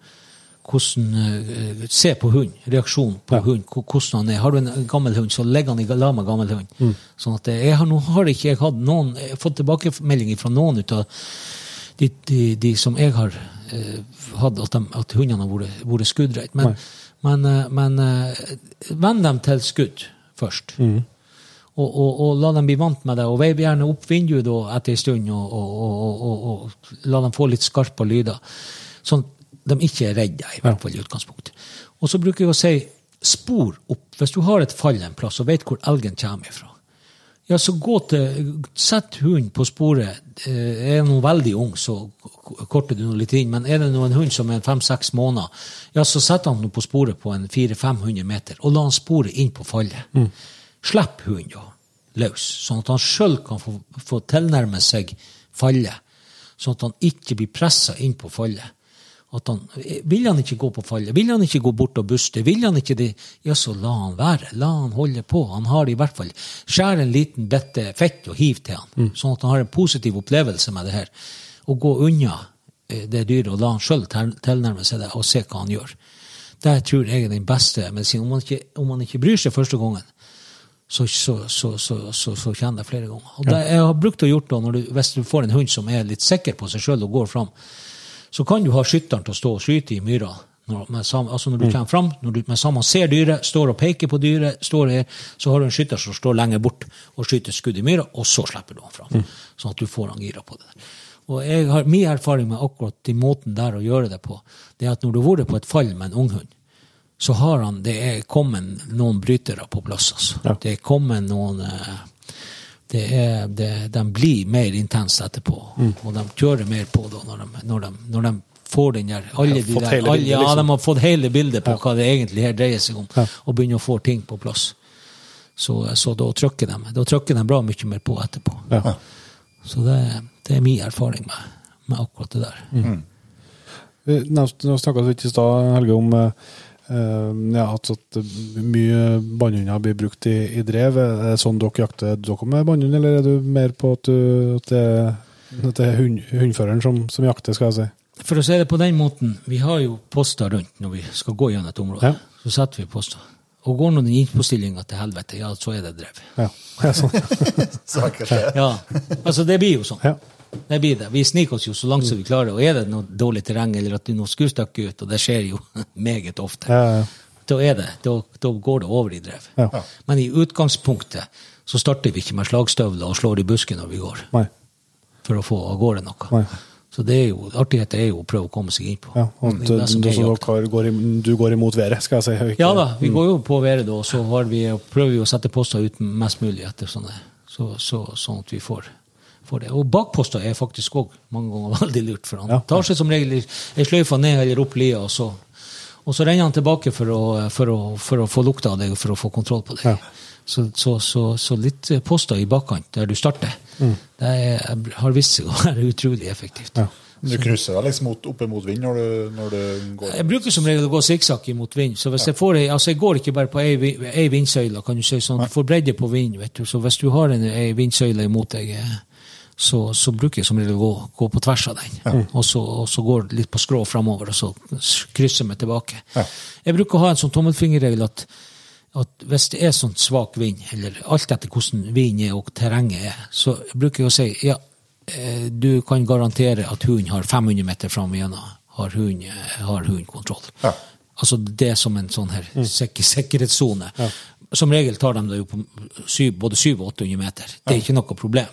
hvordan eh, Se på hund, reaksjon på Ja. hund, hvordan han er. Har du en gammel hund, så legg han i lag med gammel hund. Sånn at eh, jeg har, nå har ikke jeg hatt noen jeg har fått tilbakemeldinger fra noen ut av de, de, de som jeg har eh, hatt, at, at hundene har vært, vært skuddredd. Men, men, eh, men eh, venn dem til skudd først. Og, og, og la dem bli vant med det. Og veiv gjerne opp vinduet da etter en stund, og, og, la dem få litt skarpe lyder. Sånn de ikke er redde, i hvert fall i utgangspunktet. Og så bruker jeg å si spor opp. Hvis du har et fall en plass og vet hvor elgen kommer ifra, ja, så gå til Sett hunden på sporet. Eh, Er den veldig ung, så korter du noe litt inn. Men er det nå en hund som er fem-seks måneder, ja, så setter han på sporet på en 400-500 meter, og la han sporet inn på fallet. Slipp hunden da løs, sånn at han sjøl kan få, få tilnærme seg fallet. Sånn at han ikke blir pressa inn på fallet. At han, vil han ikke gå på fallet, vil han ikke gå bort og buste, vil han ikke det, ja, så la han være. La han holde på. Han har i hvert fall Skjær en liten bitte fett og hiv til han, sånn at han har en positiv opplevelse med det her. Og gå unna eh, det dyret og la han sjøl tilnærme seg det og se hva han gjør. Det tror jeg er den beste medisinen. Om, om han ikke bryr seg første gangen, så, så, så, så, så, så kjenner jeg flere ganger. Og det jeg har brukt å gjort da, når du, Hvis du får en hund som er litt sikker på seg sjøl og går fram, så kan du ha skytteren til å stå og skyte i myra. Når, med altså når du kommer fram, når du med sammen ser dyret, står og peker på dyret, står her, så har du en skytter som står lenger bort og skyter skudd i myra, og så slipper du han fram. Sånn at du får han gira på det. der. Og jeg har Min erfaring med akkurat de måten der å gjøre det på, det er at når du har vært på et fall med en unghund, så har han, det er kommet noen brytere på plass. Altså. Ja. Det er kommet noen eh, det er, det, De blir mer intense etterpå, Mm. og de kjører mer på da når de, når de, når de får den der alle de der, alle, bildet, Ja, liksom. de har fått hele bildet på hva det egentlig her dreier seg om, Ja. og begynner å få ting på plass. Så, så da trykker de da trykker de bra mye mer på etterpå. Ja. Så det, det er min erfaring med, med akkurat det der. Mm. Vi snakka vi ikke i stad, Helge, om eh, eh, ja, at, at mye bannhunder blir brukt i, i drev. Er det sånn dere jakter dere med bannhund, eller er du mer på at, du, at det, at det er hund, hundføreren som, som jakter, skal jeg si? For å si det på den måten, vi har jo poster rundt når vi skal gå gjennom et område. Ja. Så setter vi poster. Og går nå den innpåstillinga til helvete, ja, så er det drev. Ja, ja sånn. Ja, altså det blir jo sånn. Ja. Det blir det. Vi sniker oss jo så langt som vi klarer, og er det noe dårlig terreng eller at noe skuestykke ut, og det skjer jo meget ofte, Ja, ja. da er det, da, da går det over i drev. Ja. Men i utgangspunktet så starter vi ikke med slagstøvler og slår i busken når vi går, Nei. for å få av gårde noe. Nei. Så det er jo, artighet er jo å prøve å komme seg innpå. Ja, og Det går du går imot været, skal jeg si. ikke- Ja da, vi går jo på været da, og så har vi, prøver vi å sette poster ut mest mulig etter sånne, så, så, sånn at vi får, får det. Og bakposter er faktisk òg mange ganger veldig lurt, for han Ja. tar seg som regel ei sløyfe ned eller opp lia, og så, og så renner han tilbake for å, for, å, for å få lukta av deg, for å få kontroll på deg. Ja. Så, så, så, så litt poster i bakkant, der du starter, Mm. det er, har vist seg å være utrolig effektivt. Ja. Du krysser deg liksom opp mot vind når du, når du går Jeg bruker som regel å gå sikksakk imot vind. Så hvis jeg får ei, altså jeg går ikke bare på ei, ei vindsøyle, kan du si sånn. Du får bredde på vind, vet du. Så hvis du har en ei vindsøyle imot deg, eh, så, så bruker jeg som regel å gå, gå på tvers av den. Og, så, og så går det litt på skrå framover, og så krysser meg tilbake. Ja. Jeg bruker å ha en sånn tommelfingerregel at, at hvis det er sånn svak vind, eller alt etter hvordan vinden er og terrenget er, så bruker jeg å si ja, eh, du kan garantere at hunden har 500 meter fram igjennom, har hunden eh, har hun kontroll. Ja. Altså det som en sånn her sek sikkerhetssone. Som regel tar de det jo på syv, både 700 og 800 meter. Det er ikke noe problem.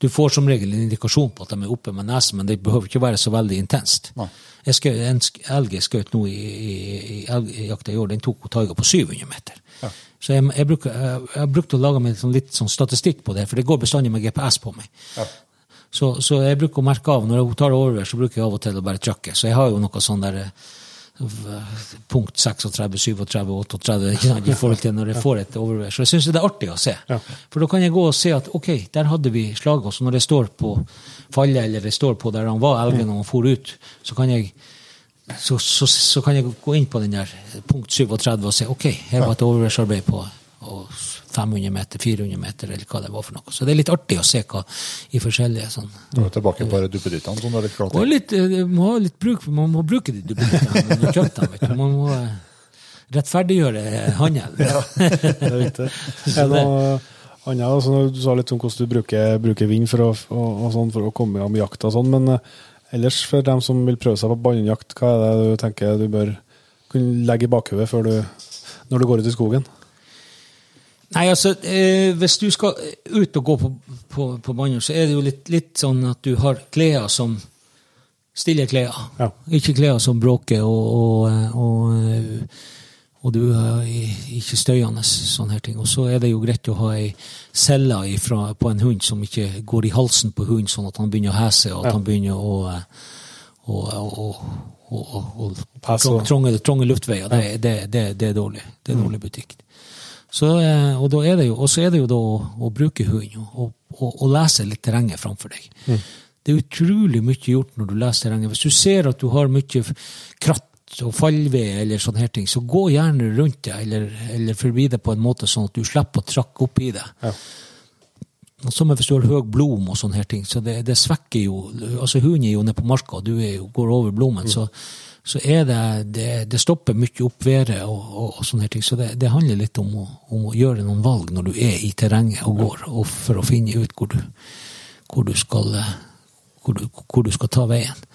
Du får som regel en indikasjon på at de er oppe med nesen, men det behøver ikke være så veldig intenst. Nei. Jeg skjøt, en elg jeg skjøt nå i, i, i elgjakta i år, den tok taiga på 700 meter. Så jeg, jeg, bruk, jeg, jeg brukte å lage meg sånn, litt sånn statistikk på det, for det går bestandig med GPS på meg. Så, så jeg bruker å merke av, når hun tar over, så bruker jeg av og til å bare trykke. Så jeg har jo noe sånn der eh, punkt 36, 37, 38, ikke sant, i forhold til når jeg får et overvær. Så jeg syns det er artig å se. For da kan jeg gå og se at ok, der hadde vi slaget oss. Og når jeg står på fallet, eller jeg står på der han var, elgen, og han for ut, så kan jeg så, så, så kan jeg gå inn på den der punkt 37 og se ok, her var et overværsarbeid på og 500 meter, 400 meter, eller hva det var for noe. Så det er litt artig å se hva i forskjellige sånn Du er tilbake på duppedittene. Sånn, er litt klart. og litt, eh, må ha litt bruk, man må bruke de duppedittene når man dem. vet du. Man må eh, rettferdiggjøre handel. Det er viktig. Er det noe annet? Altså, du sa litt om hvordan du bruker, bruker vind for å, og, og sånn, for å komme i gang med jakt og sånn, men eh, ellers for dem som vil prøve seg på bannejakt, hva er det du tenker du bør kunne legge i bakhodet når du går ut i skogen? Nei, altså, eh, hvis du skal ut og gå på, på, på banen, så er det jo litt, litt sånn at du har klær som stille klær. Ja. Ikke klær som bråker, og, og, og, eh, og du er ikke støyende, sånne her ting. Og så er det jo greit å ha ei celle på en hund som ikke går i halsen på hunden, sånn at han begynner å hese, og at han begynner å eh, å- å- å- trange, trange luftveier. Det, det, det, det er dårlig. Det er dårlig butikk. Så, eh, og da er det jo, så er det jo da å, å bruke hunden og, og, og lese litt terrenget framfor deg. Det er utrolig mye gjort når du leser terrenget. Hvis du ser at du har mye kratt og fallved eller sånne her ting, så gå gjerne rundt det, eller, eller forbi det på en måte sånn at du slipper å trakke opp i det. Ja. Som jeg forstår, høy blom og sånne her ting, så det, det svekker jo altså Hunden er jo nede på marka, og du jo, går over blomen, så, så er det, det Det stopper mye oppværet og, og, og sånne her ting. Så det, det handler litt om å, om å gjøre noen valg når du er i terrenget og går, og for å finne ut hvor du, hvor du, skal, eh, hvor du, hvor du skal ta veien.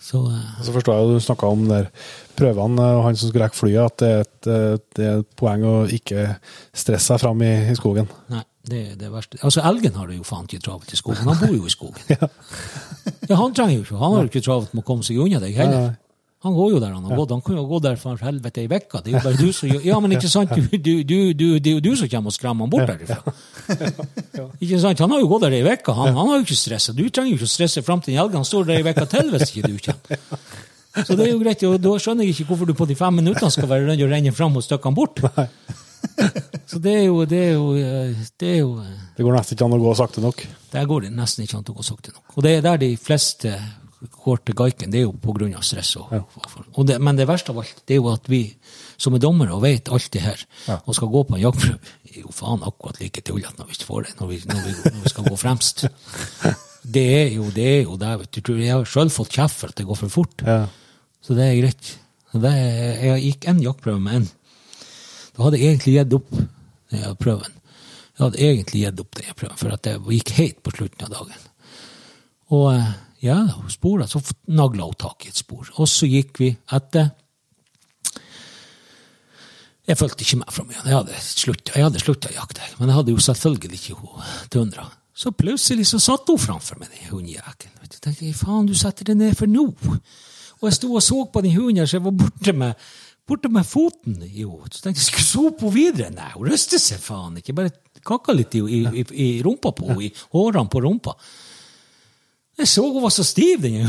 Så eh, Så forstår jeg jo du snakka om der prøvene og han som skulle rekke flyet, at det er, et, eh, det er et poeng å ikke stresse seg fram i, i skogen. Nei, det er det verste. Altså, elgen har det jo faen ikke travelt i skogen. Han bor jo i skogen. ja. han trenger jo ikke Han har jo ikke travelt med å komme seg unna deg heller. Han går jo der han har gått. Han kan jo gå der for helvete i vekka. Det er jo bare du som Ja, men ikke sant? Du, du, du, du, det er jo du som kommer og skremmer han bort derifra. Ikke sant? Han har jo gått der i vekka. Han, han har jo ikke stressa. Du trenger jo ikke å stresse fram til en helg. Han står der i vekka til hvis ikke du kommer. Så det er jo greit. Og da skjønner jeg ikke hvorfor du på de fem minuttene skal være renne fram og stikke han bort. Så det er jo Det er jo, det er jo eh, Det går nesten ikke an å gå sakte nok. der går det nesten ikke an å gå sakte nok. Og det er der de fleste går til gaiken. Det er jo av stress. Og, og det, men det verste av alt, det er jo at vi som er dommere og vet alt det her, og skal gå på en jaktprøve, er jo faen akkurat like tullete når vi ikke får det, når vi, når vi, når vi skal gå fremst. Det er jo det er jo der, vet du. Jeg har sjøl fått kjeft for at det går for fort. Ja. Så det er greit. Det er, jeg gikk en jaktprøve med en. Da hadde egentlig gitt opp her prøven. Jeg hadde egentlig gitt opp den prøven, for at det gikk helt på slutten av dagen. Og eh, ja, sporet, så nagla hun tak i et spor. Og så gikk vi etter. Jeg fulgte ikke med fra mye. Jeg hadde slutta, jeg å jakte, men jeg hadde jo selvfølgelig ikke hun Tundra. Så plutselig så satt hun framfor meg, den hundejækelen. Jeg tenkte faen, du setter deg ned for nå. Og jeg sto og så på den hunden, som jeg var borte med, borte med foten Jo. Så tenkte jeg skulle så på henne videre. Nei, hun røster seg faen ikke. Bare kakka litt i, i, i, i rumpa på henne, i hårene på rumpa. Jeg så hun var så stiv, den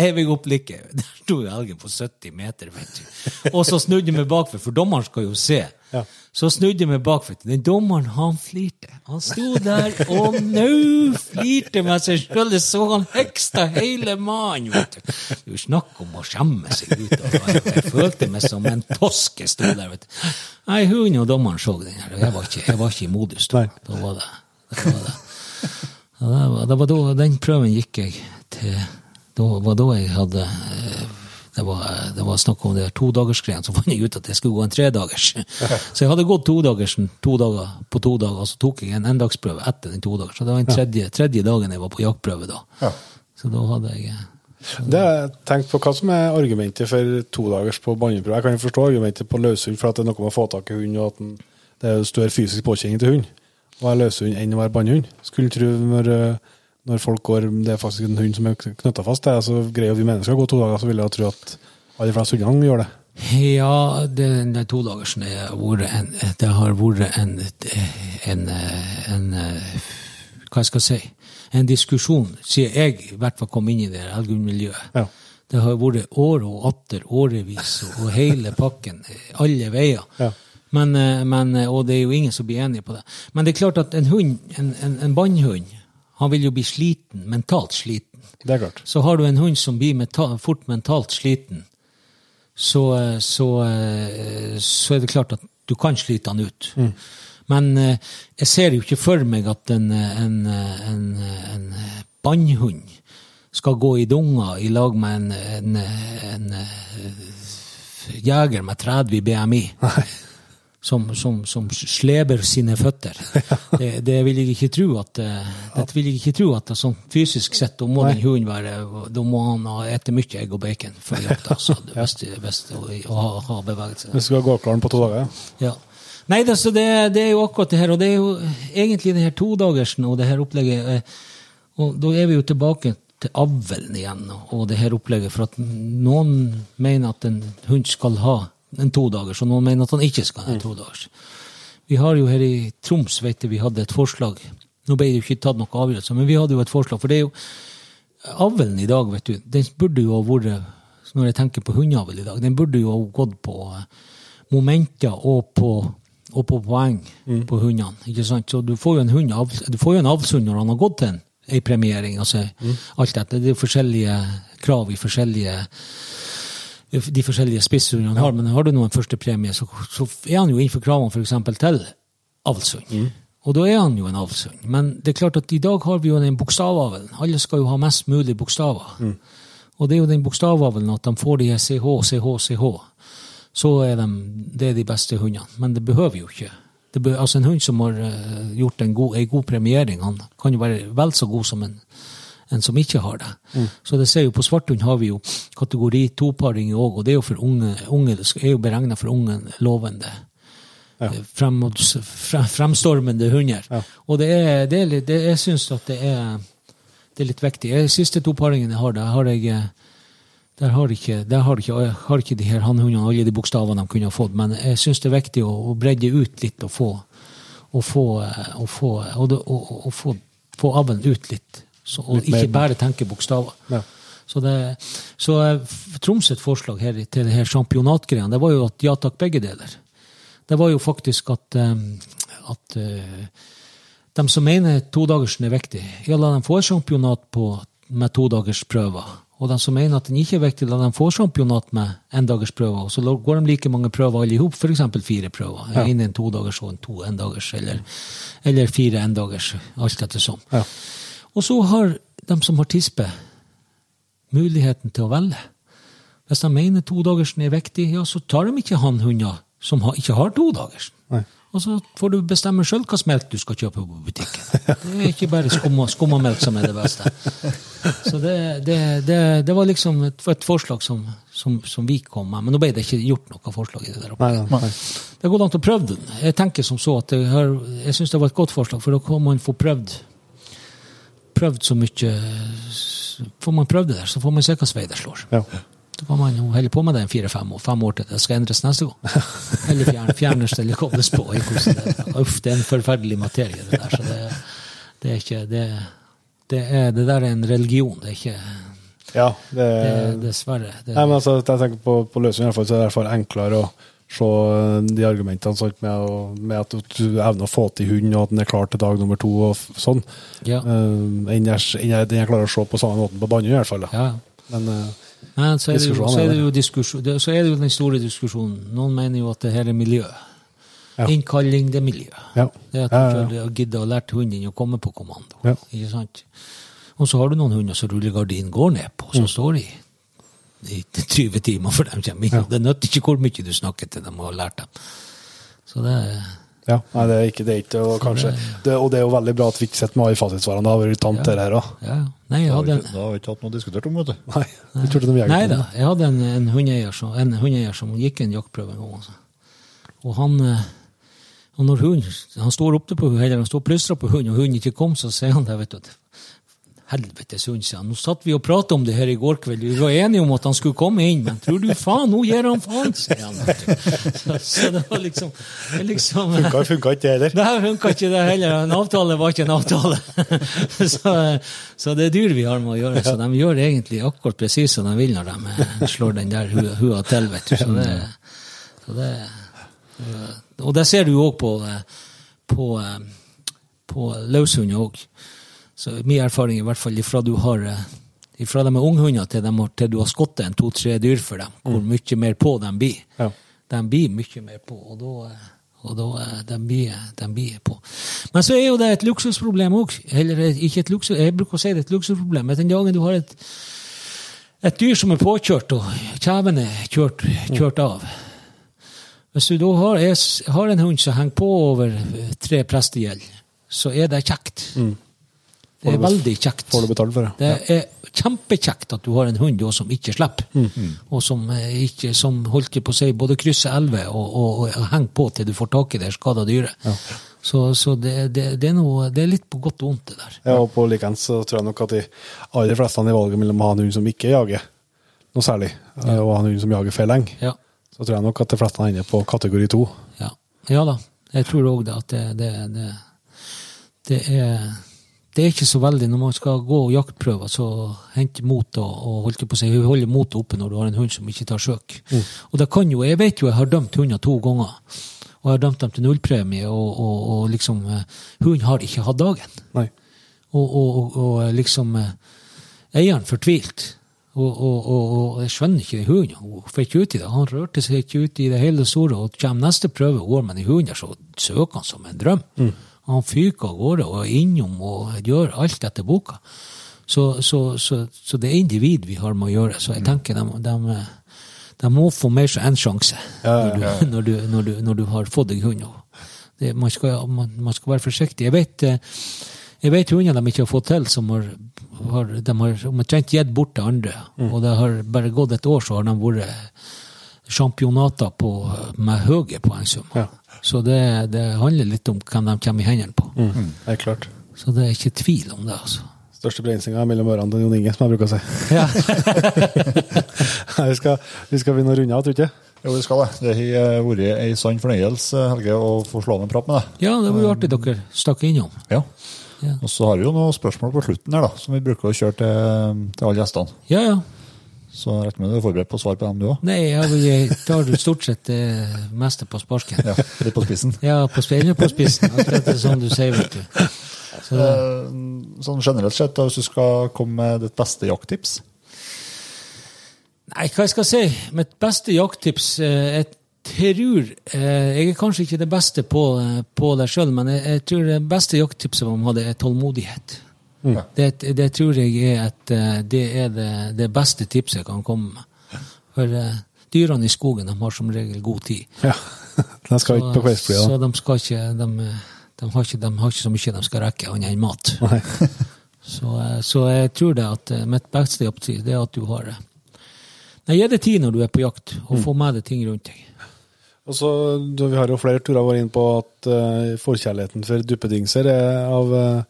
evig opplikke. Der sto jo elgen på 70 meter, vet du. Og så snudde jeg meg bakfra, for dommeren skal jo se. Ja. Så snudde jeg meg bakfra. Den dommeren, han flirte. Han sto der og nå flirte med seg sjøl. Det så han heksta hele mannen, vet du. jo snakk om å skjemme seg ut. av jeg, jeg følte meg som en toske sto der, vet du. Nei, hun og dommeren så den her, og jeg var ikke, jeg var ikke i modus da. Da var det. Da var det. Da var, da var da, den prøven gikk jeg til Det var da jeg hadde eh, Det var, det var snakk om det der todagersgreien, så fant jeg ut at jeg skulle gå en tredagers. Så jeg hadde gått todagersen to dager på to dager, og så tok jeg en endagsprøve etter den todagers. Så det var den tredje, tredje dagen jeg var på jaktprøve da. Ja. Så da hadde jeg Det har jeg tenkt på hva som er argumentet for todagers på banneprøve. Jeg kan jo forstå argumentet på løshund, for at det er noe med å få tak i hund, og at den, det er større fysisk påkjenning til hund å være løshund enn å være bannehund. Skulle tro når, eh, når folk går Det er faktisk en hund som er knytta fast, til er så greier vi mennesker å gå to dager, så vil jeg tro at alle fleste hundene gjør det. Ja, det, den todagersen det har vært en, det har vært en, en, en, Hva skal jeg si? En diskusjon, siden jeg i hvert fall kom inn i det elgundmiljøet. Ja. Det har vært år og atter, årevis, og, hele pakken. Alle veier. Ja. Men, eh, men, og det er jo ingen som blir enige på det. Men det er klart at en hund, en, en, en bannhund, han vil jo bli sliten, mentalt sliten. Det er klart. Så har du en hund som blir mental, fort mentalt sliten, så, eh, så, eh, så er det klart at du kan slite han ut. Men eh, jeg ser jo ikke for meg at en, en, en, en bannhund skal gå i dunga i lag med en, en, en, en jeger med 30 i BMI. Som, som, som sleber sine føtter. Det, det vil jeg ikke tro at eh, det vil jeg ikke tro at sånn fysisk sett, da må den hunden være Da må han ha ete mye egg og bacon før jakta. Så det beste, beste å, å ha, ha beveget seg. Vi skal gå klaren på to dager. Ja. Nei, det, det, det er jo akkurat det her, og det er jo egentlig det her todagersen og det her opplegget. eh, Og da er vi jo tilbake til avlen igjen og det her opplegget, for at noen mener at en hund skal ha en todagers, og noen mener at han ikke skal ha en todagers. Vi har jo her i Troms, vet du, vi hadde et forslag. Nå ble det jo ikke tatt noe avgjørelse, men vi hadde jo et forslag, for det er jo avlen i dag, vet du, den burde jo ha vært Når jeg tenker på hundeavl i dag, den burde jo ha gått på eh, momenter og på, og på poeng på hundene. ikke sant? Så du får jo en hund, du får jo en avlshund når han har gått til en, en premiering. altså alt dette. Det er forskjellige krav i forskjellige de forskjellige spisshundene har, men har du nå en førstepremie, så, så er han jo innenfor kravene f.eks. til avlshund. Og da er han jo en avlshund. Men det er klart at i dag har vi jo den bokstavavelen. Alle skal jo ha mest mulig bokstaver. Og det er jo den bokstavavelen at de får de her CH, CH, CH. Så er de, det er de beste hundene. Men det behøver jo ikke. Det be, altså En hund som har eh, gjort en god, en god premiering, han kan jo være vel så god som en, en som ikke har det. Så det ser jo på svarthund har vi jo kategori toparing òg, og det er jo for unge, unge det er jo beregna for unge lovende. Ja. Frem, frem, fremstormende hunder. Og det er, det er litt, det, jeg syns at det er, det er litt viktig. De siste to paringene jeg har, der har jeg eh, der har ikke, der har ikke, har ikke de her hannhundene alle de bokstavene de kunne ha fått, men jeg syns det er viktig å, å bredde ut litt og få og få, eh, og få, og, og, og få, få avlen ut litt. Så, og ikke bare tenke bokstaver. Ja. Så, det, så eh, Troms sitt forslag her, til det her championatgreiene, det var jo at ja takk, begge deler. Det var jo faktisk at, eh, at eh, de som mener todagersen er viktig, ja, la dem få et championat på, med todagersprøver. Og de som mener at den ikke er viktig, la dem få championat med endagersprøver. Og så går de like mange prøver alle i hop, f.eks. fire prøver. Ja. En en todagers og en to endagers, eller, eller fire endagers, alt etter som. Ja. Og så har de som har tispe, muligheten til å velge. Hvis de mener todagersen er viktig, ja, så tar de ikke hannhunder som ikke har todagersen. Og så får du bestemme sjøl hvilken melk du skal kjøpe på butikken. Det er ikke bare skumma, skummamelk som er det beste. Så det, det, det, det var liksom et, et forslag som, som, som vi kom med. Men nå ble det ikke gjort noe forslag i det der oppe. Nei, nei. Det går an å prøve den. Jeg tenker som så at jeg, har, jeg syns det var et godt forslag, for da kan man få prøvd prøvd så mye Får man prøvd det der, så får man se hvilken vei det slår. Ja. Så kan man jo holde på med det i fire-fem år, fem år til det skal endres neste gang. Eller fjern, fjernes eller kobles på. Uff, det er en forferdelig materie, det der. Så det, det er ikke det, det, er, det der er en religion, det er ikke ja det, det, Dessverre. Nei, men altså, jeg tenker på, på løsningen, i hvert fall, så er det i hvert fall enklere å se de argumentene sånn, med, med at du evner å få til hund, og at den er klar til dag nummer to, og sånn, ja. uh, enn jeg, jeg, jeg klarer å se på samme måten på banen i hvert fall. Ja. Men uh, Men så er, det jo, så, er det jo det, så er det jo den store diskusjonen. Noen mener jo at det her er miljø. Ja. Innkalling, det er miljø. ja. Det at du Ja, ja, giddet å lære hunden å komme på kommando. Ja. Ikke sant? Og så har du noen hunder som rullegardinen går ned på, Mm. så står de i 20 timer før de kommer inn. Ja. Det nytter ikke hvor mye du snakker til dem og har lært dem. Så det er Ja, nei, det er ikke det. Er ikke, og, kanskje, det, og det er jo veldig bra at vi ikke sitter med fasitsvarene. Det har vært tant Ja. det her òg. ja. Nei, jeg har hadde vi en, ikke, det har vi ikke hatt noe diskutert om, vet du. Nei, jeg trodde de jaget Nei da, jeg hadde en, en, hundeeier som, som gikk en jaktprøve en gang. Altså. Og han eh, og når hun, Han står oppe på eller han står og plystrer på hunden, og hunden ikke kom, så sier han det. vet du, hund, sier han. Nå satt vi og pratet om det her i går kveld. Vi var enige om at han skulle komme inn, men tror du faen, nå gir han faen, sier han. Så, så det var liksom, liksom Funka, funka ikke det heller. Nei, funka ikke det heller. En avtale var ikke en avtale. så, så det er dyr vi har med å gjøre. Så de gjør egentlig akkurat presis som de vil når de slår den der hua, hua til, vet du. Så det, så det, og det ser du òg på, på, på Løshund òg. Så min erfaring i hvert fall ifra du har eh, ifra de er unghunder til, de til du har skottet en to-tre dyr for dem, hvor mye mer på de blir. Ja. De blir mye mer på, og da, eh, og da eh, de blir, de blir på. Men så er jo det et luksusproblem òg. Eller ikke et luksus, jeg bruker å si det et luksusproblem. Men den dagen du har et, et dyr som er påkjørt, og kjeven er kjørt, kjørt av Hvis du da har, jeg har en hund som henger på over tre prestegjeld, så er det kjekt. Det er veldig kjekt. Får du betalt for det? Det er kjempekjekt at du har en hund som ikke slipper, og som, eh, ikke, som holdt på å si, både krysser elver og, og, og henger på til du får tak i det skada dyret. Så, så det, det, det, er noe, det er litt på godt og vondt, det der. Ja, og på likeens så tror jeg nok at de aller fleste i valget mellom å ha en hund som ikke jager noe særlig, ja. og ha en hund som jager for lenge, Ja, så tror jeg nok at de fleste ender på kategori to. ja. ja da. Jeg tror òg det at det, det, det, det er det er ikke så veldig når man skal gå jaktprøver, så hente motet og, og på seg, holde motet oppe når du har en hund som ikke tar søk. Og det kan jo, Jeg vet jo jeg har dømt hunder to ganger, og jeg har dømt dem til nullpremie, og, og, og liksom eh, Hunden har ikke hatt dagen. Nei. Og, og, og liksom eh, Eieren fortvilt. Og, jeg skjønner ikke hunden. Hun får ikke ut i det. Han rørte seg ikke ut i det hele store. Og kommer neste prøve, går man i hunden, så søker han som en drøm. Han fyker av gårde og er innom og gjør alt etter boka. Så, så, så, så det er individ vi har med å gjøre. Så jeg tenker de, de, de må få mer enn én sjanse Ja, ja, når, du, når, du, når, du, når du har fått deg hund. Det, man, skal, man, man skal være forsiktig. Jeg vet, eh, jeg vet hunder de ikke har fått til, som har, har, de har omtrent gitt bort til andre. Og det har bare gått et år, så har de vært championater på, med høye poengsummer. Ja. Så det, det handler litt om hvem de kommer i hendene på. Mm. Det er klart. Så det er ikke tvil om det, altså. Største begrensninga er mellom ørene til Jon Inge, som jeg bruker å si. Ja. Vi, skal, vi skal begynne å runde av, tror du ikke? Jo, vi skal det. Det har eh, vært ei sann fornøyelse, Helge, å få slå av en prat med deg. ja, det var jo artig dere stakk innom. Ja. Ja. Og så har vi jo noen spørsmål på slutten her, da, som vi bruker å kjøre til, til alle gjestene. Ja, ja. Så jeg regner med du er forberedt på å svare på dem, du òg? Nei, jeg, tar stort sett det meste på sparken. Ja, litt på spissen. Ja, på på spissen. Akkurat det som du sier, vet du. Så, Eh, Sånn generelt sett, da, hvis du skal komme med ditt beste jakttips nei, hva jeg skal si? Mitt beste jakttips eh, Jeg tror eh, Jeg er kanskje ikke det beste på, eh, på det sjøl, men jeg, jeg tror det beste jakttipset man hadde, er tålmodighet. Det, det tror jeg er, et, eh, det, er det, det beste tipset jeg kan komme med. For uh, dyrene i skogen de har som regel god tid. Ja. De skal ikke på kveldsflyet, så de skal ikke de, de, har ikke de har ikke så mye de skal rekke annet enn mat. Så, eh, så jeg tror det at mitt beste opptid det er at du har det Nei, Gi det tid når du er på jakt, og Mm. få med deg ting rundt deg. Og så, du, Vi har jo flere turer vært inn på at uh, forkjærligheten for duppedingser er av uh,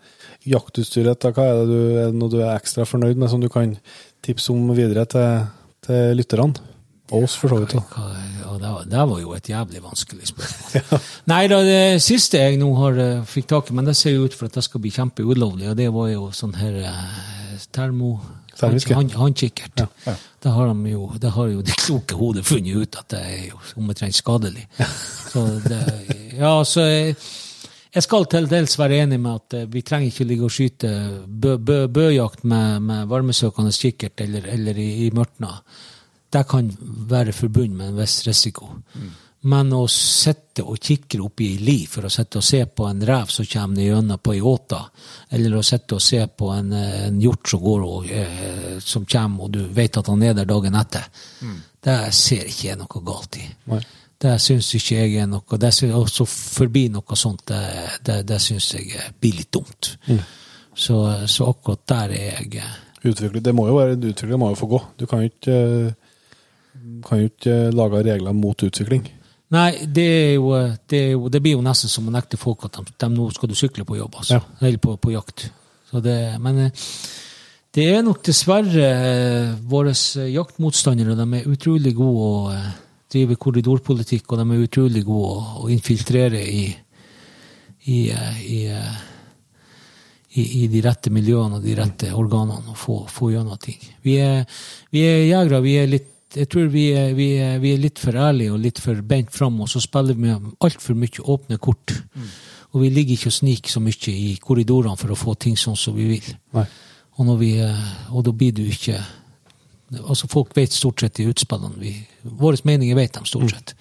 jaktutstyret. Hva er det, du, er det noe du er ekstra fornøyd med, som du kan tipse om videre til, til lytterne? Og oss, for så vidt. Ja, det, var, det var jo et jævlig vanskelig spørsmål. Nei da, det siste jeg nå har eh, fikk tak i, men det ser jo ut for at det skal bli kjempeulovlig, og det var jo sånn her eh, termo... Ja. Håndkikkert. Ja, ja. Det har de jo, det har jo det kloke hodet funnet ut at det er jo omtrent skadelig. Så det, ja, så jeg, skal til dels være enig med at eh, vi trenger ikke ligge og skyte bø, bø, bøjakt med, med varmesøkende kikkert eller, eller i, i mørtna. Det kan være forbundet med en viss risiko. Men å sitte og kikke opp i ei li for å sitte og se på en rev som kommer gjennom på ei åte, eller å sitte og se på en, eh, en hjort som går og, eh, som kommer, og du vet at han er der dagen etter, det ser ikke jeg noe galt i. Nei. Det syns ikke jeg er noe Det synes, også forbi noe sånt, det, det, det syns jeg eh, blir litt dumt. Så, så akkurat der er jeg Utvikling, det må jo være, utvikling må jo få gå. Du kan jo ikke, eh, kan jo ikke eh, lage regler mot utvikling. Nei, det, jo, det, jo, det blir jo nesten som å nekte folk at de, de nå skal du sykle på jobb, altså. Ja. Eller på, på jakt. Så det, men eh, det er nok dessverre eh, våre eh, jaktmotstandere. De er utrolig gode å eh, drive korridorpolitikk, og de er utrolig gode å, å infiltrere i, i, eh, i, eh, i, i de rette miljøene og de rette organene og få, få gjennom ting. Vi er, vi er jegere. vi er litt jeg tror vi er, vi, er, vi er litt for ærlige og litt for bent fram, og så spiller vi med altfor mye åpne kort. Og vi ligger ikke og sniker så mye i korridorene for å få ting sånn som vi vil. Nei. Og, vi, eh, og da blir du ikke Altså Folk vet stort sett i utspillene. Vi, våre meninger vet de stort sett.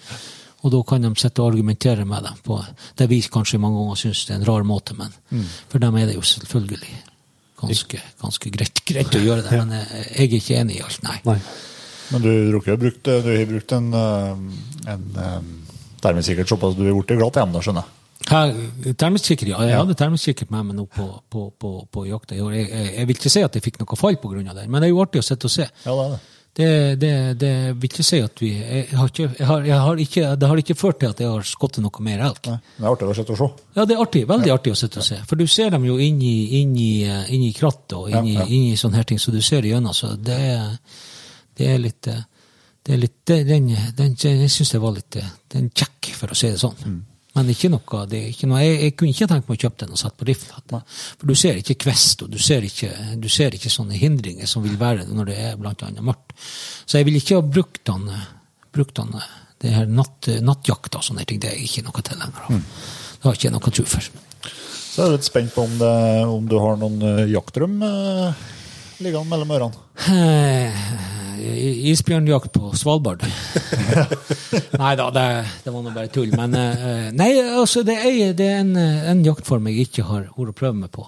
Og da kan de sitte og argumentere med dem på det vi kanskje mange ganger syns er en rar måte, men for dem er det jo selvfølgelig ganske, ganske greit, greit å gjøre det. Men jeg, jeg er ikke enig i alt, nei. Nei. Men du, Rukke, jo brukt, du har brukt en, en, en eh, dermed sikkert såpass du har blitt glad glatt hjemme, da, skjønner jeg. Termiskikker, ja. Jeg hadde termiskikker med meg nå på, på, på, på jakta i år. Jeg, jeg, jeg vil ikke si at jeg fikk noe fall av det, men det er jo artig å sitte og se. Ja, det det. Det, det, det vil ikke si at vi jeg har ikke, jeg har, har ikke, Det har ikke ført til at jeg har skutt noe mer elg. Det er artig å sitte og se. Ja, det er artig, veldig artig å sitte og se. For du ser dem jo inni, inni, eh, inni krattet og inni, Ja, ja. inni sånne her ting, så du ser igjennom. Så det det er litt eh, det er litt, det, den, den, Jeg syns det var litt eh, Den kjekk, for å si det sånn. Mm. Men ikke noe, det ikke noe jeg, jeg kunne ikke tenkt meg å kjøpe den og satt på rifle. For du ser ikke kvest, og du ser ikke, du ser ikke sånne hindringer som vil være det når det er blant annet mørkt. Så jeg vil ikke ha brukt den, eh, brukt den eh, det her natt, nattjakta og sånne ting. Det er ikke noe tilhenger Mm. Det har ikke jeg noe tro for. Så er jeg litt spent på om, det, om du har noen uh, jaktdrøm eh, liggende mellom ørene. Eh, Isbjørnjakt på Svalbard. nei da, det, det var nå bare tull. Men eh, nei, altså, det er, det er en, en jaktform jeg ikke har vært å prøve meg på.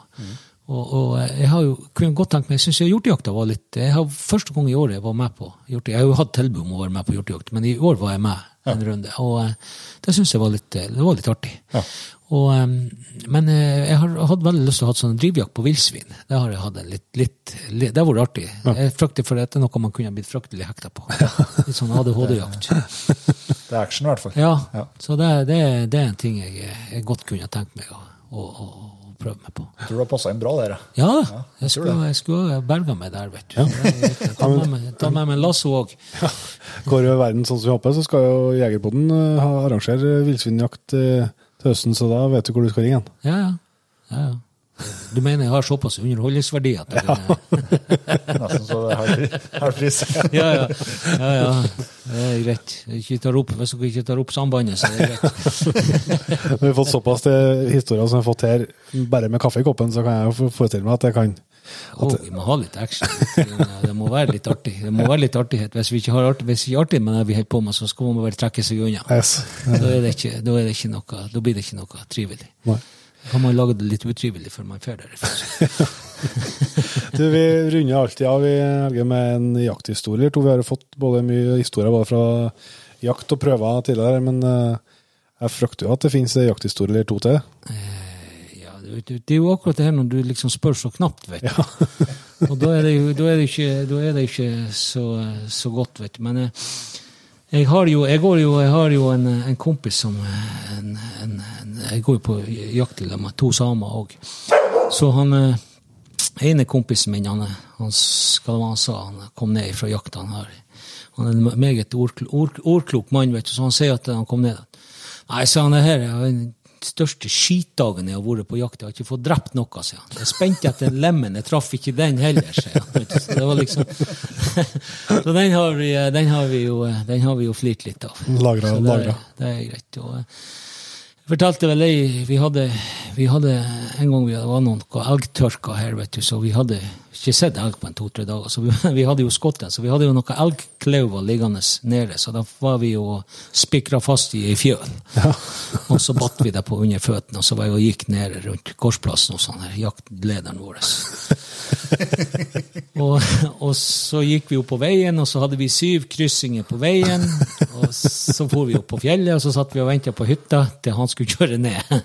Og, og eh, jeg har jo kunne godt tenkt meg, jeg syns hjortejakta var litt jeg har, Første gang i år jeg var med på hjortejakt. Jeg har jo hatt tilbud om å være med på hjortejakt, men i år var jeg med en runde. Og eh, det syns jeg var litt, det var litt artig. Ja. Og, men eh, jeg har hatt veldig lyst til å ha sånn drivjakt på villsvin. Det har jeg hatt litt, litt, litt Det har vært artig. Jeg frykter for at det er noe man kunne blitt fryktelig hekta på. Litt sånn ADHD-jakt. Det er action, i hvert fall. Ja, Ja. så det, det, det er en ting jeg, jeg godt kunne tenkt meg å, å, å, prøve meg på. Jeg tror det har passa inn bra, dere. Ja, jeg jeg skulle, jeg skulle berga meg der, vet du. Ta med meg, ta med meg lasso òg. Går jo verden sånn som vi håper, så skal jo Jegerpodden eh, arrangere villsvinjakt eh, til høsten, så da vet du hvor du skal ringe. Ja, ja. ja, ja. Du mener jeg har såpass underholdningsverdi at jeg, Nesten så det er halv pris. ja, ja, ja, ja. Det er greit. Ikke tar opp, hvis dere ikke tar opp sambandet, så er det greit. Når vi har fått såpass til historier som vi har fått her, bare med kaffe i koppen, så kan jeg jo for- forestille meg at jeg kan Å, vi må ha litt action. Det må være litt artig. Det må være litt artighet. Hvis vi ikke har artig, hvis vi ikke artig med det vi holder på med, så skal man bare trekke seg unna. yes. Da, det ikke, da, noe, da blir det ikke noe trivelig. Nei. Da kan man lage det litt utrivelig før man drar derfra. Du, vi runder alltid av i Helge med en jakthistorie. Vi har fått både mye historier både fra jakt og prøver tidligere, men eh, Jeg frykter jo at det finnes en jakthistorie eller to til. Ja, det, er jo akkurat det her når du liksom spør så knapt, vet du. og da er det jo, da er det ikke, er det ikke så, så godt, vet du. Men eh, jeg har jo, jeg går jo, jeg har jo en, en kompis som en, en, en, Jeg går jo på jakt med to samer òg. Så han eh, ene kompisen min, han, han, han sa, han kom ned fra jakta. Han, han er en meget ordklok, ord- ordklok mann, vet du, så han sier at han kom ned. Nei, sa han, det her er den største skitdagen jeg har vært på jakt. Jeg har ikke fått drept noe, sier han. Jeg spente etter lemmen, jeg traff ikke den heller, sier han. Så det var liksom Så den har vi, den har vi jo, den har vi jo flirt litt av. Lagra, det, lagra. det er greit. Og, eh, jeg fortalte vel ei vi hadde, vi hadde en gang vi, det var noen elgtørker her, vet du, så vi hadde ikke sett elg på en to-tre dager. Så vi, vi hadde jo skutt den, så vi hadde jo noen elgklauver liggende nede. Så da var vi jo spikra fast i ei fjøl. og så batt vi det på under føttene, og så var jeg og gikk ned rundt gårdsplassen hos han her jaktlederen vår. og, og så gikk vi opp på veien, og så hadde vi syv kryssinger på veien. Og så for vi opp på fjellet, og så satt vi og venta på hytta til han skulle kjøre ned.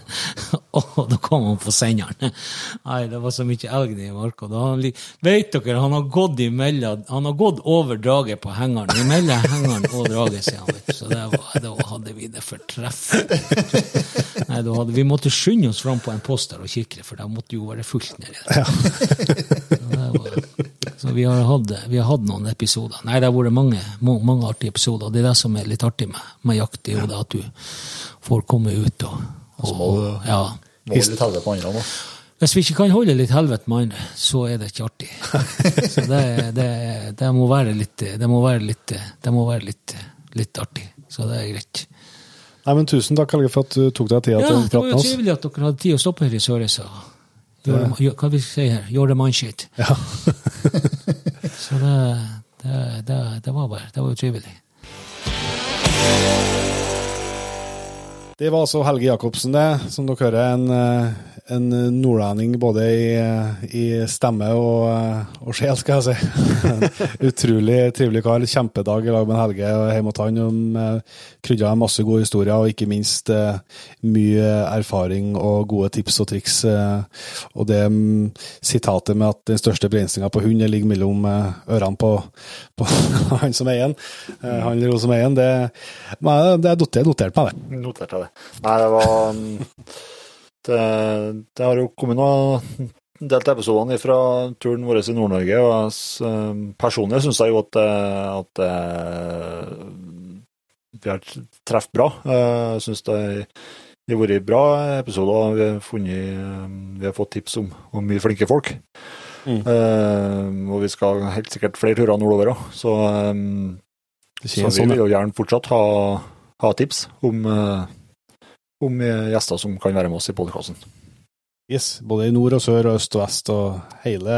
og da kom han på senderen. Nei, det var så mye elg i marka. Da han Vet dere, han har gått imellom Han har gått over draget på hengeren. Imellom hengeren og draget, sier han. Så det var, da hadde vi det fortreffelig. Nei, da hadde, vi måtte skynde oss fram på en post der og kikke, for det måtte jo være fullt nedi der. Så det Så vi har, hatt, vi har hatt noen episoder. Nei, det har vært mange, mange artige episoder. Det er det som er litt artig med, med jakt, det er jo det at du får komme ut og, og, må du- ja. Måle tallet på andre, da. Hvis vi ikke kan holde litt helvete med andre, så er det ikke artig. Så det, det, det må være litt Det må være litt, det må være litt, litt artig. Så det er greit. Nei, men Tusen takk, Helge, for at du tok deg tida Ja, til å det var jo med trivelig at dere hadde tid å stoppe her i Sørreisa. Gjør- hva vi sier her? Gjøre mannskitt. Ja. Så det, det, det, det var bare Det var jo trivelig. Det var altså Helge Jacobsen, det. Som dere hører, en, eh, en nordlending både i, eh, i stemme og, eh, og sjel, skal jeg si. En Utrolig trivelig kar. Kjempedag i lag med Helge og hjemme hos han. eh, Krydda med masse gode historier, og ikke minst eh, mye erfaring og gode tips og triks. eh, Og det mm, sitatet med at den største begrensninga på hund ligger mellom eh, ørene på, på han som eier den, eh, han eller hun som eier den, det, det er notert, notert meg, det. Noterte jeg det. Nei, det var mm, Det, det har jo kommet noen delte episodene fra turen vår i Nord-Norge, og eh, personlig syns jeg jo at, eh, at eh, vi har truffet bra. Eh, Jeg syns det har vært bra episoder. Vi har, funnet, eh, vi har fått tips om, om mye flinke folk. Mm. Uh, og vi skal helt sikkert flere turer nordover òg, så, um, så vi sånn, vil jo gjerne fortsatt ha, ha tips om, eh, om eh, gjester som kan være med oss i podkasten. Yes, både i nord og sør og øst og vest og hele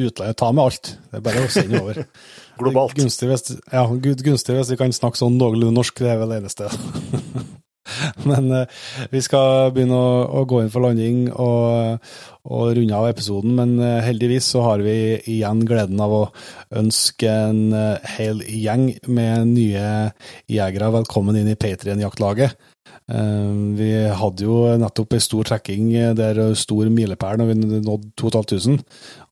utlandet. Ta med alt. Det er bare å sende over. Globalt. Gunstig hvis, ja, gunstig hvis vi kan snakke sånn noenlunde norsk, det er vel eneste. Men eh, vi skal begynne å, å gå inn for landing og, og runde av episoden, men eh, heldigvis så har vi igjen gleden av å ønske en eh, hel gjeng med nye jegere velkommen inn i Patrion-jaktlaget. Eh, Vi hadde jo nettopp en stor trekking der stor milepæl når vi nådde 2500.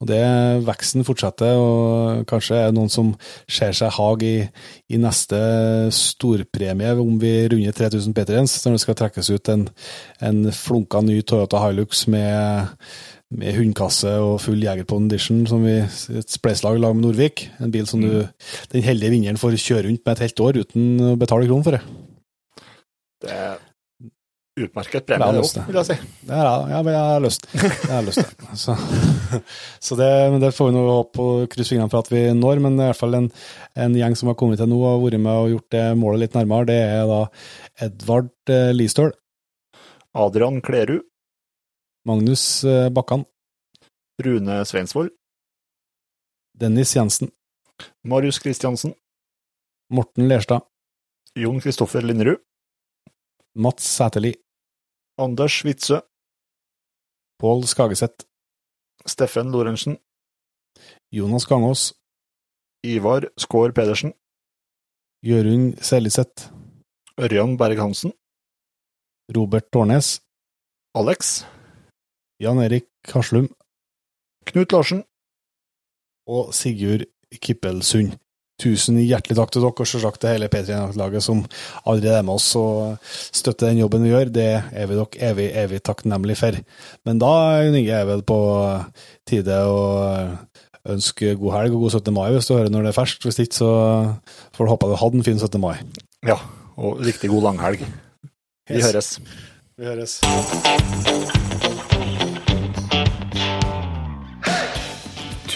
Og det veksten fortsetter, og kanskje er det noen som ser seg hag i, i neste storpremie om vi runder 3000 Patriens, når det skal trekkes ut en, en flunka ny Toyota Hilux med med hundkasse og full Jegerpon Edition, som vi et spleiselag lager lag med Norvik. En bil som du den heldige vinneren får kjøre rundt med et helt år uten å betale kronen for det. Det utmerket premie, nå, det òg, vil jeg si. Det ja, men jeg har lyst. Jeg har lyst det. Så, så det, men det får vi nå håpe og krysse fingrene for at vi når, men i hvert fall en, en gjeng som har kommet til nå og vært med og gjort det målet litt nærmere. Det er da Edvard eh, Listøl, Adrian Klerud, Magnus eh, Bakkan, Rune Sveinsvold, Dennis Jensen, Marius Kristiansen, Morten Lerstad, Jon Kristoffer Linderud, Mats Sæterli, Anders Witzøe, Pål Skageseth, Steffen Lorentzen, Jonas Gangås, Ivar Skår Pedersen, Jørund Seliseth, Ørjan Berg-Hansen, Robert Tårnes, Alex. Jan Erik Haslum. Knut Larsen. og Sigurd Kippelsund. Tusen hjertelig takk til dere, og selvsagt til hele P3-laget som allerede er med oss og støtter den jobben vi gjør. Det er vi dere evig, evig takknemlig for. Men da Inge, er vel på tide å ønske god helg og god 17. mai hvis du hører når det er ferskt. Hvis ikke, så får du håpe du hadde en fin 17. mai. Ja, og riktig god langhelg. Vi Yes. høres. Vi høres.